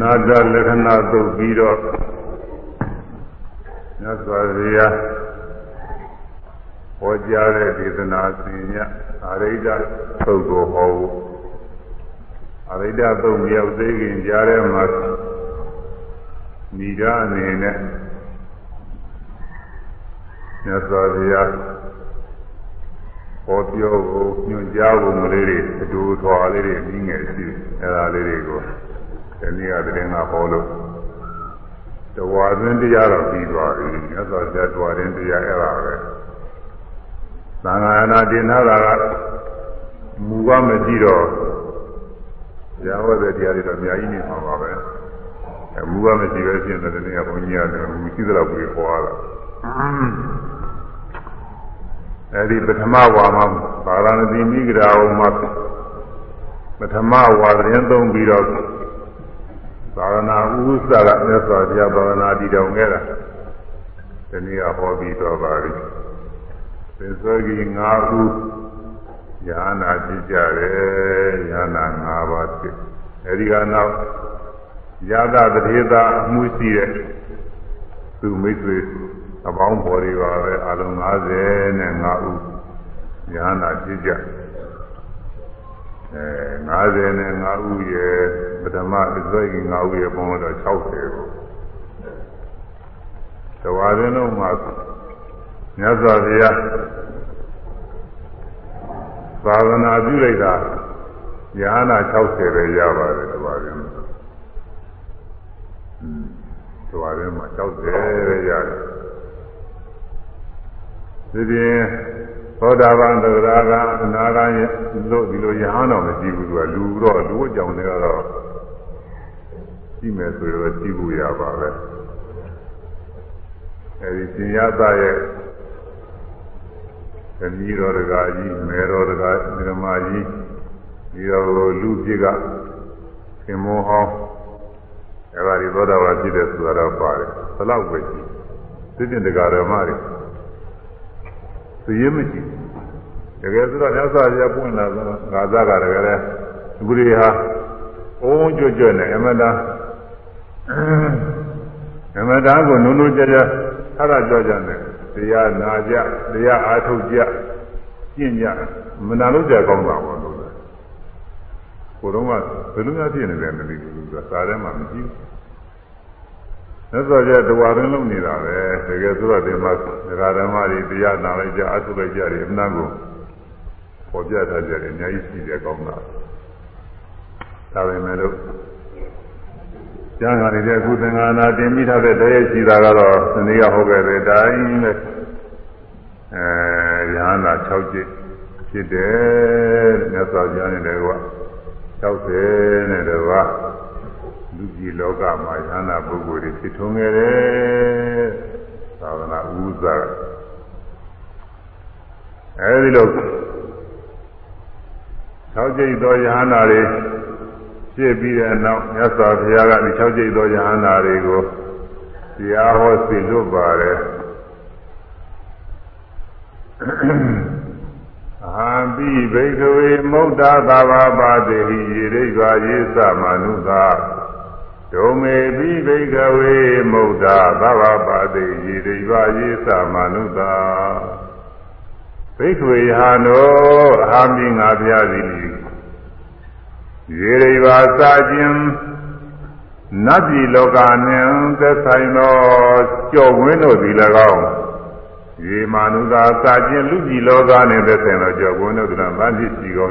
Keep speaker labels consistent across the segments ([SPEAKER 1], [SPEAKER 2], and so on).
[SPEAKER 1] နာတလက္ခဏာသုတ်ပြီးတော့မြတ်စွာဘုရားဟောကြားတဲ့ဒေသနာစဉ်ညအရိဒသုတ်ကိုဟောဖို့အရိဒသုတ်မြောက်သေးခင်ကြားထဲမှာဏိဒအနေနဲ့မြတ်စွာဘုရားဟောပြောဖို့ညွှန်ကြားဖို့မလေးတွေအတူထွာလေးတွေပြီးငယ်ရှိအဲဒါလေးတွေကို ဒီနေ့ကတည်းကဟောလို့တဝါသွင်းတရားတော့ပြီးသွားပြီမြတ်စွာဘုရားတဝါသွင်းတရားအဲ့ဒါပဲသံဃာနာတင်ထားတာကမူကမရှိတော့ဘုရားဟောတဲ့တရားတွေတော့အများကြီးနေမှာပါပဲအမူကမရှိပဲဖြစ်တဲ့နေ့ကဘုန်းကြီးကလည်းမူရှိသလောက်ပြီးဟောတာအဲဒီပထမဝါမှာပါရဏသီမိဂရာဝမှာပထမဝါသတင်းသုံးပြီးတော့ သာရဏဥစ္စာကမြတ်စွာဘုရားသာရဏတည်တော်ခဲ့တာဒီနေ့ကဟောပြီးတော့ပါပြီသစ္စာကြီး၅ဦးယာနာဖြစ်ကြတယ်ယာနာ၅ပါးဖြစ်အဲဒီကနောက်ယသတထေသာအမှုရှိတဲ့သူမိတ်ဆွေအပေါင်းဖော်တွေပါပဲအလုံး90နဲ့5ဦးယာနာဖြစ်ကြ အဲ90နဲ့5ဦးရဲ့ပထမအစွဲကြီး5ဦးရဲ့ပုံတော့60ကိုတဝါရင်းလုံးမှာမြတ်စွာဘုရားသာသနာပြုလိုက်တာယဟနာ60ပဲရပါတယ်တဝါရင်းတဝါရင်းမှာ60ပဲရတယ်ဒီပြင် သောတာပန်သဂရာကအနာဂတ်လို့ဒီလိုယဟန်တော်မရှိဘူးသူကလူတော့လူအကြောင်းတွေကတော့ရှိမယ်ဆိုတော့ရှိဖို့ရပါပဲအဲဒီရှင်ရသရဲ့သမီးတော်တကာကြီးမေတော်တကာဓမ္မကြီးဒီတော့လူပြစ်ကခင်မောဟောင်းအဲဒါဒီသောတာပန်ဖြစ်တဲ့ဆိုတာတော့ပါတယ်ဘယ်လောက်ပဲရှိသိတဲ့တရားဓမ္မတွေ သိရမရှိတကယ်ဆိုတော့မြတ်စွာဘုရားပွင့်လာဆိုတော့ငါသားကတကယ်လဲအခုတွေဟာအုံးကြွကြွနဲ့အမတန်အမတန်ကိုနုံနုံကြကြထားတာကြွကြတယ်တရားနာကြတရားအားထုတ်ကြကျင့်ကြမနာလို့ကြကောင်းတာပေါ့လို့ကိုတော့ကဘယ်လိုများဖြစ်နေလဲမသိဘူးသူကစာထဲမှာမရှိဘူး သက်သောကျတဝါရင်းလုံးနေတာပဲတကယ်ဆိုတော့ဒီမှာဒကာဓမ္မတွေတရားနာလိုက်ကြအထုလိုက်ကြတယ်အမှန်ကိုပေါ်ပြထားကြတယ်အများကြီးရှိတယ်ကောင်းတာဒါပေမဲ့လို့ကျမ်းဂန်တွေအခုသင်္ဃာနာတင်ပြီးထားတဲ့တည်းရှိတာကတော့ဒီနေ့ကဟုတ်ခဲ့တဲ့အတိုင်းပဲအဲရဟန္တာ6ကျစ်ဖြစ်တယ်မြတ်စွာဘုရားနဲ့လည်းက60နဲ့တပါး လူကြီးလောကမှာယန္တာပုဂ္ဂိုလ်တွေဖြစ်ထွန်းခဲ့တယ်သာသနာဥစ္စာအဲဒီလို၆ကျိတ်သောယဟန္တာတွေဖြစ်ပြီးတဲ့နောက်မြတ်စွာဘုရားကဒီ၆ကျိတ်သောယဟန္တာတွေကိုတရားဟောစီလွတ်ပါတယ်အဟံပိဘိကဝေမௌဒ္ဒသာဝပါတိဟိယေရိဗာယေသမနုသာ ဒုမေပိဘိကဝေမௌဒ္ဒသဗ္ဗပါတိယေရိဗာယေသမနုသာဘိက္ခွေဟာနောအဟံပိငါပြာသည်ယေရိဗာစာခြင်းနတ်ပြည်လောကနှင့်သက်ဆိုင်သောကြော့ဝင်းတို့သည်၎င်းရေမာနုသာစာခြင်းလူပြည်လောကနှင့်သက်ဆိုင်သောကြော့ဝင်းတို့သည်၎င်းဗန္တိစီကု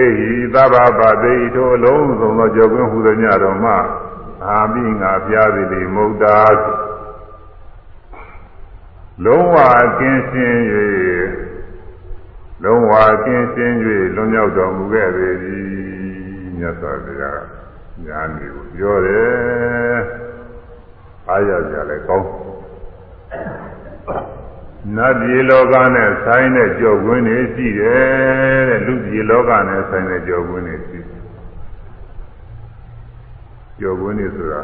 [SPEAKER 1] န်၏ေဟိသဗ္ဗပါတိထိုအလုံးစုံသောကြောကွင်းဟူသည်များတော်မှအာမိငါပြားသည်လေမုဒ္ဒါလုံးဝကင်းရှင်း၍လုံးဝကင်းရှင်း၍လွန်မြောက်တော်မူခဲ့ပေသည်မြတ်စွာဘုရားညာနေကိုပြောတယ်အားရကြလဲကောင်း နတ်ပြည်လောကနဲ့ဆိုင်တဲ့ကြော်ကွင်းတွေရှိတယ်တဲ့လူပြည်လောကနဲ့ဆိုင်တဲ့ကြော်ကွင်းတွေရှိကြော်ကွင်းတွေဆိုတာ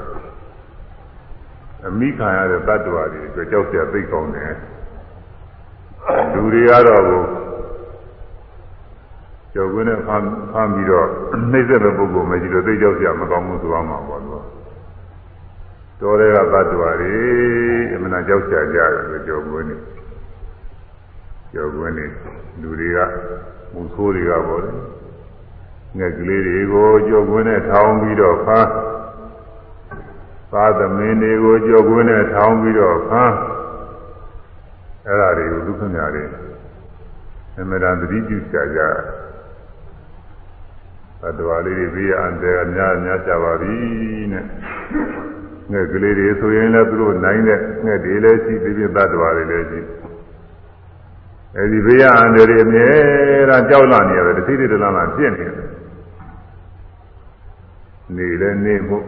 [SPEAKER 1] အမိခံရတဲ့တ attva တွေအတွက်ကြောက်စရာသိကောင်းတယ်လူတွေကတော့ကြော်ကွင်းနဲ့ဖမ်းဖမ်းပြီးတော့နှိမ့်ဆက်တဲ့ပုဂ္ဂိုလ်မရှိလို့သိကြောက်ကြမကောင်းဘူးဆိုအောင်မှာပေါ့လို့တော်တွေကသတ္တဝါတွေအမှန်ကြောက်ကြကြတယ်လို့ကြော်ကွင်းနေ ကြော်ကွင်းနေလူတွေကမူဆိုးတွေကပေါ့လေငှက်ကလေးတွေကိုကြော်ကွင်းနဲ့ထောင်းပြီးတော့ဖားသာသမင်းတွေကိုကြော်ကွင်းနဲ့ထောင်းပြီးတော့ဖားအဲ့ဒါတွေကိုဒုက္ခများတွေအမှန်တန်သတိပြုကြကြသတ္တဝါလေးတွေဘေးအန္တရာယ်များများကြပါပြီနဲ့ငှက်ကလေးတွေဆိုရင်လည်းသူတို့နိုင်တဲ့ငှက်တွေလည်းရှိသေးပြသတ္တဝါတွေလည်းရှိ အဲဒီဘေးအန္တရာယ်အမြဲတမ်းကြောက်လန့်နေရတယ်တစ်စိတ်တစ်လမ်းလမ်းပြင့်နေတယ်နေလည်းနေဖို့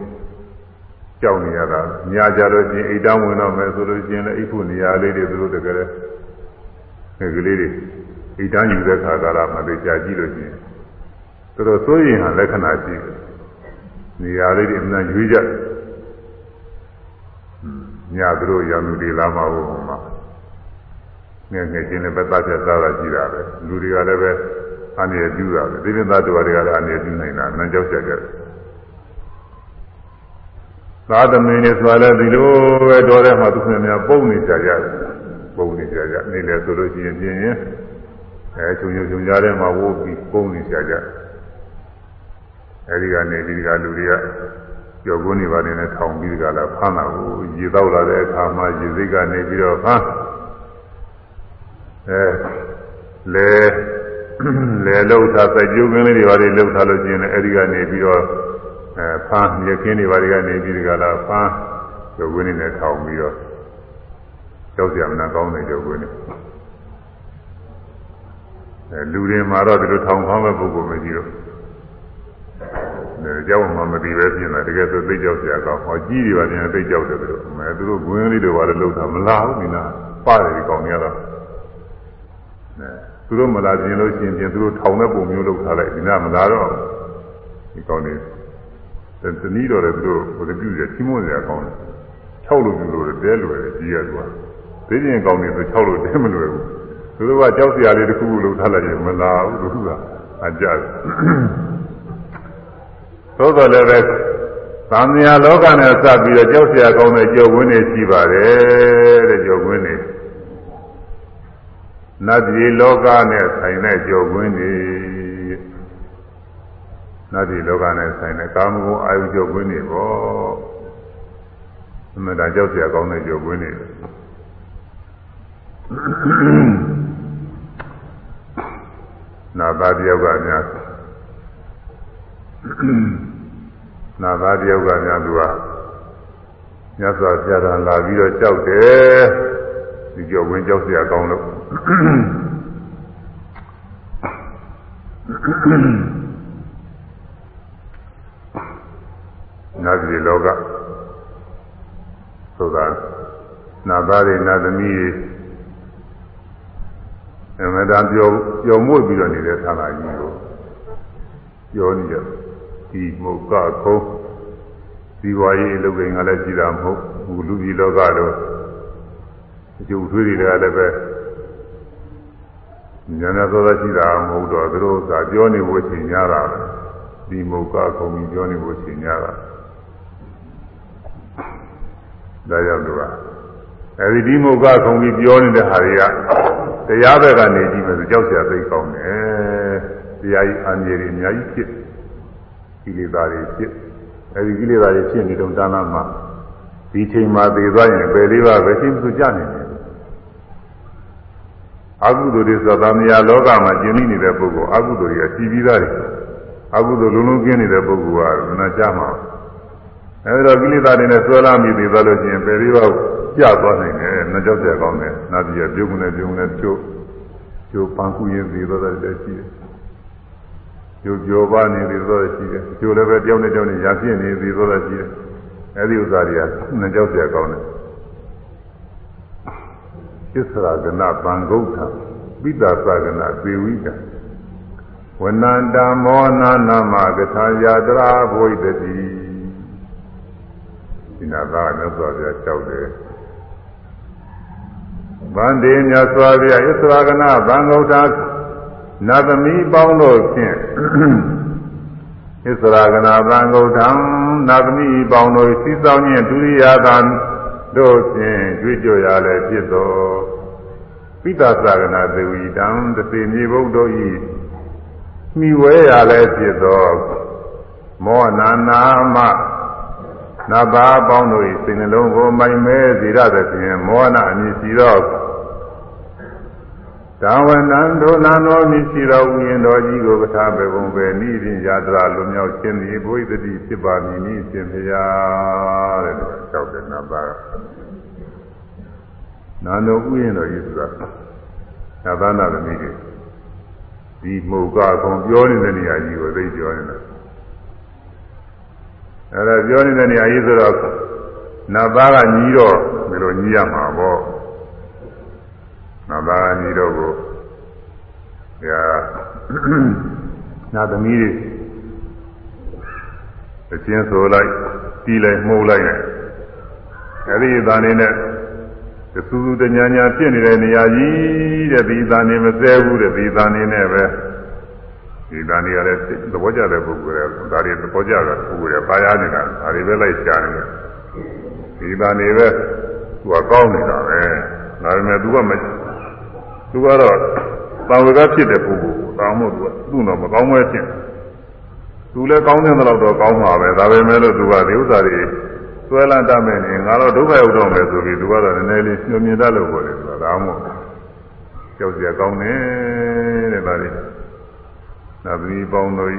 [SPEAKER 1] ကြောက်နေရတာညာကြလို့ချင်းအိတ်တန်းဝင်တော့မယ်ဆိုလို့ချင်းလည်းအိတ်ဖို့နေရာလေးတွေသူတို့တကယ်ငှက်ကလေးတွေအိတ်တန်းယူတဲ့ခါကာလမှာသိကြကြည့်လို့ချင်းသူတို့စိုးရင်ဟာလက္ခဏာရှိတယ်နေရာလေးတွေအမှန်ရွေးကြညာသူတို့ရံသူတွေလာမှာဘုံမှာ ငယ်ငယ်ချင်းလည်းပဲသားချက်သားတာရှိတာပဲလူတွေကလည်းပဲအနေနဲ့ပြုတာပဲဒီပြင်သားတော်တွေကလည်းအနေနဲ့ပြုနိုင်တာနန်းကြောက်ကြကြတယ်သာသမီနဲ့ဆိုလည်းဒီလိုပဲတော်တဲ့မှာသူခင်ဗျာပုံနေကြကြတယ်ပုံနေကြကြနေလေဆိုလို့ရှိရင်ပြင်းရင်အဲချုံချုံချုံကြတဲ့မှာဝိုးပြီးပုံနေကြကြအဲဒီကနေဒီကလူတွေကကြော်ကုန်းနေပါနေနဲ့ထောင်ပြီးကြလာဖမ်းတာကိုရေတော့လာတဲ့အခါမှာရေစိတ်ကနေပြီးတော့ဖမ်း အဲလေလေလောက်တာစိုက်ကျိုးကင်းလေးတွေဘာတွေလောက်ထားလို့ကျင်းတယ်အဲဒီကနေပြီးတော့အဲဖမ်းရခင်းတွေဘာတွေကနေပြီးဒီကလာဖမ်းရုပ်ဝင်းတွေနဲ့ထောင်ပြီးတော့ကြောက်ကြမနာကောင်းတဲ့ရုပ်ဝင်းတွေအဲလူတွေမှာတော့ဒီလိုထောင်ဖမ်းမဲ့ပုဂ္ဂိုလ်မရှိတော့ကြောက်မှမပြီးပဲပြင်လာတကယ်ဆိုသိကြောက်ကြကောင်းဟောကြီးတွေပါပြင်သိကြောက်တယ်သူတို့မဲသူတို့ဂွင်းလေးတွေဘာလို့လောက်တာမလားဘူးနိနာပါတယ်ဒီကောင်တွေကတော့ သူတို့မလာပြင်လို့ရှိရင်သူတို့ထောင်တဲ့ပုံမျိုးလုပ်ထားလိုက်ဒီနေ့မလာတော့ဒီကောင်းနေတနည်းတော်လည်းသူတို့ဘယ်လိုပြုရချင်းမွန်စရာကောင်းတယ်ခြောက်လို့ပြုလို့တဲလွယ်တယ်ကြီးရသွားသိကျင်ကောင်းနေဆိုခြောက်လို့တဲမလွယ်ဘူးသူတို့ကကြောက်စရာလေးတစ်ခုခုလုပ်ထားလိုက်ရင်မလာဘူးသူကအကြတယ်သို့တော်လည်းပဲသံဃာလောကနဲ့စပ်ပြီးတော့ကြောက်စရာကောင်းတဲ့ကြော်ဝင်းတွေရှိပါတယ်တဲ့ကြော်ဝင်းတွေ နတ်ပြည်လောကနဲ့ဆိုင်တဲ့ကြော်ခွင်းတွေနတ်ပြည်လောကနဲ့ဆိုင်တဲ့ကာမဂုဏ်အာယုကြော်ခွင်းတွေပေါ့အမှန်တရားကြောက်စရာကောင်းတဲ့ကြော်ခွင်းတွေနာသားတယောက်ကများနာသားတယောက်ကများသူကမြတ်စွာဘုရားလာပြီးတော့ကြောက်တယ်ဒီကြော်ခွင်းကြောက်စရာကောင်းလို့ နာတိလောကဆိုတာနာသားတွေနာသမီးတွေအမှန်တန်ပြောပြောမွေ့ပြီးတော့နေတဲ့ဆန္ဒကြီးကိုပြောနေကြဒီမုတ်ကခုံးဒီဝါရေးအလုပ်ကိန်းကလည်းကြည်တာမဟုတ်ဘူးလူကြီးလောကတော့အကျိုးထွေးတွေကလည်းပဲ ဉာဏ်နဲ့သောသာရှိတာမဟုတ်တော့သူတို့ကပြောနေဖို့ချိန်များတာဒီမုတ်ကခုံးပြီးပြောနေဖို့ချိန်များတာဒါကြောင့်သူကအဲဒီဒီမုတ်ကခုံးပြီးပြောနေတဲ့ဟာတွေကတရားဘက်ကနေကြည့်မယ်ဆိုကြောက်စရာသိကောင်းတယ်တရားကြီးအန္တရာယ်တွေအများကြီးဖြစ်ကိလေသာတွေဖြစ်အဲဒီကိလေသာတွေဖြစ်နေတော့တာနာမှာဒီချိန်မှာသေသွားရင်ပယ်လေးပါပဲသိမှုကြနေတယ် အကုသိုလ်တွေဆိုတာသမယာလောကမှာကျင်းနေတဲ့ပုဂ္ဂိုလ်အကုသိုလ်တွေအစီပြီးသားတွေအကုသိုလ်လုံးလုံးကျင်းနေတဲ့ပုဂ္ဂိုလ်ကနာကြမှာအဲဒီတော့ကိလေသာတွေနဲ့ဆွဲလာမိသေးသွားလို့ရှိရင်ပယ်လေးပါကြသွားနိုင်တယ်နှကြောက်ကြကောင်းတယ်နာပြည်ပြုံးနေပြုံးနေကျိုးကျိုးပန်းကူရင်သေးသွားတယ်ရှိတယ်ကျိုးကြောပါနေသေးသွားတယ်ရှိတယ်ကျိုးလည်းပဲတယောက်နဲ့တယောက်နဲ့ရာပြည့်နေသေးသွားတယ်ရှိတယ်အဲဒီဥစ္စာတွေကနှကြောက်ကြကောင်းတယ် သစ္စာကနာပံဂုတ်ထပိတ္တာသကနာသေဝိကဝနန္တမောနာနာမကထာယာတရာဘဝိတတိဒီနာသာမြတ်စွာဘုရားကြောက်တယ်ဗန္တေမြတ်စွာဘုရားဣသရာကနာဗံဂုတ်တာနတ်သမီးပေါင်းတို့ဖြင့်ဣသရာကနာသံဃုထံနာသမိပေါင်းတို့စီဆောင်ခြင်းဒုရိယာသာ တို့ဖြင့်ကြွေးကြော်ရလည်းဖြစ်သောပိတ္တသကနာသေဝီတံတသိမြေဘုဒ္ဓတို့ဤမိဝဲရလည်းဖြစ်သောမောနာနာမနာဘာပေါင်းတို့ဤစိတ်နှလုံးကိုမိုင်မဲစေရသဖြင့်မောနာအမည်ရှိသော သာဝနံဒုနာနောမိရှိတော်ဥယျင်တော်ကြီးကိုပထာပေပုံပဲနိရိယာတရာလွန်မြောက်ခြင်းသည်ဘုရားတိဖြစ်ပါမည်နိရှင်ဖျားတဲ့ကြောက်တဲ့နတ်သားနာနောဥယျင်တော်ကြီးဆိုတာသာသနာသမီးတွေဒီမှုကကုံပြောနေတဲ့နေရာကြီးကိုသိပြောနေတာအဲဒါပြောနေတဲ့နေရာကြီးဆိုတော့နတ်သားကညီးတော့ဒီလိုညီးရမှာပေါ့ နဘာညီတို့ကိုဒါနာသမီးတွေအချင်းဆိုလိုက်တီးလိုက်မှုတ်လိုက်နဲ့အဲဒီအသားနေနဲ့သစူးစူးတညာညာဖြစ်နေတဲ့နေရာကြီးတဲ့ဒီသားနေမစဲဘူးတဲ့ဒီသားနေနဲ့ပဲဒီသားနေရတဲ့သဘောကျတဲ့ပုဂ္ဂိုလ်တွေဒါတွေသဘောကျတဲ့ပုဂ္ဂိုလ်တွေပါရနေတာဒါတွေပဲလိုက်ရှာနေတယ်ဒီသားနေပဲသူကကောင်းနေတာပဲဒါပေမဲ့သူကမ သူကတော့တာဝကဖြစ်တဲ့ပုဂ္ဂိုလ်ကိုတောင်းမို့သူကသူ့တော့မကောင်းမဲဖြစ်သူလည်းကောင်းတဲ့တော့တော့ကောင်းပါပဲဒါပေမဲ့လို့သူကဒီဥစ္စာတွေဆွဲလန်းတတ်မယ်နေငါတော့ဒုက္ခရောက်တော့မယ်ဆိုပြီးသူကတော့နည်းနည်းလေးညှို့မြင်တတ်လို့ပြောတယ်ဆိုတာဒါမှမဟုတ်ကြောက်စရာကောင်းတယ်တဲ့ဒါလေးနဗီပေါင်းတို့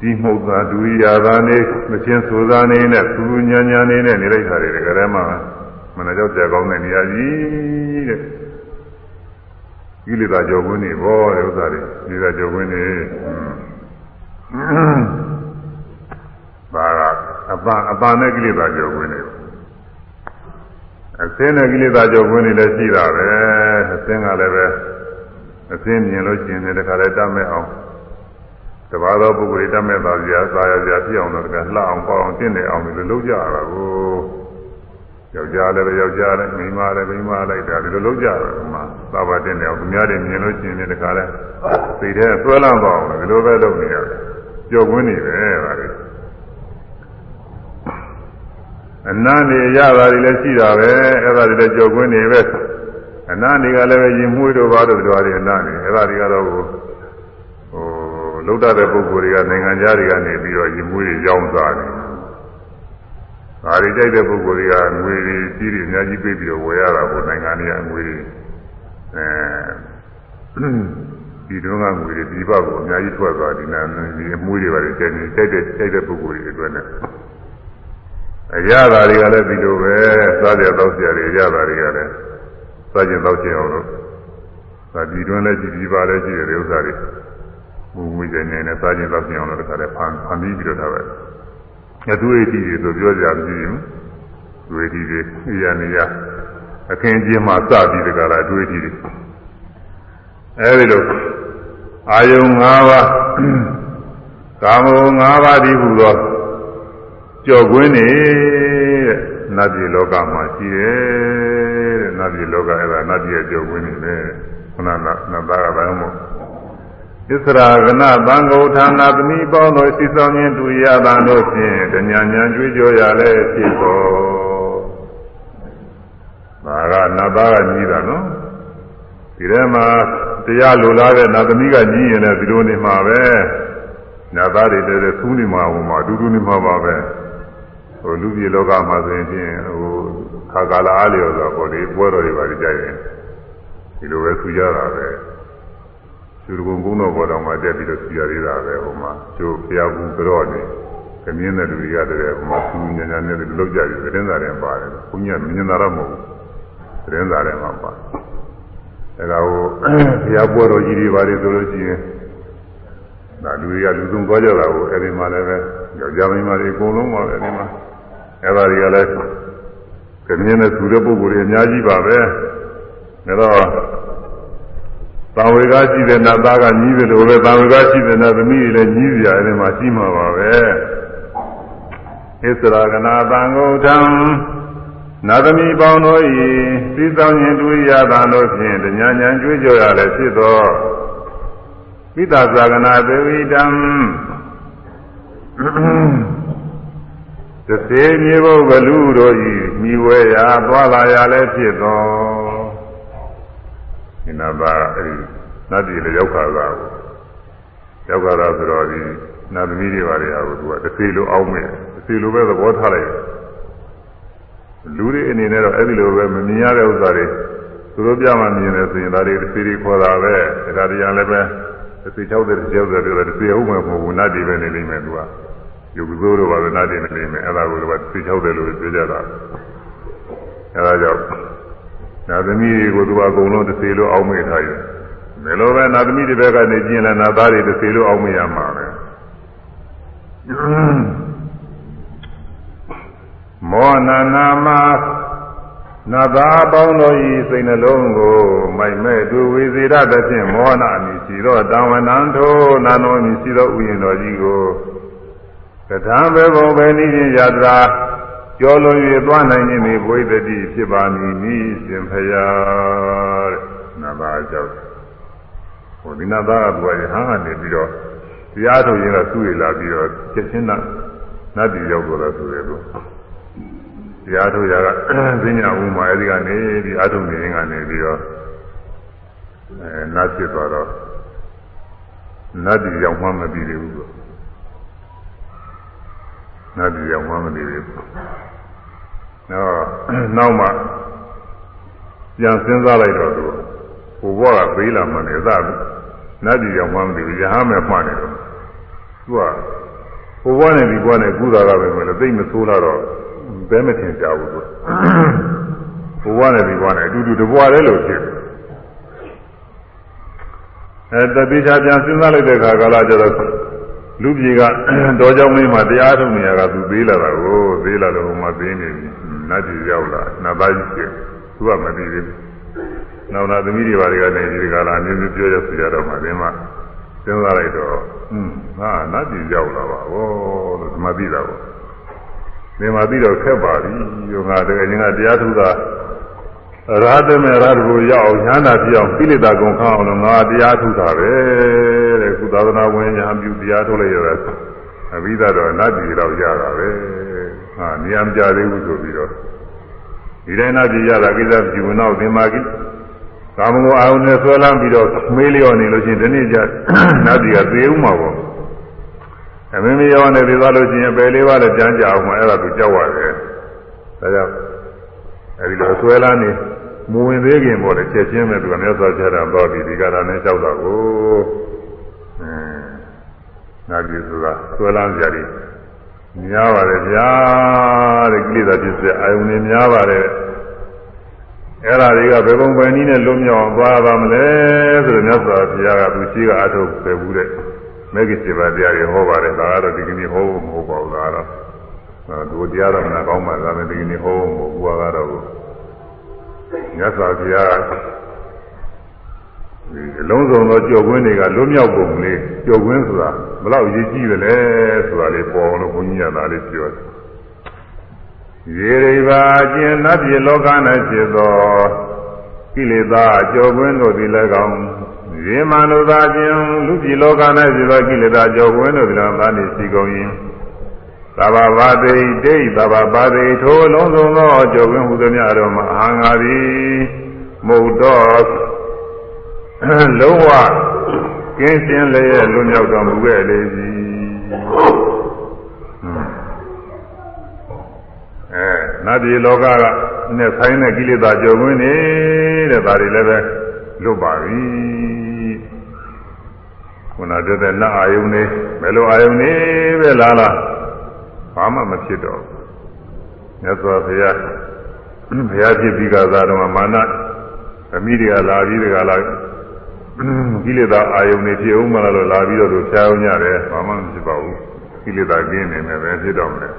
[SPEAKER 1] ဒီမှုတ်သာဒူရိယာသာနေမချင်းဆိုသာနေနဲ့သူညာညာနေနဲ့နေလိုက်တာတွေတကယ်တည်းမှမနာကြောက်ကြကောင်းတဲ့နေရာကြီးတဲ့ ကိလေသာကြောခွင်းနေဘောတဲ့ဥစ္စာတွေကိလေသာကြောခွင်းနေဘာကအပအပနဲ့ကိလေသာကြောခွင်းနေအစင်းနဲ့ကိလေသာကြောခွင်းနေလည်းရှိတာပဲအစင်းကလည်းပဲအစင်းမြင်လို့ရှိရင်တခါလဲတတ်မဲ့အောင်တပါးသောပုဂ္ဂိုလ်တတ်မဲ့သွားကြသာရကြဖြစ်အောင်တော့တကလှအောင်ပေါ့အောင်တင့်တယ်အောင်လို့လုပ်ကြရတာကို ယောက်ျားလည်းပဲယောက်ျားလည်းမိန်းမလည်းမိန်းမလိုက်တာဒီလိုလုပ်ကြတယ်မှာသာဝတင်တယ်အောင်သူများတွေမြင်လို့ရှိရင်ဒီခါလဲသိတဲ့ဆွဲလန်းသွားအောင်ဒီလိုပဲလုပ်နေရတယ်ကြော်ကွင်းနေပဲဒါတွေအနန္တေရတာတွေလည်းရှိတာပဲအဲ့ဒါတွေလည်းကြော်ကွင်းနေပဲအနန္တေကလည်းပဲရင်မွေးတို့ဘာတို့တို့တွေအနန္တေအဲ့ဒါတွေကတော့ဟိုလုဒ္ဒတဲ့ပုဂ္ဂိုလ်တွေကနိုင်ငံခြားတွေကနေပြီးတော့ရင်မွေးတွေရောင်းစားနေတယ်။ ဒါတွေကြိုက်တဲ့ပုဂ္ဂိုလ်တွေကငွေတွေကြီးတွေအများကြီးပေးပြီးတော့ဝယ်ရတာကိုနိုင်ငံတွေကငွေတွေအဲဒီတော့ကငွေတွေဒီဘက်ကိုအများကြီးထွက်သွားဒီနာဒီအမွေးတွေပါလေကျန်နေကြိုက်တဲ့ကြိုက်တဲ့ပုဂ္ဂိုလ်တွေအတွက်နဲ့အရသာတွေကလည်းဒီလိုပဲစားကြတော့ကြတယ်ရသာတွေကလည်းစားကြတော့ကြအောင်လို့ဒါဒီတွင်းလည်းကြည်ဒီပါလည်းကြည့်တယ်ဥစ္စာတွေငွေငွေကျနေနဲ့စားကြတော့ကြအောင်လို့တခါတည်းဖန်ဖန်ပြီးပြီးတော့ထားပဲ အသွေးတီတွေဆိုပြောကြမရှိဘူး။သွေးတီတွေနေရနေရအခင်းကျင်းမှာစပြီးတကလားအသွေးတီတွေအဲဒီလိုအာယုံ၅ပါးကာမဂုဏ်၅ပါးဒီဟူသောကြော်ကွင်းနေတဲ့နတ်ပြည်လောကမှာရှိတယ်တဲ့နတ်ပြည်လောကအဲ့ဒါနတ်ပြည်ရဲ့ကြော်ကွင်းနေတယ်ခုနကနတ်သားကဘာလို့ဣ သရာကနသံဃောဌာနသမီးပေါင်းတို့စီဆောင်ခြင်းတူရတာတို့ဖြင့်တညာညာကြွေးကြော်ရလဲဖြစ်သောဒါကနတ်သားကကြီးတာနော်ဒီထဲမှာတရားလိုလားတဲ့နတ်သမီးကကြီးရင်လည်းဒီလိုနေမှာပဲနတ်သားတွေလည်းသူးနေမှာဟိုမှာအတူတူနေမှာပါပဲဟိုလူပြည်လောကမှာဆိုရင်ဖြင့်ဟိုခါကာလအားလျော်ဆိုတော့ဒီပွဲတော်တွေပါကြရင်ဒီလိုပဲဆူကြတာပဲ သူတို့ကုန်းတော်ဘောတော်မှာတက်ပြီးတော့ဆူရသေးတာပဲဟိုမှာကျိုးဘုရားကူကြော့နေခမင်းတဲ့လူတွေကတည်းကဟိုမှာဆူညံညံနဲ့လောက်ကြပြီးသတင်းစာတွေပါတယ်ဘုညာမြင်တာတော့မဟုတ်ဘူးသတင်းစာတွေမှာပါတယ်ဒါကဟိုဘုရားပွဲတော်ကြီးတွေပါတယ်ဆိုလို့ရှိရင်ဒါလူတွေကလူစုံသွားကြတာကိုအဲဒီမှာလည်းပဲယောက်ျားမိန်းမတွေအကုန်လုံးပါပဲအဲဒီမှာအဲဒါတွေကလည်းကမြင်းနဲ့သူတဲ့ပုဂ္ဂိုလ်တွေအများကြီးပါပဲဒါတော့ သံဝေကရှိတဲ့နတ်သားကညီးတယ်လို့ပဲသံဝေကရှိတဲ့နတ်သမီးတွေလည်းညီးကြအဲဒီမှာရှိမှာပါပဲဣသရာကနာသံဃောထံနာသမီးပေါင်းတို့၏သိသောခြင်းတွေ့ရတာတို့ဖြင့်တညာညာကြွေးကြော်ရလည်းဖြစ်သောပိတ္တသာကနာသေဝိတံသစေမြေဘုဘလူတို့ဤမိဝဲရာသွားလာရလည်းဖြစ်သော ဒီနာပါအဲဒီနတ်ပြည်လည်းရောက်ခါတာကိုရောက်ခါတာဆိုတော့ဒီနတ်သမီးတွေပါတွေဟာကိုသူကတစ်စီလိုအောင်းမဲ့တစ်စီလိုပဲသဘောထားလိုက်လူတွေအနေနဲ့တော့အဲ့ဒီလိုပဲမမြင်ရတဲ့ဥစ္စာတွေသူတို့ပြမှမြင်တယ်ဆိုရင်ဒါတွေတစ်စီတွေခေါ်တာပဲဒါတရားလည်းပဲတစ်စီ60တစ်စီ60ပြောတယ်တစ်စီဟုတ်မှာမဟုတ်ဘူးနတ်ပြည်ပဲနေနေမယ်သူကယုတ်စိုးတို့ပါပဲနတ်ပြည်နေနေမယ်အဲ့ဒါကိုတော့တစ်စီ60လို့ပြောကြတာအဲ့ဒါကြောင့် နာသမီးတွေကိုသူကအကုန်လုံးတစ်စီလို့အောင်းမေ့ထားရတယ်ဘယ်လိုပဲနာသမီးတွေဘက်ကနေကျင်လာနာသားတွေတစ်စီလို့အောင်းမေ့ရမှာပဲမောနနာမနာသာပေါင်းတို့ဤစိတ်နှလုံးကိုမိုက်မဲ့သူဝေစေရသဖြင့်မောဟနာအမည်ရှိသောတံဝနံထိုနာနောအမည်ရှိသောဥယျာဉ်တော်ကြီးကိုကထာဘေဘုံပဲနိခြင်းယတရာ ကျော်လွန်၍သွားနိုင်ခြင်းသည်ဘဝိတ္တိဖြစ်ပါမည်နိရှင်ဖရာတဲ့နာသာကြောင့်ဟိုဒီနာသာကသူကဟာကနေပြီးတော့တရားထုတ်ရင်တော့သူ့ရလာပြီးတော့ချက်ချင်းနတ်နတ်ပြည်ရောက်တော့လဲဆိုတယ်လို့တရားထုတ်ရကဈဉ္ညာဥမာအဲဒီကနေဒီအာထုံနေရင်ကနေပြီးတော့အဲနတ်ဖြစ်သွားတော့နတ်ပြည်ရောက်မှမပြီးသေးဘူးလို့ နတ်ပြည်ရောက်မှမပြီးသေးဘူးတော့နောက်မှပြန်စဉ်းစားလိုက်တော့သူဟိုဘကပေးလာမှလည်းသာနတ်ပြည်ရောက်မှမပြီးဘူးရဟန်းမဲ့မှတ်နေတော့သူကဟိုဘနဲ့ဒီဘနဲ့ကုသာကပဲမလို့သိမဆိုးလာတော့ဘဲမထင်ကြဘူးသူဘဝနဲ့ဒီဘဝနဲ့အတူတူတဘဝတည်းလို့ဖြစ်တယ်အဲတပိချာပြန်စဉ်းစားလိုက်တဲ့အခါကာလကျတော့ လူပြေကတော်ကြောင်းလေးမှာတရားထုတ်နေရတာသူသေးလာတာကိုသေးလာတော့ဟိုမှာသေးနေပြီနတ်ကြီးရောက်လာနတ်သားကြီးဖြစ်သူကမသိသေးဘူးနောက်လာသမီးတွေဘာတွေကနေဒီကလာအမျိုးမျိုးပြောရဆရာတော်မှာဒီမှာစဉ်းစားလိုက်တော့ဟွန်းငါနတ်ကြီးရောက်လာပါဘောလို့ဒီမှာသိတာပေါ့ဒီမှာပြီးတော့ခက်ပါပြီယောငါတကယ်ချင်းကတရားထုတာ ရာသမေရာတဘူရောက်အောင်ညာနာပြအောင်ပိလိတာကုံခအောင်လို့ငါတရားထုတာပဲတဲ့ကုသာသနာဝင်ညာပြုတရားထုတ်လိုက်ရတာအဘိဓါတော့နတ်ပြည်တော့ရတာပဲဟာနေရာမကြသေးဘူးဆိုပြီးတော့ဒီတိုင်းနတ်ပြည်ရတာကိစ္စပြုဝင်တော့ဒီမှာကိကာမဂုဏ်အာရုံနဲ့ဆွဲလန်းပြီးတော့မေးလျော့နေလို့ချင်းဒီနေ့ကျနတ်ပြည်ကသေဦးမှာပေါ့အမင်းမရောနေပြီးသွားလို့ရှိရင်ပယ်လေးပါးလည်းကြမ်းကြအောင်မှအဲ့ဒါသူကြောက်ရတယ်ဒါကြောင့်အဲ့ဒီလိုဆွဲလာနေ မဝင်သေးခင်ပေါ့လေချက်ချင်းပဲသူကမြတ်စွာဘုရားတော်တော်ပြီးဒီကရာနဲ့ကြောက်တာကိုအဲနာကြည့်ဆိုတာဆွဲလာကြတယ်များပါတယ်ဗျာတဲ့ကိလေသာဖြစ်စေအာယုန်တွေများပါတယ်အဲ့ဒါတွေကဘယ်ပုံပဲနည်းနဲ့လွတ်မြောက်သွားပါမလဲဆိုတော့မြတ်စွာဘုရားကသူရှိကအထုတ်ပဲဘူးတဲ့မဂ္ဂင်7ပါးတရားတွေဟောပါတယ်ဒါကတော့ဒီကနေ့ဟောဖို့မဟုတ်ပါဘူးဒါကတော့သူတရားတော်မနာကောင်းပါဒါပေမဲ့ဒီကနေ့ဟောဖို့မဟုတ်ဘူးကတော့ မြတ်စွာဘုရားဒီအလုံးစုံသောကြော်ကွင်းတွေကလွတ်မြောက်ပုံလေးကြော်ကွင်းဆိုတာဘလောက်ရည်ကြီးတယ်လဲဆိုတာလေးပေါ်လို့ဘုန်းကြီးကသာလေးပြောတယ်ရေရိပါကျင်နတ်ပြည်လောက၌ဖြစ်သောကိလေသာကြော်ကွင်းတို့သည်လည်းကောင်းရေမန္တုသာခြင်းလူပြည်လောက၌ဖြစ်သောကိလေသာကြောကွင်းတို့သည်လည်းသာနေစီကုန်၏ သဘာဝတိဒိဋ္ဌသဘာဝတိထိုလုံးစုံသောကြောကွင်းဟူသည်များတော်မှာအာငါသည်မုတ်တော်လုံးဝကင်းစင်လျက်လွတ်မြောက်တော်မူခဲ့လေသည်အဲနတ်ပြည်လောကကနဲ့ဆိုင်တဲ့ကိလေသာကြောကွင်းနေတဲ့ဒါတွေလည်းပဲလွတ်ပါပြီခုနတည်းတဲ့နတ်အာယုန်နေဘယ်လိုအာယုန်နေပဲလားလား ဘာမှမဖြစ်တော့မြတ်စွာဘုရားဘုရားဖြစ်ပြီးကစားတော့မာနအမိတွေကလာပြီးတကလားကိလေသာအာယုန်နေဖြစ်အောင်မလားလို့လာပြီးတော့သူဖြာအောင်ရတယ်ဘာမှမဖြစ်ပါဘူးကိလေသာကင်းနေမယ်ပဲဖြစ်တော့မယ်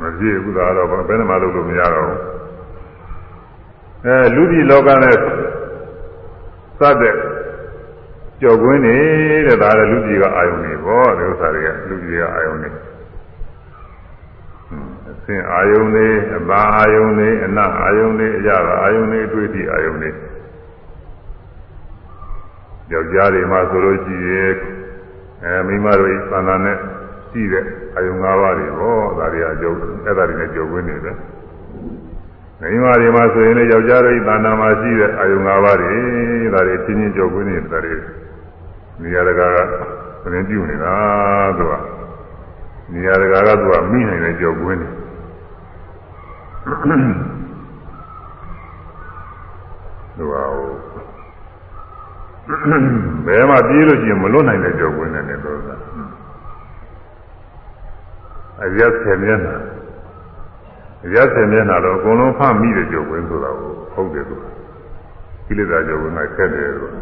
[SPEAKER 1] မဖြစ်ဘူးသာတော့ဘယ်နှမလုပ်လို့မရတော့ဘူးအဲလူပြည်လောကနဲ့စတဲ့ကြော်ကွင်းနေတဲ့ဒါလည်းလူကြီးကအာယုန်နေပေါ့ဒီဥစ္စာတွေကလူကြီးကအာယုန်နေအ စင်အာယုန်နေအဘာအာယုန်နေအနအာယုန်နေအရာအာယုန်နေအတွေ့အထိအာယုန်နေဒယောက်ျားတွေမှာဆိုလို့ရှိရင်အဲမိန်းမတို့ဤသန္တာနဲ့ရှိတဲ့အယုံ၅ပါးတွေဟောဒါတွေအကျုပ်အဲ့ဒါတွေနဲ့ကြုံဝင်နေတယ်မိန်းမတွေမှာဆိုရင်လည်းယောက်ျားတို့ဤသန္တာမှာရှိတဲ့အယုံ၅ပါးတွေဒါတွေချင်းချင်းကြုံဝင်နေတာတွေနေရာတကာကသင်ပြုနေတာသူကနေရာတကာကသူကမိနိုင်တဲ့ကြုံဝင်နေ သူကဟိုဘယ်မှာပြေးလို့ရှိရင်မလွတ်နိုင်တဲ့ကြောက်ဝင်နေတယ်လို့ဆိုတာအရက်ဆယ်မျက်နှာအရက်ဆယ်မျက်နှာတော့အကုန်လုံးဖမ်းမိတဲ့ကြောက်ဝင်ဆိုတာကိုဟုတ်တယ်သူကိလေသာကြောက်ဝင်ကခက်တယ်လို့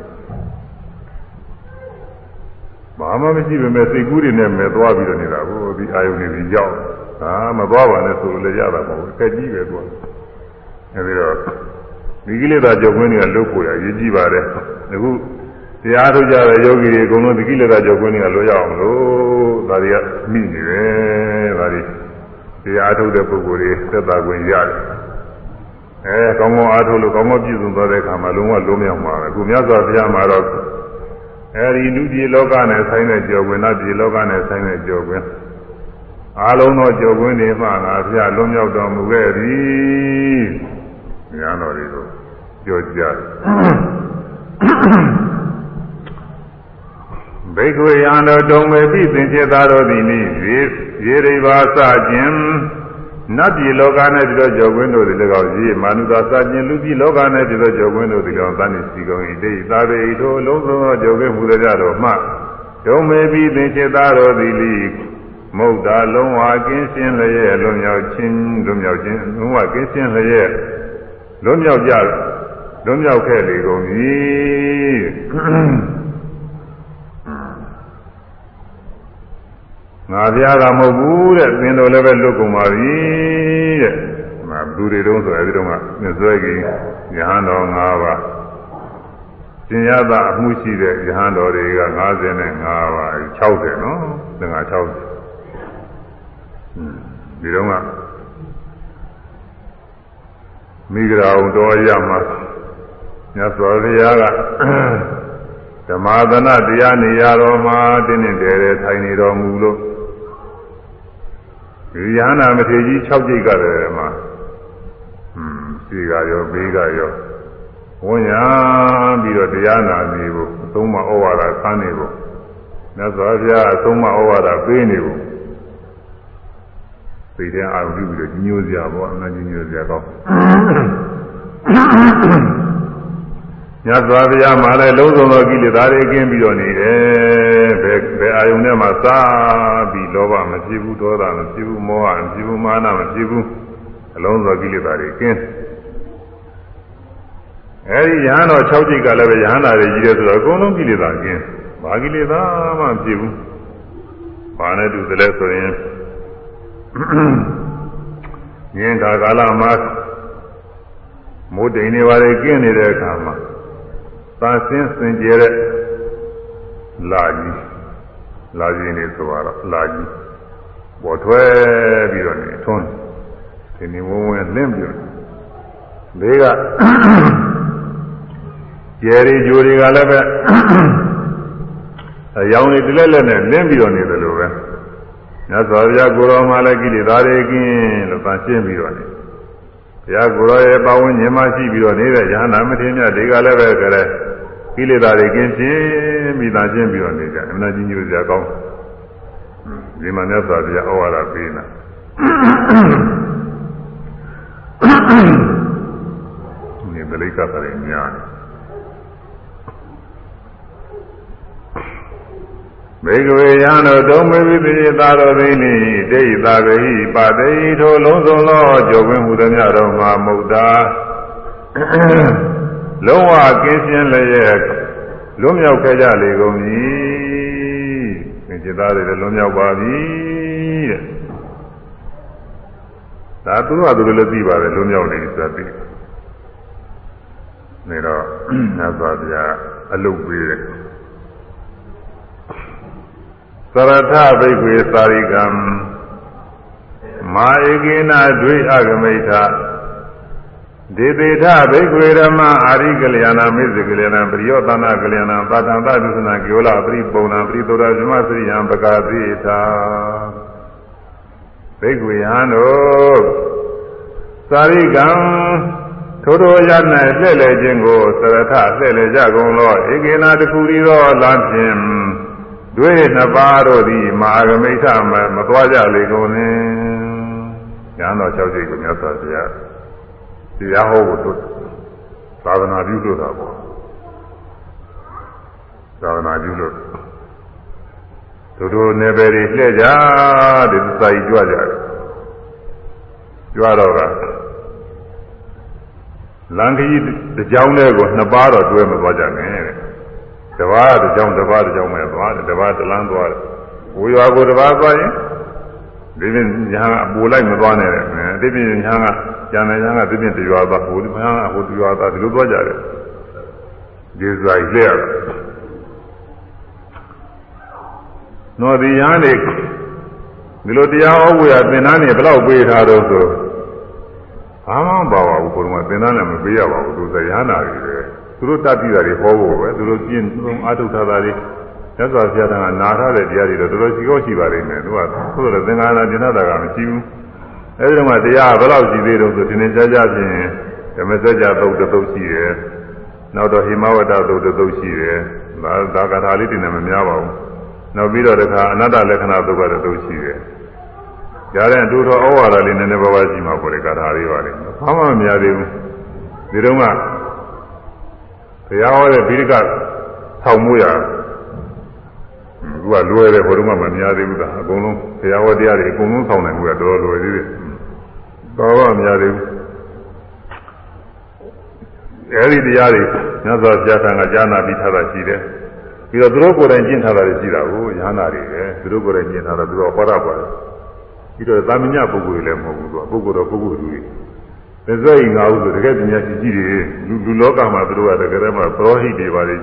[SPEAKER 1] ဘာမှမရှိပေမဲ့စိတ်ကူးတွေနဲ့မဲ့သွားပြီးတော့နေတာကိုဒီအာယုန်တွေကြီးကြောက် ဟာမသွားပါနဲ့ဆိုလို့လည်းရတာမဟုတ်ဘူးအခက်ကြီးပဲသူကအဲဒီတော့ဒီကိလေသာကြောက်ဝင်တွေကလွတ်ဖို့ရရည်ကြည့်ပါတယ်အခုတရားထုတ်ကြတဲ့ယောဂီတွေအကုန်လုံးဒီကိလေသာကြောက်ဝင်တွေကလွတ်ရအောင်လို့ဒါတွေကမိနေတယ်ဒါတွေတရားထုတ်တဲ့ပုဂ္ဂိုလ်တွေသက်သာခွင့်ရတယ်အဲကောင်းကောင်းအားထုတ်လို့ကောင်းကောင်းပြည့်စုံသွားတဲ့အခါမှာလုံးဝလုံးမြောက်မှာပဲအခုမြတ်စွာဘုရားမှာတော့အဲဒီလူပြည်လောကနဲ့ဆိုင်တဲ့ကြော်ဝင်နတ်ပြည်လောကနဲ့ဆိုင်တဲ့ကြော်ဝင် အားလုံးသောကြော်ဝင်တွေမှငါဘုရားလုံးမြောက်တော်မူခဲ့သည်ဉာဏ်တော်တွေကိုပြောကြတယ်ဘိက္ခွေယံတော်တုံမေပိသင်္ချေသားတော်သည်နိရေရေရိဘာစခြင်းနတ်ပြည်လောက၌ပြည်တော်ကြောကွင်းတို့သည်၎င်းရေမာနုသာစခြင်းလူပြည်လောက၌ပြည်တော်ကြောကွင်းတို့သည်၎င်းသန်စီကုန်၏တေသာပေဤထိုလုံးစုံသောကြောကွင်းမူကြတော်မှတုံမေပိသင်္ချေသားတော်သည်လိ မုတ်တာလုံးဝကင်းရှင်းလျက်လွန်မြောက်ခြင်းလွန်မြောက်ခြင်းလုံးဝကင်းရှင်းလျက်လွန်မြောက်ကြလွန်မြောက်ခဲ့လေကုန်၏ငါပြားကမဟုတ်ဘူးတဲ့သင်တော်လည်းပဲလွတ်ကုန်ပါပြီတဲ့ငါသူတွေတုံးဆိုအဲဒီတုန်းကမြစွဲကြီးယဟန်တော်၅ပါးရှင်ရသအမှုရှိတဲ့ယဟန်တော်တွေက55ပါး60နော်သင်္ဃ60 ဒီတုန်းကမိဂရာုံတော်ရမှာမြတ်စွာဘုရားကဓမ္မသနတရားနေရတော်မှာတင်းတင်းတယ်တယ်ထိုင်နေတော်မူလို့ဒီယန္နာမထေကြီး6ကြိတ်ကလည်းမှာอืมစီကရောဘေးကရောဝန်ရပြီးတော့တရားနာနေဖို့အသုံးမဩဝါဒဆန်းနေဖို့မြတ်စွာဘုရားအသုံးမဩဝါဒပေးနေဖို့ သိတဲ့အာရုံပြုပြီးတော့ညှိုးစရာပေါ့အမှန်ကြီးညှိုးစရာကောင်းမြတ်စွာဘုရားမှာလည်းလုံးစုံသောကိလေသာတွေကင်းပြီးတော့နေတယ်ဘယ်ဘယ်အာယုန်နဲ့မှစပြီးလောဘမဖြစ်ဘူးဒေါသမဖြစ်ဘူးမောဟမဖြစ်ဘူးမာနမဖြစ်ဘူးအလုံးစုံကိလေသာတွေကင်းအဲဒီယဟန်တော်6ကြိတ်ကလည်းပဲယဟန်တာတွေကြီးတယ်ဆိုတော့အကုန်လုံးကိလေသာကင်းဘာကိလေသာမှမဖြစ်ဘူးဘာနဲ့တူသလဲဆိုရင် မြင်တာကာလမှာမိုးတိမ်နေပါလေကင်းနေတဲ့အခါမှာသာစင်းစင်ကြဲတဲ့လာကြီးလာကြီးနေဆိုတော့လာကြီးပေါ်ထွဲပြီးတော့နေထွန်းဒီနေဝုံဝဲလင်းပြီးလေးကကျယ်ရီဂျိုတွေကလည်းပဲအယောင်တွေတလက်လက်နဲ့လင်းပြီးတော့နေတယ်လို့ပဲ မြတ်စွာဘုရားကိုရောမှလည်းကိလေသာတွေကင်းလို့သာရှင်းပြီးတော့နေဘုရားကိုရောရဲ့ပဝန်းကျင်မှာရှိပြီးတော့နေတဲ့ယဟနာမထေရမြတ်တွေကလည်းပဲကြတဲ့ကိလေသာတွေကင်းရှင်းပြီးသာရှင်းပြီးတော့နေကြအမှန်ကြီးညိုစရာကောင်းဒီမှာမြတ်စွာဘုရားဩဝါဒပေးနေတာဒီပလိကပရိညာ ဘေကဝေယံတို့တုံမေဝိပိသာတော်သိနေဒိဋ္ဌာဂဟိပါတိထိုလုံးစုံသောကြောခွင့်မှုသည်များတော်မှာမုတ်တာလုံးဝကင်းရှင်းလျက်လွတ်မြောက်ခဲ့ကြလေကုန်ပြီသင်္จิตသားတွေလည်းလွတ်မြောက်ပါပြီတဲ့ဒါသူတို့ကသူတို့လည်းသိပါတယ်လွတ်မြောက်နေပြီဆိုတာသိနေတော့သတ်သွားပြအလုတ်ပေးတယ် သရထဘိက္ခေသာရိကံမာဧကေနဒွိအဂမိဋ္ဌဒေသေထဘိက္ခွေဓမ္မအာရိကလျာဏမေဇကလျာဏပရိယောသနာကလျာဏပါတံသဒုသနာကေဝလပရိပုံနာပရိသောတာဇမစရိယံပကာသေသာဘိက္ခွေဟံတို့သာရိကံထိုထိုရ၌လှည့်လည်ခြင်းကိုသရထလှည့်လည်ကြကုန်သောဧကေနာတခုရီသောလမ်းဖြင့် တွေ့နှစ်ပါးတို့သည်မာဂမိဋ္ဌမမသွားကြလေကုန်နှင့်ဉာဏ်တော်၆ချက်ကိုမြတ်စွာဘုရားတရားဟောဖို့တို့သာသနာပြုလို့တာပေါ့သာသနာပြုလို့တို့တို့နယ်ပယ်တွေလှည့်ကြတယ်စာကြီးကြွကြတယ်ကြွတော့ကလန်ခကြီးတစ်ကြောင်းလေးကိုနှစ်ပါးတော့တွဲမသွားကြနဲ့တဲ့ တပါးတစ်ကြောင်းတပါးတစ်ကြောင်းပဲသွားတယ်တပါးတစ်လမ်းသွားတယ်ဝေရွာကိုတပါးသွားရင်ဒီပြင်ညာအပူလိုက်မသွားနဲ့တဲ့ဒီပြင်ညာကကျန်တဲ့ညာကဒီပြင်တရွာသွားဟိုဒီညာကဟိုတရွာသွားဒီလိုသွားကြတယ်ဒီစာကြီးလက်ရနော်ဒီညာနေဒီလိုတရားဟောဖို့ရသင်္นานနေဘယ်လောက်ပေးထားတော့ဆိုဘာမှမပါပါဘူးကိုယ်ကသင်္นานလည်းမပေးရပါဘူးသူစရဟနာတွေပဲ သူတို့တတ်ပြီးတာတွေဟောဖို့ပဲသူတို့ပြင်းဆုံးအာထုထားတာတွေမြတ်စွာဘုရားကနာထားတဲ့တရားတွေတော့တော်တော်ရှိကောရှိပါလိမ့်မယ်သူကသို့တော်သင်္ကာရကျင်တာကမရှိဘူးအဲဒီတော့မှတရားဘယ်လောက်ရှိသေးတော့ဆိုဒီနေ့ကြားကြပြင်ဓမ္မစကြာသုတ်တုတ်ရှိတယ်နောက်တော့ဟိမဝတ္တသုတ်တုတ်ရှိတယ်ဒါဒါကထာလေးတင်တယ်မများပါဘူးနောက်ပြီးတော့တခါအနတ္တလက္ခဏာသုတ်ကတုတ်ရှိတယ်ကြားတဲ့အတူတော်ဩဝါဒလေးနည်းနည်းပါးပါးရှိမှာပေါ့လေကထာလေးပါလေဘာမှမများသေးဘူးဒီတော့မှ ဘုရားဟောတဲ့ဗိဓိကဆောက်မှုရသူကလွယ်တယ်ဘုရုံးကမများသေးဘူးကအကုန်လုံးဘုရားဟောတရားတွေအကုန်လုံးဆောက်နိုင်မှုကတော်တော်လွယ်သေးတယ်တော်တော်များသေးဘူးအဲဒီတရားတွေမြတ်စွာဘုရားကကြားနာပြီးထားတာရှိတယ်ပြီးတော့သူတို့ကိုယ်တိုင်ကျင့်ထားတာတွေရှိတာကိုရဟန္တာတွေပဲသူတို့ကိုယ်တိုင်ကျင့်ထားတာသူတို့ဟောတာပါတယ်ပြီးတော့သာမညပုဂ္ဂိုလ်တွေလည်းမဟုတ်ဘူးသူကပုဂ္ဂိုလ်တော့ပုဂ္ဂိုလ်တွေ သစ္စာဤငါဟုဆိုတကယ်ပညာရှိကြီးတွေလူလူလောကမှာသူတို့ကတကယ်တည်းမှာပရောဟိတ်တွေပါလေ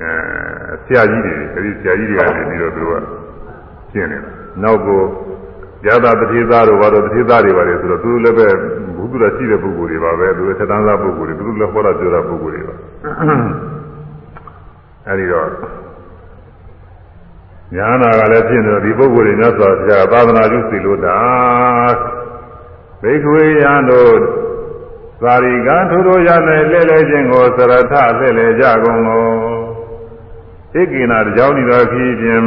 [SPEAKER 1] အဲဆရာကြီးတွေအဲဒီဆရာကြီးတွေကနေပြီးတော့သူတို့ကကျင့်နေတာနောက်ကိုရတာတတိသားတို့ဘာလို့တတိသားတွေပါလေဆိုတော့သူတို့လည်းပဲဘုသူရရှိတဲ့ပုဂ္ဂိုလ်တွေပါပဲသူတို့သက်တမ်းသားပုဂ္ဂိုလ်တွေသူတို့လည်းဟောတာပြောတာပုဂ္ဂိုလ်တွေပါအဲဒီတော့ညာနာကလည်းဖြစ်နေတော့ဒီပုဂ္ဂိုလ်တွေမြတ်စွာဘုရားသာသနာပြုစီလို့တာဘိ က္ခဝေယံတို့သာရိကံထိုတို့ရ၌လဲလဲခြင်းကိုသရထလဲလဲကြကုန်သောဣကိနာတကြောင်းဤသောခီးဖြင့်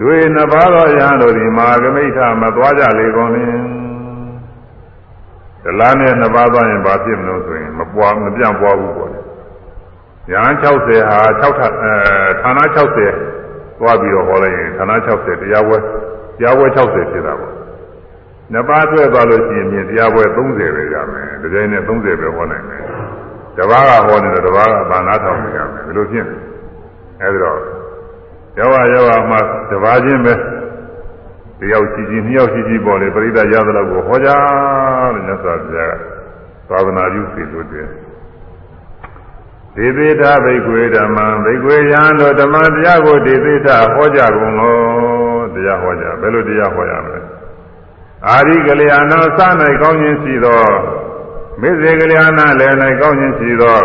[SPEAKER 1] တွေနှစ်ပါးသောယံတို့သည်မာဂမိဋ္ဌမသွားကြလေကုန်လင်ဒလားနဲ့နှစ်ပါးသွားရင်ဘာဖြစ်မလို့ဆိုရင်မပွားမပြန့်ပွားဘူးပေါ့လေယံ60ဟာ6ထအဲဌာန60သွားပြီးတော့ဟောလိုက်ရင်ဌာန60တရားပွဲတရားပွဲ60ဖြစ်တာပေါ့ နှစ်ပါးဆွဲသွားလို့ရှိရင်မြင်တရားပွဲ30ပဲရမယ်ဒီကြိမ်နဲ့30ပဲဟောနိုင်မယ်တပါးကဟောနေတယ်တပါးကဘာနာထောင်နေရမယ်ဒီလိုဖြစ်နေအဲဒီတော့ယောဂယောဂမှတပါးချင်းပဲတယောက်ရှိရှိနှစ်ယောက်ရှိရှိပေါ်လေပရိသတ်ရသလောက်ကိုဟောကြတယ်မြတ်စွာဘုရားကသာသနာပြုစီလို့တယ်ဒေသေတာဘိကွေဓမ္မံဘိကွေယံတို့ဓမ္မတရားကိုဒေသေတာဟောကြကုန်လို့တရားဟောကြဘယ်လိုတရားဟောရမလဲ အာရိကလျာဏစ၌ကောင်းခြင်းရှိသောမေဇေကလျာဏလည်း၌ကောင်းခြင်းရှိသော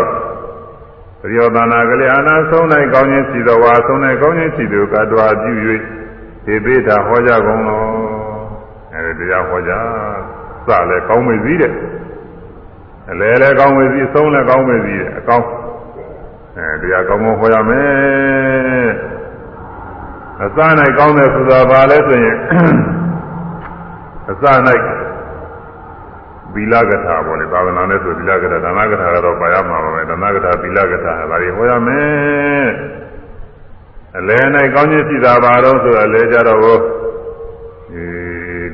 [SPEAKER 1] ပရိယောသနာကလျာဏဆုံး၌ကောင်းခြင်းရှိသောဝါဆုံး၌ကောင်းခြင်းရှိသောကတ္တဝါပြု၍ဒေသေတာဟောကြကုန်လို့အဲဒီတရားဟောကြစလည်းကောင်းမေစည်းတဲ့အလဲလည်းကောင်းမေစည်းဆုံးလည်းကောင်းမေစည်းတဲ့အကောင်းအဲတရားကောင်းကောင်းဟောရမယ်အစ၌ကောင်းတယ်ဆိုတာဘာလဲဆိုရင် အစ၌သီလကထာပေါ့လေသာသနာနဲ့ဆိုသီလကထာဒါနကထာကတော့ပါရမှာပါပဲဒါနကထာသီလကထာဒါတွေဟောရမယ်အလဲ၌ကောင်းခြင်းရှိတာပါတော့ဆိုတာလဲကြတော့ဟောဒီ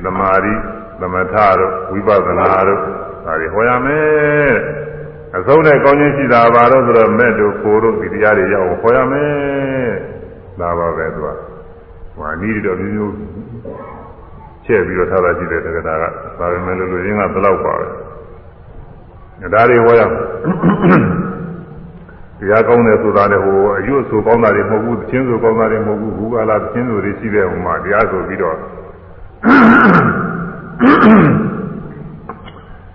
[SPEAKER 1] သမာဓိသမထတို့ဝိပဿနာတို့ဒါတွေဟောရမယ်အဆုံးနဲ့ကောင်းခြင်းရှိတာပါတော့ဆိုတော့မဲ့တို့ကိုတို့ဒီတရားတွေရအောင်ခေါ်ရမယ်ဒါပါပဲသူကဟိုအနည်းတော့မျိုးမျိုး ချက်ပြီးတော့ထားတာရှိတဲ့တက္ကတာကဒါပဲမဲ့လို့လူရင်းကဘယ်လောက်ပါပဲဒါတွေဟောရတရားကောင်းတယ်ဆိုတာလည်းဟိုအယုဆိုကောင်းတာတွေမဟုတ်ဘူးသချင်းဆိုကောင်းတာတွေမဟုတ်ဘူးဘူကလာသချင်းဆိုတွေရှိတဲ့ဟိုမှာတရားဆိုပြီးတော့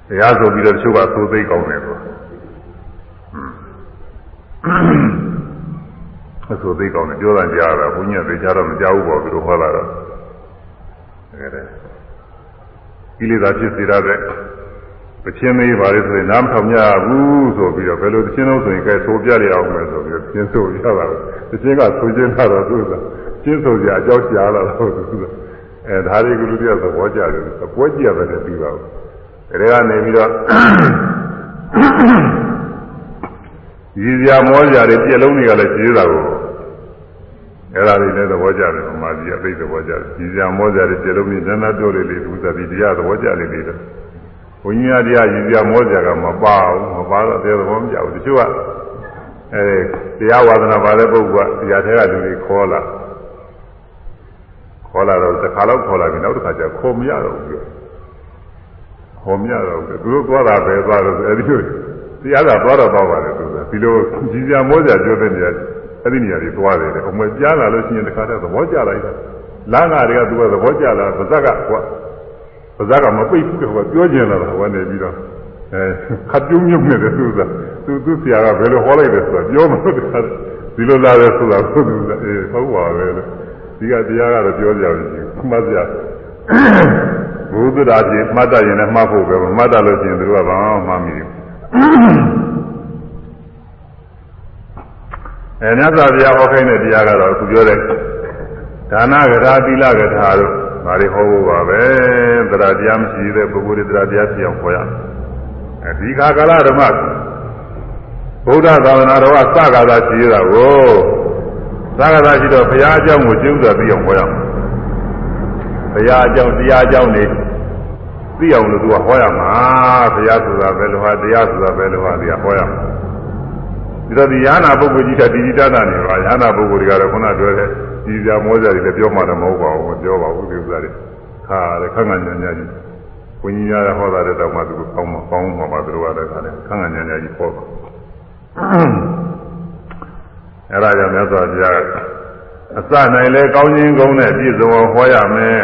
[SPEAKER 1] တရားဆိုပြီးတော့တချို့ကသိုးသိကောင်းတယ်ဆိုအဆိုသိကောင်းတယ်ပြောတာကြားတာဘုန်းကြီးကသိကြတော့မကြောက်ဘူးပေါ့သူတို့ဟောတာတော့ အဲဒါကိလေသာဖြစ်စေရတဲ့ပချင်းမေးပါလေဆိုရင်နားမထောင်ကြဘူးဆိုပြီးတော့ဘယ်လိုတချင်းလို့ဆိုရင်ကဲသိုးပြရအောင်မယ်ဆိုပြီးတော့ချင်းဆိုရတာတချင်းကဆိုချင်းတာတော့သူကချင်းဆိုကြအကြောင်းကြားလာတော့သူကအဲဒါတွေကလူတွေကသဘောကျတယ်အပွဲကြည့်ရတယ်ပြီးပါဘူးဒါကနေပြီးတော့ရည်စရာမောစရာတွေပြက်လုံးတွေကလည်းကြီးတာကို အဲ့ဒါတွေလည်းသဘောကျတယ်ဗမာကြီးအသိသဘောကျတယ်ရည်စရာမောစရာတွေပြက်လုံးတွေနန်းနာပြောလေးလေးသူသတိတရားသဘောကျလေးလေးတော့ဘုန်းကြီးတရားရည်စရာမောစရာကမပါဘူးမပါတော့တရားသဘောမကျဘူးတချို့ကအဲတရားဝါဒနာပါတဲ့ပုဂ္ဂိုလ်ကတရားထဲကလူတွေခေါ်လာခေါ်လာတော့တစ်ခါတော့ခေါ်လာပြီနောက်တစ်ခါကျခေါ်မရတော့ဘူးခေါ်မရတော့ဘူးသူတို့သွားတာပဲသွားတော့အဲဒီလိုတရားကသွားတော့သွားပါလေသူကဒီလိုကြီးစရာမောစရာပြောတဲ့နေရာ အဲ့ဒီနေရာတွေသွားတယ်အမွေကြားလာလို့ရှိရင်တစ်ခါတည်းသဘောကျလိုက်တာလမ်းကတွေကသူကသဘောကျလာပါဇက်ကကွာပါဇက်ကမပိတ်ဘူးတော့ပြောကျင်လာတာဟောနေပြီးတော့အဲခတ်ပြုံးမြုပ်နေတယ်သူကသူသူဆရာကဘယ်လိုဟောလိုက်တယ်ဆိုတာပြောမလို့ဒီလိုလာတယ်ဆိုတာသူကအေးဟုတ်ပါပဲလို့ဒီကတရားကတော့ပြောကြအောင်ရှိမှတ်ကြဘုဒ္ဓရာကြီးမှတ်တတ်ရင်လည်းမှတ်ဖို့ပဲမှတ်တတ်လို့ရှိရင်သူကဘာမှမမှတ်မိဘူး အဲမြတ်စွာဘုရားဟောခိုင်းတဲ့တရားကတော့အခုပြောတဲ့ဒါနကရာသီလကထာတို့ဒါတွေဟောဖို့ပါပဲတရားတရားမရှိတဲ့ပုဂ္ဂိုလ်တွေတရားတရားပြအောင်ဟောရအဲဒီခါကာလဓမ္မဗုဒ္ဓသာသနာတော်ကစကားသာရှိရတာကိုစကားသာရှိတော့ဘုရားအကြောင်းကိုကျင့်ဥစွာပြီးအောင်ဟောရမယ်ဘုရားအကြောင်းတရားအကြောင်းတွေသိအောင်လို့သူကဟောရမှာဘုရားဆိုတာပဲလို့ဟာတရားဆိုတာပဲလို့ဟာတရားဟောရမှာ ဒီတော့ဒီယာနာပုဂ္ဂိုလ်ကြီးကဒီဒီတတာနေပါယာနာပုဂ္ဂိုလ်တွေကတော့ခုနပြောတဲ့ဒီစရာမောစရာတွေလည်းပြောမှလည်းမဟုတ်ပါဘူးမပြောပါဘူးဒီဥစ္စာတွေခါတယ်ခန့်ခန့်ညာညာကြီးဘုန်းကြီးများဟောတာတဲ့တော့မှသူကောင်းမကောင်းမှာပါသူတို့ကလည်းခါတယ်ခန့်ခန့်ညာညာကြီးဟောပါအဲ့ဒါကြောင့်မြတ်စွာဘုရားအစနိုင်လဲကောင်းခြင်းကုန်းနဲ့ပြည့်စုံအောင်ဟောရမယ်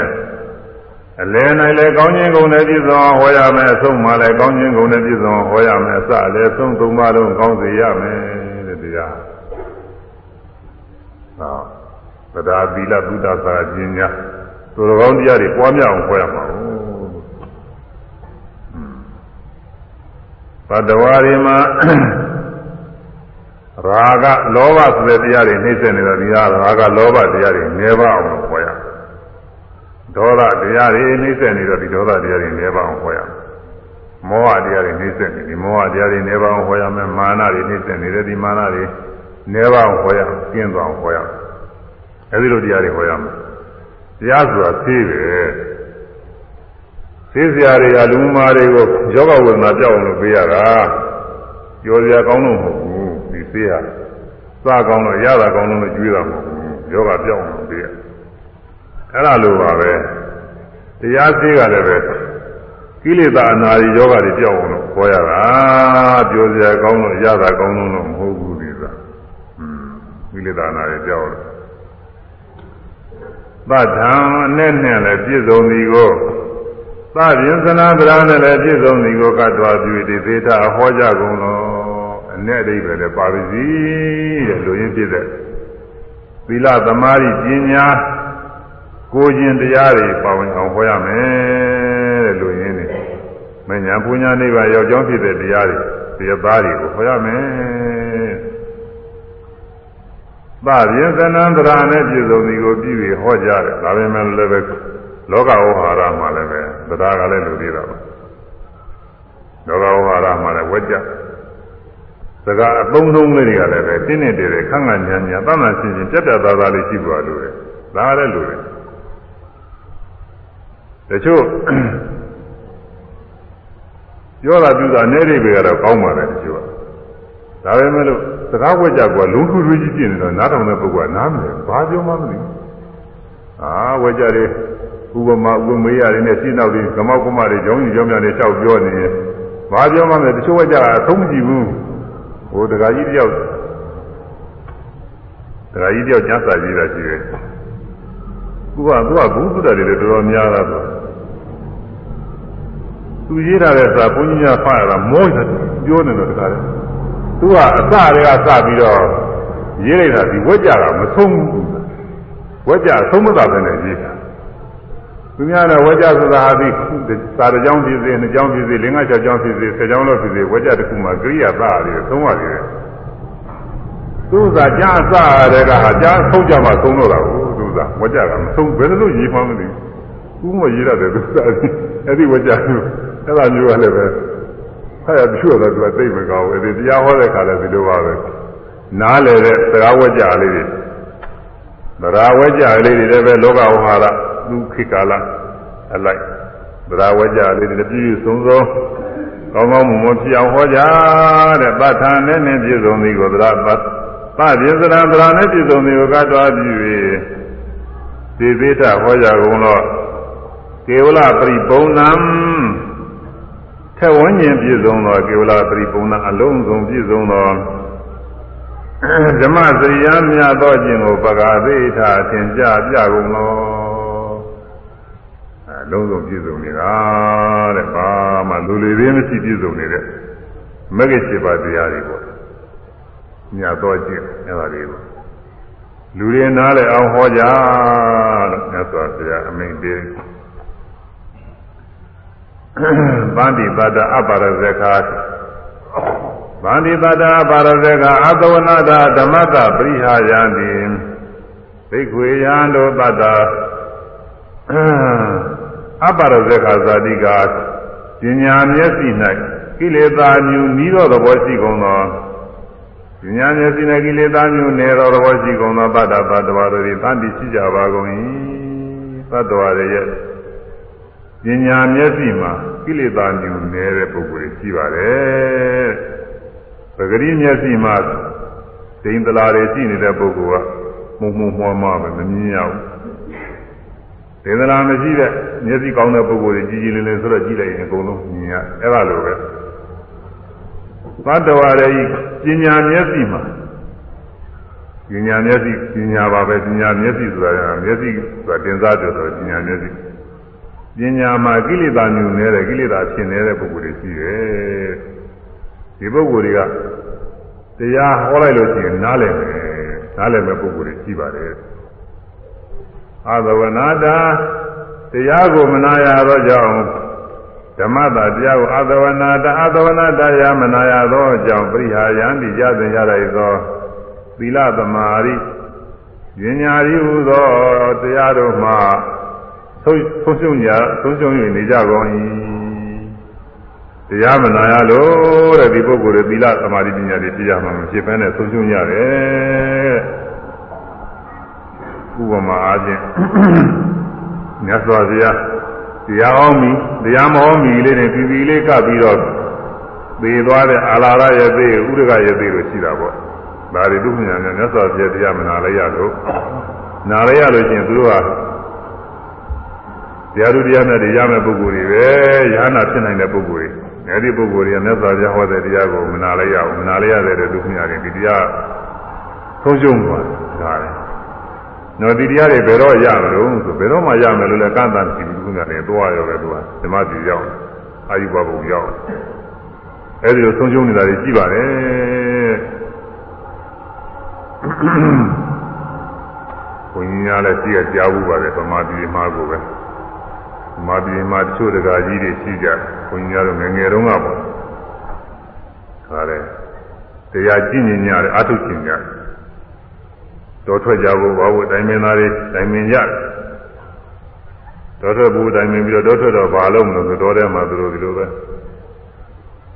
[SPEAKER 1] အလယ်နိုင်လဲကောင်းခြင်းကုန်တဲ့ပြည့်စုံဟောရမယ်အဆုံးမှလည်းကောင်းခြင်းကုန်တဲ့ပြည့်စုံဟောရမယ်အစလည်းဆုံးသုံးပါလုံးကောင်းစေရမယ်တဲ့တရားဟောသဒ္ဒါသီလသုဒ္ဓသာပညာသူတော်ကောင်းတရားတွေပွားများအောင်ဟောရမှာဘတ်တော်ရီမှာရာဂလောဘဆိုတဲ့တရားတွေနှိမ့်ဆက်နေတော့ဒီဟာရာဂလောဘတရားတွေနေပါအောင်ဟောရမယ် ဒေါသတရားတွေနှိမ့်ဆက်နေတော့ဒီဒေါသတရားတွေနေပါအောင်ဟောရမယ်။မောဟတရားတွေနှိမ့်ဆက်နေဒီမောဟတရားတွေနေပါအောင်ဟောရမယ်။မာနတွေနှိမ့်ဆက်နေတဲ့ဒီမာနတွေနေပါအောင်ဟောရမယ်။ကျင်းသွားအောင်ဟောရမယ်။အဲဒီလိုတရားတွေဟောရမယ်။တရားဆိုတာသိတယ်။သိစရာတွေကလူမာတွေကိုယောဂဝေဒနာပြောက်အောင်လုပ်ပေးရတာ။ပြောစရာကောင်းလို့မဟုတ်ဘူး။ဒီသိရ။စကောင်းလို့ရတာကောင်းလို့ကျွေးတာမဟုတ်ဘူး။ယောဂပြောက်အောင်လုပ်ပေးရ။ အဲ့ဒါလိုပါပဲတရားစေးကလည်းပဲကိလေသာအနာရီယောဂတွေကြောက်အောင်လို့ခေါ်ရတာပြောစရာကောင်းလို့ရတာကောင်းလို့မဟုတ်ဘူးဒီသာอืมကိလေသာအနာရီကြောက်လို့သတ္ထံနဲ့နဲ့လည်းပြည့်စုံသည်ကိုသဗ္ဗင်္စနာဗရာနဲ့လည်းပြည့်စုံသည်ကိုကတ္တဝပြုတိသေတာဟောကြကုန်လို့အ내အိဗယ်လည်းပါပါစီတဲ့လူရင်းပြည့်တဲ့သီလသမာဓိပညာ ကိုခြင်းတရားတွေပါဝင်အောင်ဟောရမယ်တဲ့လူရင်းနေမညာပူညာနိဗ္ဗာန်ရောက်ကြောင်းဖြစ်တဲ့တရားတွေတရားသားတွေကိုဟောရမယ်သဗ္ဗယသနံတရာနဲ့ပြည့်စုံဒီကိုပြည့်ပြီးဟောကြတယ်ဒါပေမဲ့လည်းပဲလောကဝဟာရမှာလည်းပဲတရားကလည်းလူသေးတာပါလောကဝဟာရမှာလည်းဝက်ကြစကားအသုံးဆုံးလေးတွေကလည်းပဲတင်းနေတယ်ခန့်ခန့်ညာညာတတ်မှန်ရှင်းရှင်းပြတ်ပြတ်သားသားလေးရှိပါလို့တယ်ဒါလည်းလူတယ် တချို့ပြောတာပြုတာအနေရိပ်ပဲကတော့ကောင်းပါတယ်တချို့ကဒါပေမဲ့လို့စကားဝက်ကြကလုံးထူထူကြီးပြနေတော့နားထောင်တဲ့ပုဂ္ဂိုလ်ကနားမလဲဘာပြောမှမသိဘူးအာဝက်ကြတွေဥပမာဥပမေးရတွေနဲ့ရှင်းနောက်ပြီးကမောက်ကမတွေကြောင်းကြီးကြောင်းများတွေလျှောက်ပြောနေရင်ဘာပြောမှမလဲတချို့ဝက်ကြကအဆုံးမကြည့်ဘူးဟိုတခါကြီးတယောက်တခါကြီးတယောက်ကျမ်းစာကြီးတာရှိတယ် သူကသူကဘုသုတ္တတွေလည်းတော်တော်များတာဆိုသူရေးထားတဲ့စာဘုန်းကြီးများဖတ်ရတာမောတယ်ပြောနေတော့တခါလေသူကအစတွေကစပြီးတော့ရေးလိုက်တာဒီဝက်ကြတာမဆုံးဘူးဝက်ကြဆုံးမသာပဲနဲ့ရေးတာသူများတော့ဝက်ကြဆိုတာဟာဒီစာတစ်ကြောင်းဖြစ်စေနှစ်ကြောင်းဖြစ်စေလေးငါးခြောက်ကြောင်းဖြစ်စေဆယ်ကြောင်းလို့ဖြစ်စေဝက်ကြတစ်ခုမှကိရိယာသားရတယ်သုံးရတယ်သူကကြားအစတဲ့ကဟာကြားဆုံးကြမှသုံးတော့တာကို သူကဝက်ကြကမဆုံးဘယ်လိုရေးမှမသိဘူးဥမရေးရတယ်သူကအဲ့ဒီဝက်ကြသူအဲ့ဒါမျိုးကလည်းပဲဖတ်ရပြွတ်တော့သူကသိမကောင်းဘူးဒီတရားဟောတဲ့ခါလည်းဒီလိုပါပဲနားလေတဲ့စကားဝက်ကြလေးတွေသရာဝက်ကြလေးတွေလည်းပဲလောကဝဟာရသူခေတ်ကာလအလိုက်သရာဝက်ကြလေးတွေပြည့်စုံစုံကောင်းကောင်းမွန်မွန်ဖြစ်အောင်ဟောကြတဲ့ပဋ္ဌာန်နဲ့နဲ့ပြည့်စုံသည်ကိုသရာပသပြစ္ဆရာသရာနဲ့ပြည့်စုံသည်ကိုကတော်ပြီး၍ သေသေးတာဟောကြကုန်တော့ကေဝလပရိပုံဏံထက်ဝန်းကျင်ပြည့်စုံသောကေဝလပရိပုံဏံအလုံးစုံပြည့်စုံသောဓမ္မစရိယာမြတ်သောခြင်းကိုပကာသိထာသင်ကြပြကုန်သောအလုံးစုံပြည့်စုံနေတာတဲ့ဘာမှလူလေသေးမရှိပြည့်စုံနေတဲ့မဂ္ဂင်7ပါးတရားတွေပေါ့မြတ်သောခြင်းအဲ့ဒါလေးပေါ့ လူတွေနားလဲအောင်ဟောကြလို့မြတ်စွာဘုရားအမိန့်ပေးဗန္တိပတ္တအပရဇခာဗန္တိပတ္တအပရဇခာအသဝနာတာဓမ္မတပရိဟာယံတိဘိက္ခွေယံတို့ပတ္တအပရဇခာဇာတိကပညာမျက်စိ၌ကိလေသာမြူနီးသောသဘောရှိကုန်သော ပညာမျက်စိ၌ကိလေသာမြူနေသောသဘောရှိကုန်သောပတ္တပတ္တဝါတို့သည်တန်တိရှိကြပါကုန်၏ပတ္တဝါတွေရဲ့ပညာမျက်စိမှာကိလေသာညူနေတဲ့ပုဂ္ဂိုလ်တွေရှိပါတယ်။ပဂရိမျက်စိမှာဒိန်တလာတွေရှိနေတဲ့ပုဂ္ဂိုလ်ကမှုံမှုံမှွားမှပဲမမြင်ရဘူး။ဒိန်တလာမရှိတဲ့မျက်စိကောင်းတဲ့ပုဂ္ဂိုလ်တွေကြည်ကြည်လင်လင်ဆိုတော့ကြည့်လိုက်ရင်အကုန်လုံးမြင်ရ။အဲ့ဒါလိုပဲ။ သတ္တဝါတွေပညာမျက်စိမှာပညာမျက်စိပညာပါပဲပညာမျက်စိဆိုတာမျက်စိဆိုတာတင်စားတယ်ဆိုတော့ပညာမျက်စိပညာမှာကိလေသာညူနေတဲ့ကိလေသာဖြစ်နေတဲ့ပုဂ္ဂိုလ်တွေရှိတယ်ဒီပုဂ္ဂိုလ်တွေကတရားဟောလိုက်လို့ရှိရင်နားလည်မယ်နားလည်မဲ့ပုဂ္ဂိုလ်တွေရှိပါတယ်အာသဝနာတာတရားကိုမနာရသောကြောင့် ဓမ္မတာတရားကိုအာသဝနာတာအာသဝနာတရားမနာရသောကြောင့်ပရိဟာယံတိရသင်ရလိုက်သောသီလသမာဓိဉာဏ်ရီဟူသောတရားတို့မှာဆုံးဆုံးရှုံးကြဆုံးရှုံး၍နေကြကုန်၏တရားမနာရလို့တဲ့ဒီပုဂ္ဂိုလ်တွေသီလသမာဓိပညာတွေပြရမှာမဖြစ်ဘဲနဲ့ဆုံးရှုံးရတယ်ဥပမာအားဖြင့်မြတ်စွာဘုရား တရားဟောမီတရားမဟောမီလေးနဲ့ပြည်ပြည်လေးကပ်ပြီးတော့သေသွားတဲ့အာလာရရဲ့သေဥဒကရဲ့သေလို့ရှိတာပေါ့ဒါတွေဒုက္ခညာများမြတ်စွာဘုရားတရားမနာလိုက်ရလို့နာလိုက်ရလို့ချင်းသူတို့ကတရားသူတရားနဲ့ရမယ့်ပုဂ္ဂိုလ်တွေပဲယ ahanan ဖြစ်နိုင်တဲ့ပုဂ္ဂိုလ်တွေအဲဒီပုဂ္ဂိုလ်တွေကမြတ်စွာဘုရားဟောတဲ့တရားကိုမနာလိုက်ရဘူးမနာလိုက်ရတဲ့ဒုက္ခညာတွေဒီတရားဆုံးရှုံးသွားတာလေ နော်ဒီတရားတွေဘယ်တော့ရမလို့ဆိုဘယ်တော့မှရမယ်လို့လည်းကန့်တန်ရှိဘူးဒုက္ခညာတွေသွားရောပဲသူကဓမ္မစီရောက်အာယုဘဘုံရောက်အဲဒီလိုဆုံးရှုံးနေတာတွေရှိပါတယ်ဘုန်းကြီးများလည်းရှိရကြားဘူးပါတယ်ဗမာပြည်မှာကိုပဲမာပြည်မှာတချို့တကာကြီးတွေရှိကြဘုန်းကြီးများတို့ငယ်ငယ်တုန်းကပေါ့ဒါလည်းတရားကြည့်ညင်ရတယ်အထုကျင်ကြတော် ထွက်ကြဖို့ဘာလို့တိုင်မင်းသားတွေတိုင်မင်းကြတော်ထွက်ဖို့တိုင်မင်းပြီးတော့တော်ထွက်တော့ဘာလို့မလို့ဆိုတော်ထဲမှာသူတို့ဒီလိုပဲ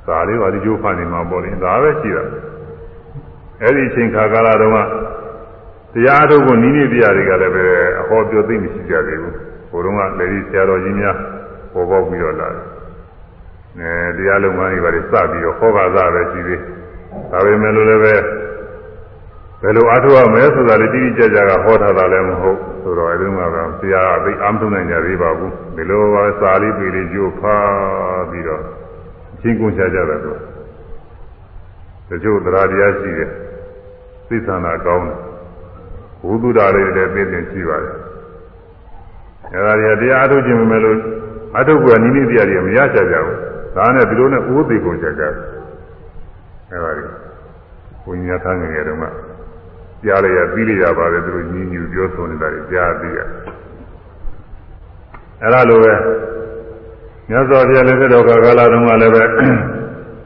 [SPEAKER 1] သာလေးပါဒီကျိုးဖန်နေမှာပေါ့လေဒါပဲရှိတာအဲ့ဒီအချိန်ခါကာလတုန်းကတရားထုတ်ဖို့နီးနီးတရားတွေကလည်းပဲအဟောပြောသိမရှိကြသေးဘူးဟိုတုန်းကလေဒီဆရာတော်ကြီးများပေါ်ပေါက်ပြီးတော့လာတယ်။အဲတရားလုံးမကြီးပါလေစပြီးတော့ဟောကစားပဲရှိသေး။ဒါပေမဲ့လို့လည်းပဲ ဘယ်လိုအားထုတ်ရမလဲဆိုတာလည်းတိတိကျကျကဟောထားတာလည်းမဟုတ်ဆိုတော့အဲဒီမှာကတရားအသိအားမထုတ်နိုင်ကြသေးပါဘူး။ဒီလိုပါစာလေးပေလေးကျိုးဖားပြီးတော့ချင်းကုန်ချကြတယ်သူ။တချို့တရားတရားရှိတယ်။သိသနာကောင်းတယ်။ဘုသူဓာလေးတွေသိသိရှိပါတယ်။အဲဒါတွေတရားအထုတ်ခြင်းမမယ်လို့အထုပ်ကနိမိတ်တရားတွေမရချကြဘူးဒါနဲ့ဒီလိုနဲ့အိုးသေးကုန်ချကြတယ်အဲပါလေဘုညာသားငယ်ငယ်တုန်းက ကြားလိုက်ရပြီးလိုက်ရပါတယ်သူတို့ညီညူပြောဆိုနေတာတွေကြားပြီးရအဲလိုပဲမြတ်စွာဘုရားလည်းတော်ကာလတုန်းကလည်းပဲ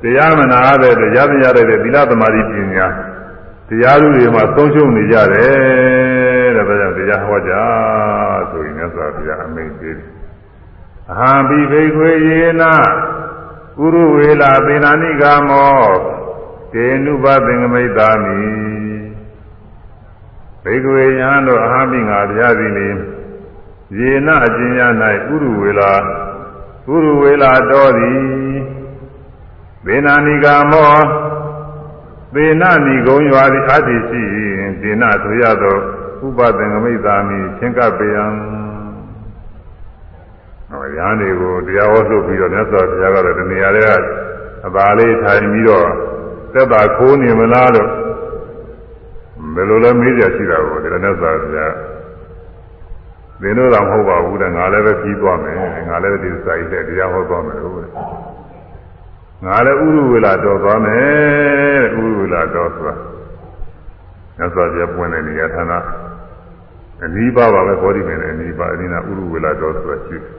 [SPEAKER 1] တရားမနာရတဲ့တရားမရတဲ့သီလသမာဓိပညာတရားလူတွေမှာသုံးရှုံနေကြတယ်တဲ့ဒါကြောင့်တရားဟောကြဆိုရင်မြတ်စွာဘုရားအမိန့်ပေးတယ်အဟံပိဘိခွေယေနာဥရဝေလာသေနာနိဂာမောတေနုပသင်္ကမိတ်သာမိ ဘိခွေယံတို့အဟံပိငါတရားသည်နေယေနာအကျဉ်းရ၌ဥရဝေလာဥရဝေလာတော်သည်သေနာနိဂာမောသေနာနိဂုံရွာသည်အတ္တိရှိသေနာဆိုရသောဥပသင်္ကမိတ်သာမိချင်းကပ်ပေယံဟောရဟန်းတွေကိုတရားဟောဆိုပြီးတော့မြတ်စွာဘုရားကတော့ဒီနေရာတွေကအသာလေးထိုင်ပြီးတော့သက်သာခိုးနေမလားလို့ ဘယ်လိုလဲမေးကြရှိတာကိုဒီမြတ်စွာဘုရားသင်တို့တော့မဟုတ်ပါဘူးတဲ့ငါလည်းပဲပြီးသွားမယ်ငါလည်းဒီစာရေးတဲ့တရားဟောသွားမယ်လို့ငါလည်းဥရဝေလာတော်သွားမယ်တဲ့ဥရဝေလာတော်ဆိုတာမြတ်စွာဘုရားပွင့်တဲ့နေရာဌာနအနိဗ္ဗာန်ပါပဲဘောဓိပင်နဲ့အနိဗ္ဗာန်အနိနာဥရဝေလာတော်ဆိုတာရှိတယ်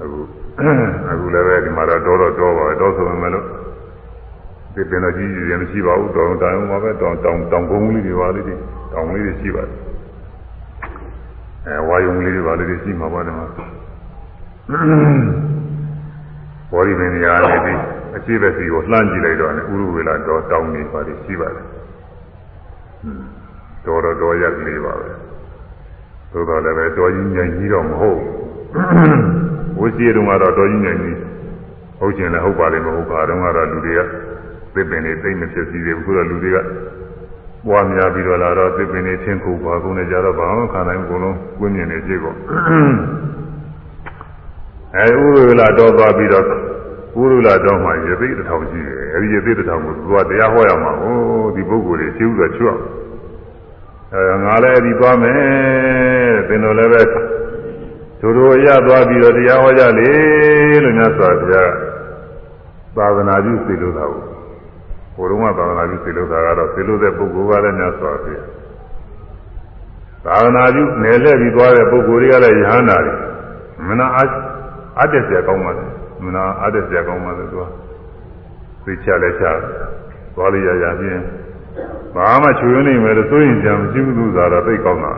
[SPEAKER 1] အခုအခုလည်းပဲဒီမှာတော့တော်တော့တော်ပါပဲတော်ဆိုပေမဲ့လို့ ဒီပင်တော့ကြီးကြီးရင်မရှိပါဘူးတောင်တောင်မှာပဲတောင်တောင်တောင်ကုန်းလေးတွေပါလေးတွေတောင်လေးတွေရှိပါတယ်အဲဝါယုံလေးတွေပါလေးတွေရှိမှာပါတယ်မှာဘောရီပင်ရာလေးဒီအခြေပဲစီကိုလှမ်းကြည့်လိုက်တော့လည်းဥရဝေလာတော်တောင်နေပါလိရှိပါတယ်တော်တော့တော်ရကလေးပါပဲသို့တော်လည်းပဲတော်ကြီးညင်ကြီးတော့မဟုတ်ဝိစီတုံကတော့တော်ကြီးညင်ကြီးဟုတ်ကျင်လည်းဟုတ်ပါလိမ့်မဟုတ်ပါတော့ကတော့လူတွေက သစ်ပင်တွေသိမ့်မဖြစ်စီသေးဘူးခုတော့လူတွေကပွားများပြီးတော့လာတော့သစ်ပင်တွေချင်းခုပါကုန်နေကြတော့ဘာမှခံနိုင်ဘူးအကုန်လုံးကွင်းမြင်နေကြည့်ပေါ့အဲဥရလာတော့သွားပြီးတော့ဥရလာတော့မှရသိတစ်ထောင်ရှိတယ်အဲဒီရသိတစ်ထောင်ကိုသူကတရားဟောရမှာဟိုဒီပုဂ္ဂိုလ်တွေရှင်းဥစွာချွတ်အဲငါလည်းဒီသွားမယ်တဲ့သင်တို့လည်းပဲသူတို့ရသွားပြီးတော့တရားဟောကြလေလို့မြတ်စွာဘုရားသာသနာပြုစေလို့တာကို ဟိုတုန်းကသာသနာပြုစေလို့တာကတော့စေလို့တဲ့ပုဂ္ဂိုလ်ကလည်းများစွာပြည့်သာသနာပြုနယ်လှည့်ပြီးသွားတဲ့ပုဂ္ဂိုလ်တွေကလည်းယဟန္တာတွေမနာအတ္တဆရာကောင်းပါလေမနာအတ္တဆရာကောင်းပါလေသူကသိချလည်းချသွားလိုက်ရရချင်းဘာမှချွေးနေမယ်လို့ဆိုရင်ကြံမရှိဘူးသူသာတော့သိကောင်းတာ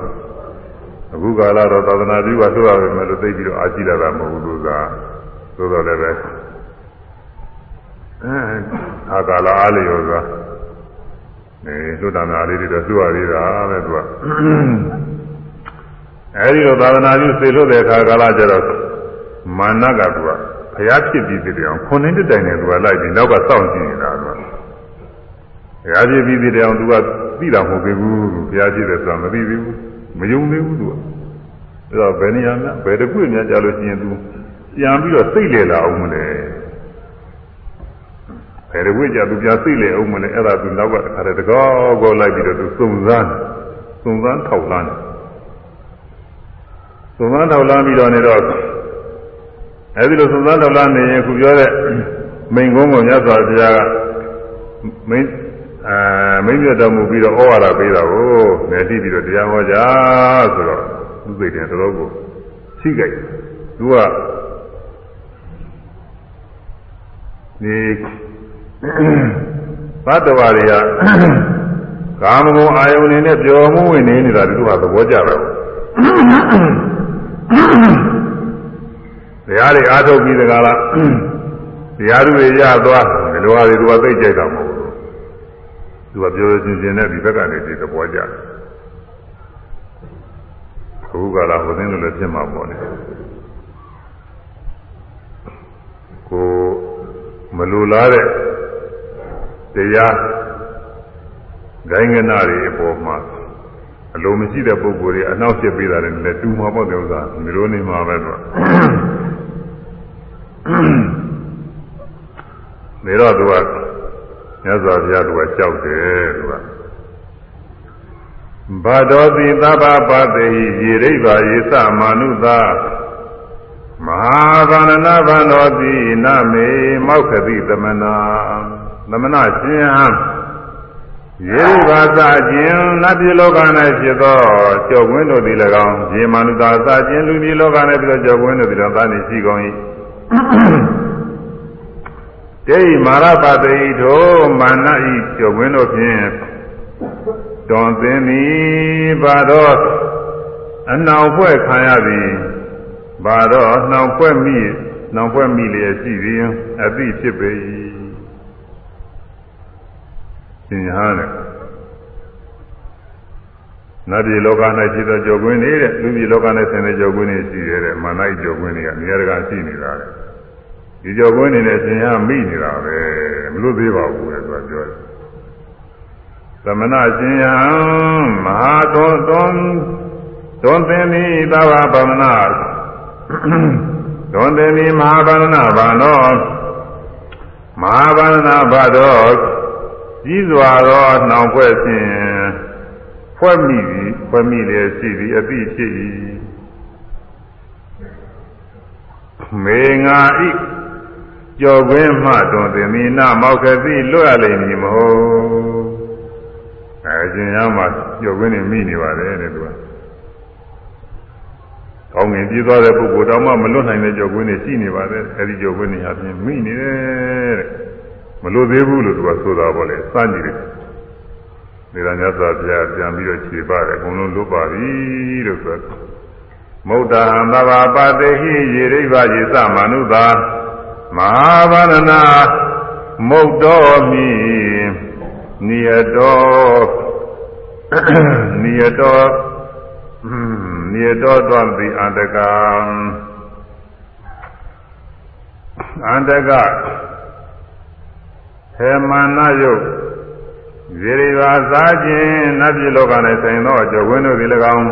[SPEAKER 1] အခုကာလတော့သာသနာပြုကဆိုရမယ်လို့သိပြီးတော့အားရှိလာတာမဟုတ်ဘူးသူကသို့တော်လည်းပဲ အဲအာကာလအားလျော်စွာအဲသုတ္တနာလေးတွေတော့သူ့ရသေးတာပဲသူကအဲဒီတော့သာသနာပြုစေလို့တဲ့အခါကာလကျတော့မာနကသူကဘုရားဖြစ်ပြီးတည်းအောင်ခုနှစ်တိုင်နဲ့သူကလိုက်ပြီးနောက်ကစောင့်ကြည့်နေတာသူကဘုရားဖြစ်ပြီးတည်းအောင်သူကသိတာမဟုတ်သေးဘူးဘုရားဖြစ်တယ်ဆိုတာမသိသေးဘူးမယုံသေးဘူးသူကအဲတော့ဘယ်နေရာမှာဘယ်တစ်ခုများကြာလို့ရှိရင်သူပြန်ပြီးတော့စိတ်လေလာအောင်မလဲ ဘယ်တစ်ခုကြာသူပြန်စိတ်လေအောင်မလဲအဲ့ဒါသူနောက်ကတခါတည်းတကောကောလိုက်ပြီးတော့သူစုံစမ်းစုံစမ်းထောက်လန်းတယ်စုံစမ်းထောက်လန်းပြီးတော့နေတော့အဲဒီလိုစုံစမ်းထောက်လန်းနေရင်ခုပြောတဲ့မိန်ကုန်းကိုမြတ်စွာဘုရားကမိန်အဲမိန့်ပြတော်မူပြီးတော့ဩဝါဒပေးတာကိုနေတိပြီးတော့တရားဟောကြဆိုတော့သူစိတ်တယ်တော်ကိုရှိကြတယ်သူကဒီ ဘတ်တော်တွေကကာမဂုဏ်အာယုန်နေနဲ့ပျော်မှုဝင်နေနေတာသူကသဘောကျတာတရားတွေအားထုတ်ပြီးတကားလားတရားတွေရသွားဒီလိုဟာတွေသူကသိကြိုက်တာမဟုတ်သူကပြောချင်းချင်းနဲ့ဒီဘက်ကနေဒီသဘောကျတယ်အခုကလာဟိုသင်းလိုလည်းဖြစ်မှာပေါ့လေကိုမလိုလားတဲ့ တရားဂိုင်းကနာတွေအပေါ်မှာအလိုမရှိတဲ့ပုံကိုယ်တွေအနှောက်ဖြစ်ပေးတာလည်းလည်းတူမှာပေါ့တဲ့ဥစ္စာမျိုးနေမှာပဲတော့နေတော့သူကမြတ်စွာဘုရားကကြောက်တယ်သူကဘာတော်တိသဗ္ဗပတိရေရိဗ္ဗာယေသမာနုသာမာဟာဗန္ဒနာဗန္ဒောတိနမေမောက္ခတိသမနာ သမနာရှင်ဟံယေရိဘာသာခြင်းနတ်ပြည်လောက၌ဖြစ်သောကြောက်ဝင်းတို့သည်၎င်းဇေမနုသာသာခြင်းလူပြည်လောက၌ဖြစ်သောကြောက်ဝင်းတို့သည်၎င်းသာနေရှိကုန်၏တေဤမာရပါတိထိုမာနဤကြောက်ဝင်းတို့ဖြင့်တွန်သင်သည်ဘာတော့အနောင်ဖွဲ့ခံရသည်ဘာတော့နှောင်ဖွဲ့မိနှောင်ဖွဲ့မိလျက်ရှိသည်အသိဖြစ်ပေ၏ သင်ညာနဲ့နတ်ပြည်လောက၌ရှိသောကြောကွင်းနေတဲ့လူပြည်လောက၌ဆင်းတဲ့ကြောကွင်းတွေရှိတယ်တဲ့မာနကြောကွင်းတွေကနေရာတကာရှိနေတာတဲ့ဒီကြောကွင်းတွေနဲ့သင်ညာမိနေတာပဲမလို့သေးပါဘူးလေသူကပြောတယ်သမဏရှင်ယံမဟာသောသောသွန်သင်သည်သဘာဗမနာသွန်သင်သည်မဟာဗန္ဒနာဘာနောမဟာဗန္ဒနာဘာတော် ကြီးစွာသောနှောင်ဖွဲ့ဖြင့်ဖွဲ့မိသည်ဖွဲ့မိလျက်ရှိသည်အတိဖြစ်၏မေငါဤကြော်ခွင်းမှတွင်သင်သည်နာမောက္ခတိလွတ်ရလိမ့်မည်မဟုတ်အဲရှင်ရမှာကြော်ခွင်းနေမိနေပါတယ်တဲ့သူကကောင်းငင်ပြေးသွားတဲ့ပုဂ္ဂိုလ်တောင်မှမလွတ်နိုင်တဲ့ကြော်ခွင်းတွေရှိနေပါတယ်အဲဒီကြော်ခွင်းတွေဟာဖြင့်မိနေတယ်တဲ့မ လွတ်သေးဘူးလို့သူကဆိုတာပေါ့လေစမ်းကြည့်တယ်နေရာညသာပြပြန်ပြီးတော့ခြေပါတယ်အကုန်လုံးလွတ်ပါပြီလို့ဆိုမௌတဟံသဘာပတေဟိယေရိဗယေသမနုသာမဟာဗန္ဒနာမုတ်တော်မိနိယတော်နိယတော်နိယတော်တော်တိအန္တကအန္တက ထေမာနယုတ်ဇေရိပါစားခြင်းနတ်ပြည်လောက၌ဆိုင်သောကြောဝင်းတို့သည်၎င်း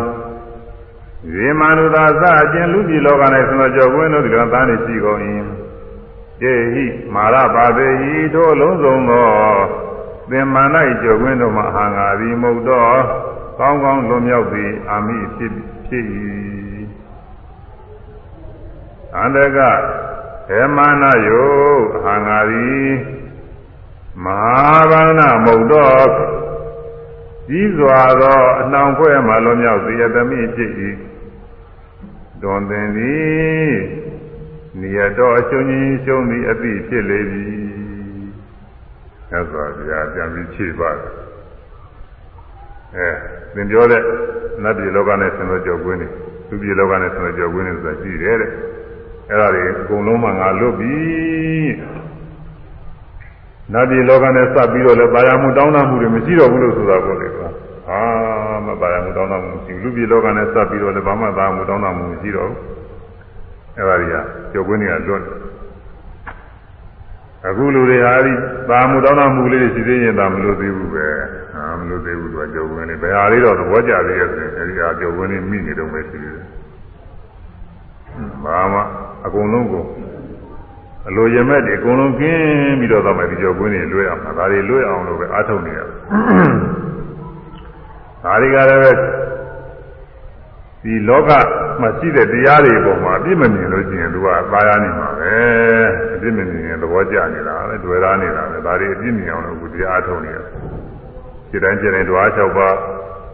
[SPEAKER 1] ဇေမာနုသာစားခြင်းလူပြည်လောက၌ဆိုင်သောကြောဝင်းတို့သည်၎င်းသားနေရှိကုန်၏တေဟိမာရပါပေဤထိုလုံးစုံသောသင်္မာ၌ကြောဝင်းတို့မှာအာငါသည်မဟုတ်တော့ကောင်းကောင်းလွန်မြောက်သည်အာမိဖြစ်ဖြစ်၏အန္တကခေမာနယုအာငါသည် မဟာဗန္နမုတ်တော်ကြီးစွာသောအနှောင်ဖွဲ့မှလွန်မြောက်သည်အတမိဖြစ်၏တွန်သင်သည်နေရတော်အရှုံးကြီးရှုံးသည်အသိဖြစ်လေပြီသစ္စာပြာပြန်ပြီးဖြေပါတယ်အဲသင်ပြောတဲ့နတ်ပြည်လောကနဲ့ဆင်လို့ကြောက်ကွင်းနေသူပြည်လောကနဲ့ဆင်လို့ကြောက်ကွင်းနေဆိုတာရှိတယ်တဲ့အဲ့ဒါတွေအကုန်လုံးမှငါလွတ်ပြီ နတ်ပြည်လောကနဲ့စပ်ပြီးတော့လည်းပါရမှုတောင်းတမှုတွေမရှိတော့ဘူးလို့ဆိုတာပေါ့လေကွာအာမပါရမှုတောင်းတမှုမရှိဘူးလူပြည်လောကနဲ့စပ်ပြီးတော့လည်းဘာမှသာမှုတောင်းတမှုမရှိတော့ဘူးအဲ့ဒါတွေကကြောက်ကွင်းတွေကလွတ်အခုလူတွေဟာဒီသာမှုတောင်းတမှုလေးတွေရှိသေးရင်သာမလို့သေးဘူးပဲအာမလို့သေးဘူးသူကကြောက်ကွင်းတွေဘယ်ဟာလေးတော့သဘောကျသေးရဲ့ဆိုရင်အဲဒီဟာကြောက်ကွင်းတွေမိနေတော့ပဲရှိသေးတယ်ဘာမှအကုန်လုံးကို အလိုရမဲ့တွေအကုန်လုံးကင်းပြီးတော့တော့မှဒီကြောကွင်းတွေလွဲအောင်ဒါတွေလွဲအောင်လို့ပဲအားထုတ်နေရဒါတွေကလည်းပဲဒီလောကမှာရှိတဲ့တရားတွေပေါ်မှာအပြစ်မမြင်လို့ရှိရင်သူကသာယာနေမှာပဲအပြစ်မမြင်ရင်သဘောကျနေတာပဲတွေ့ရနေတာပဲဒါတွေအပြစ်မြင်အောင်လို့အခုတရားအားထုတ်နေရခြေတိုင်းခြေတိုင်းဓဝါ၆ပါး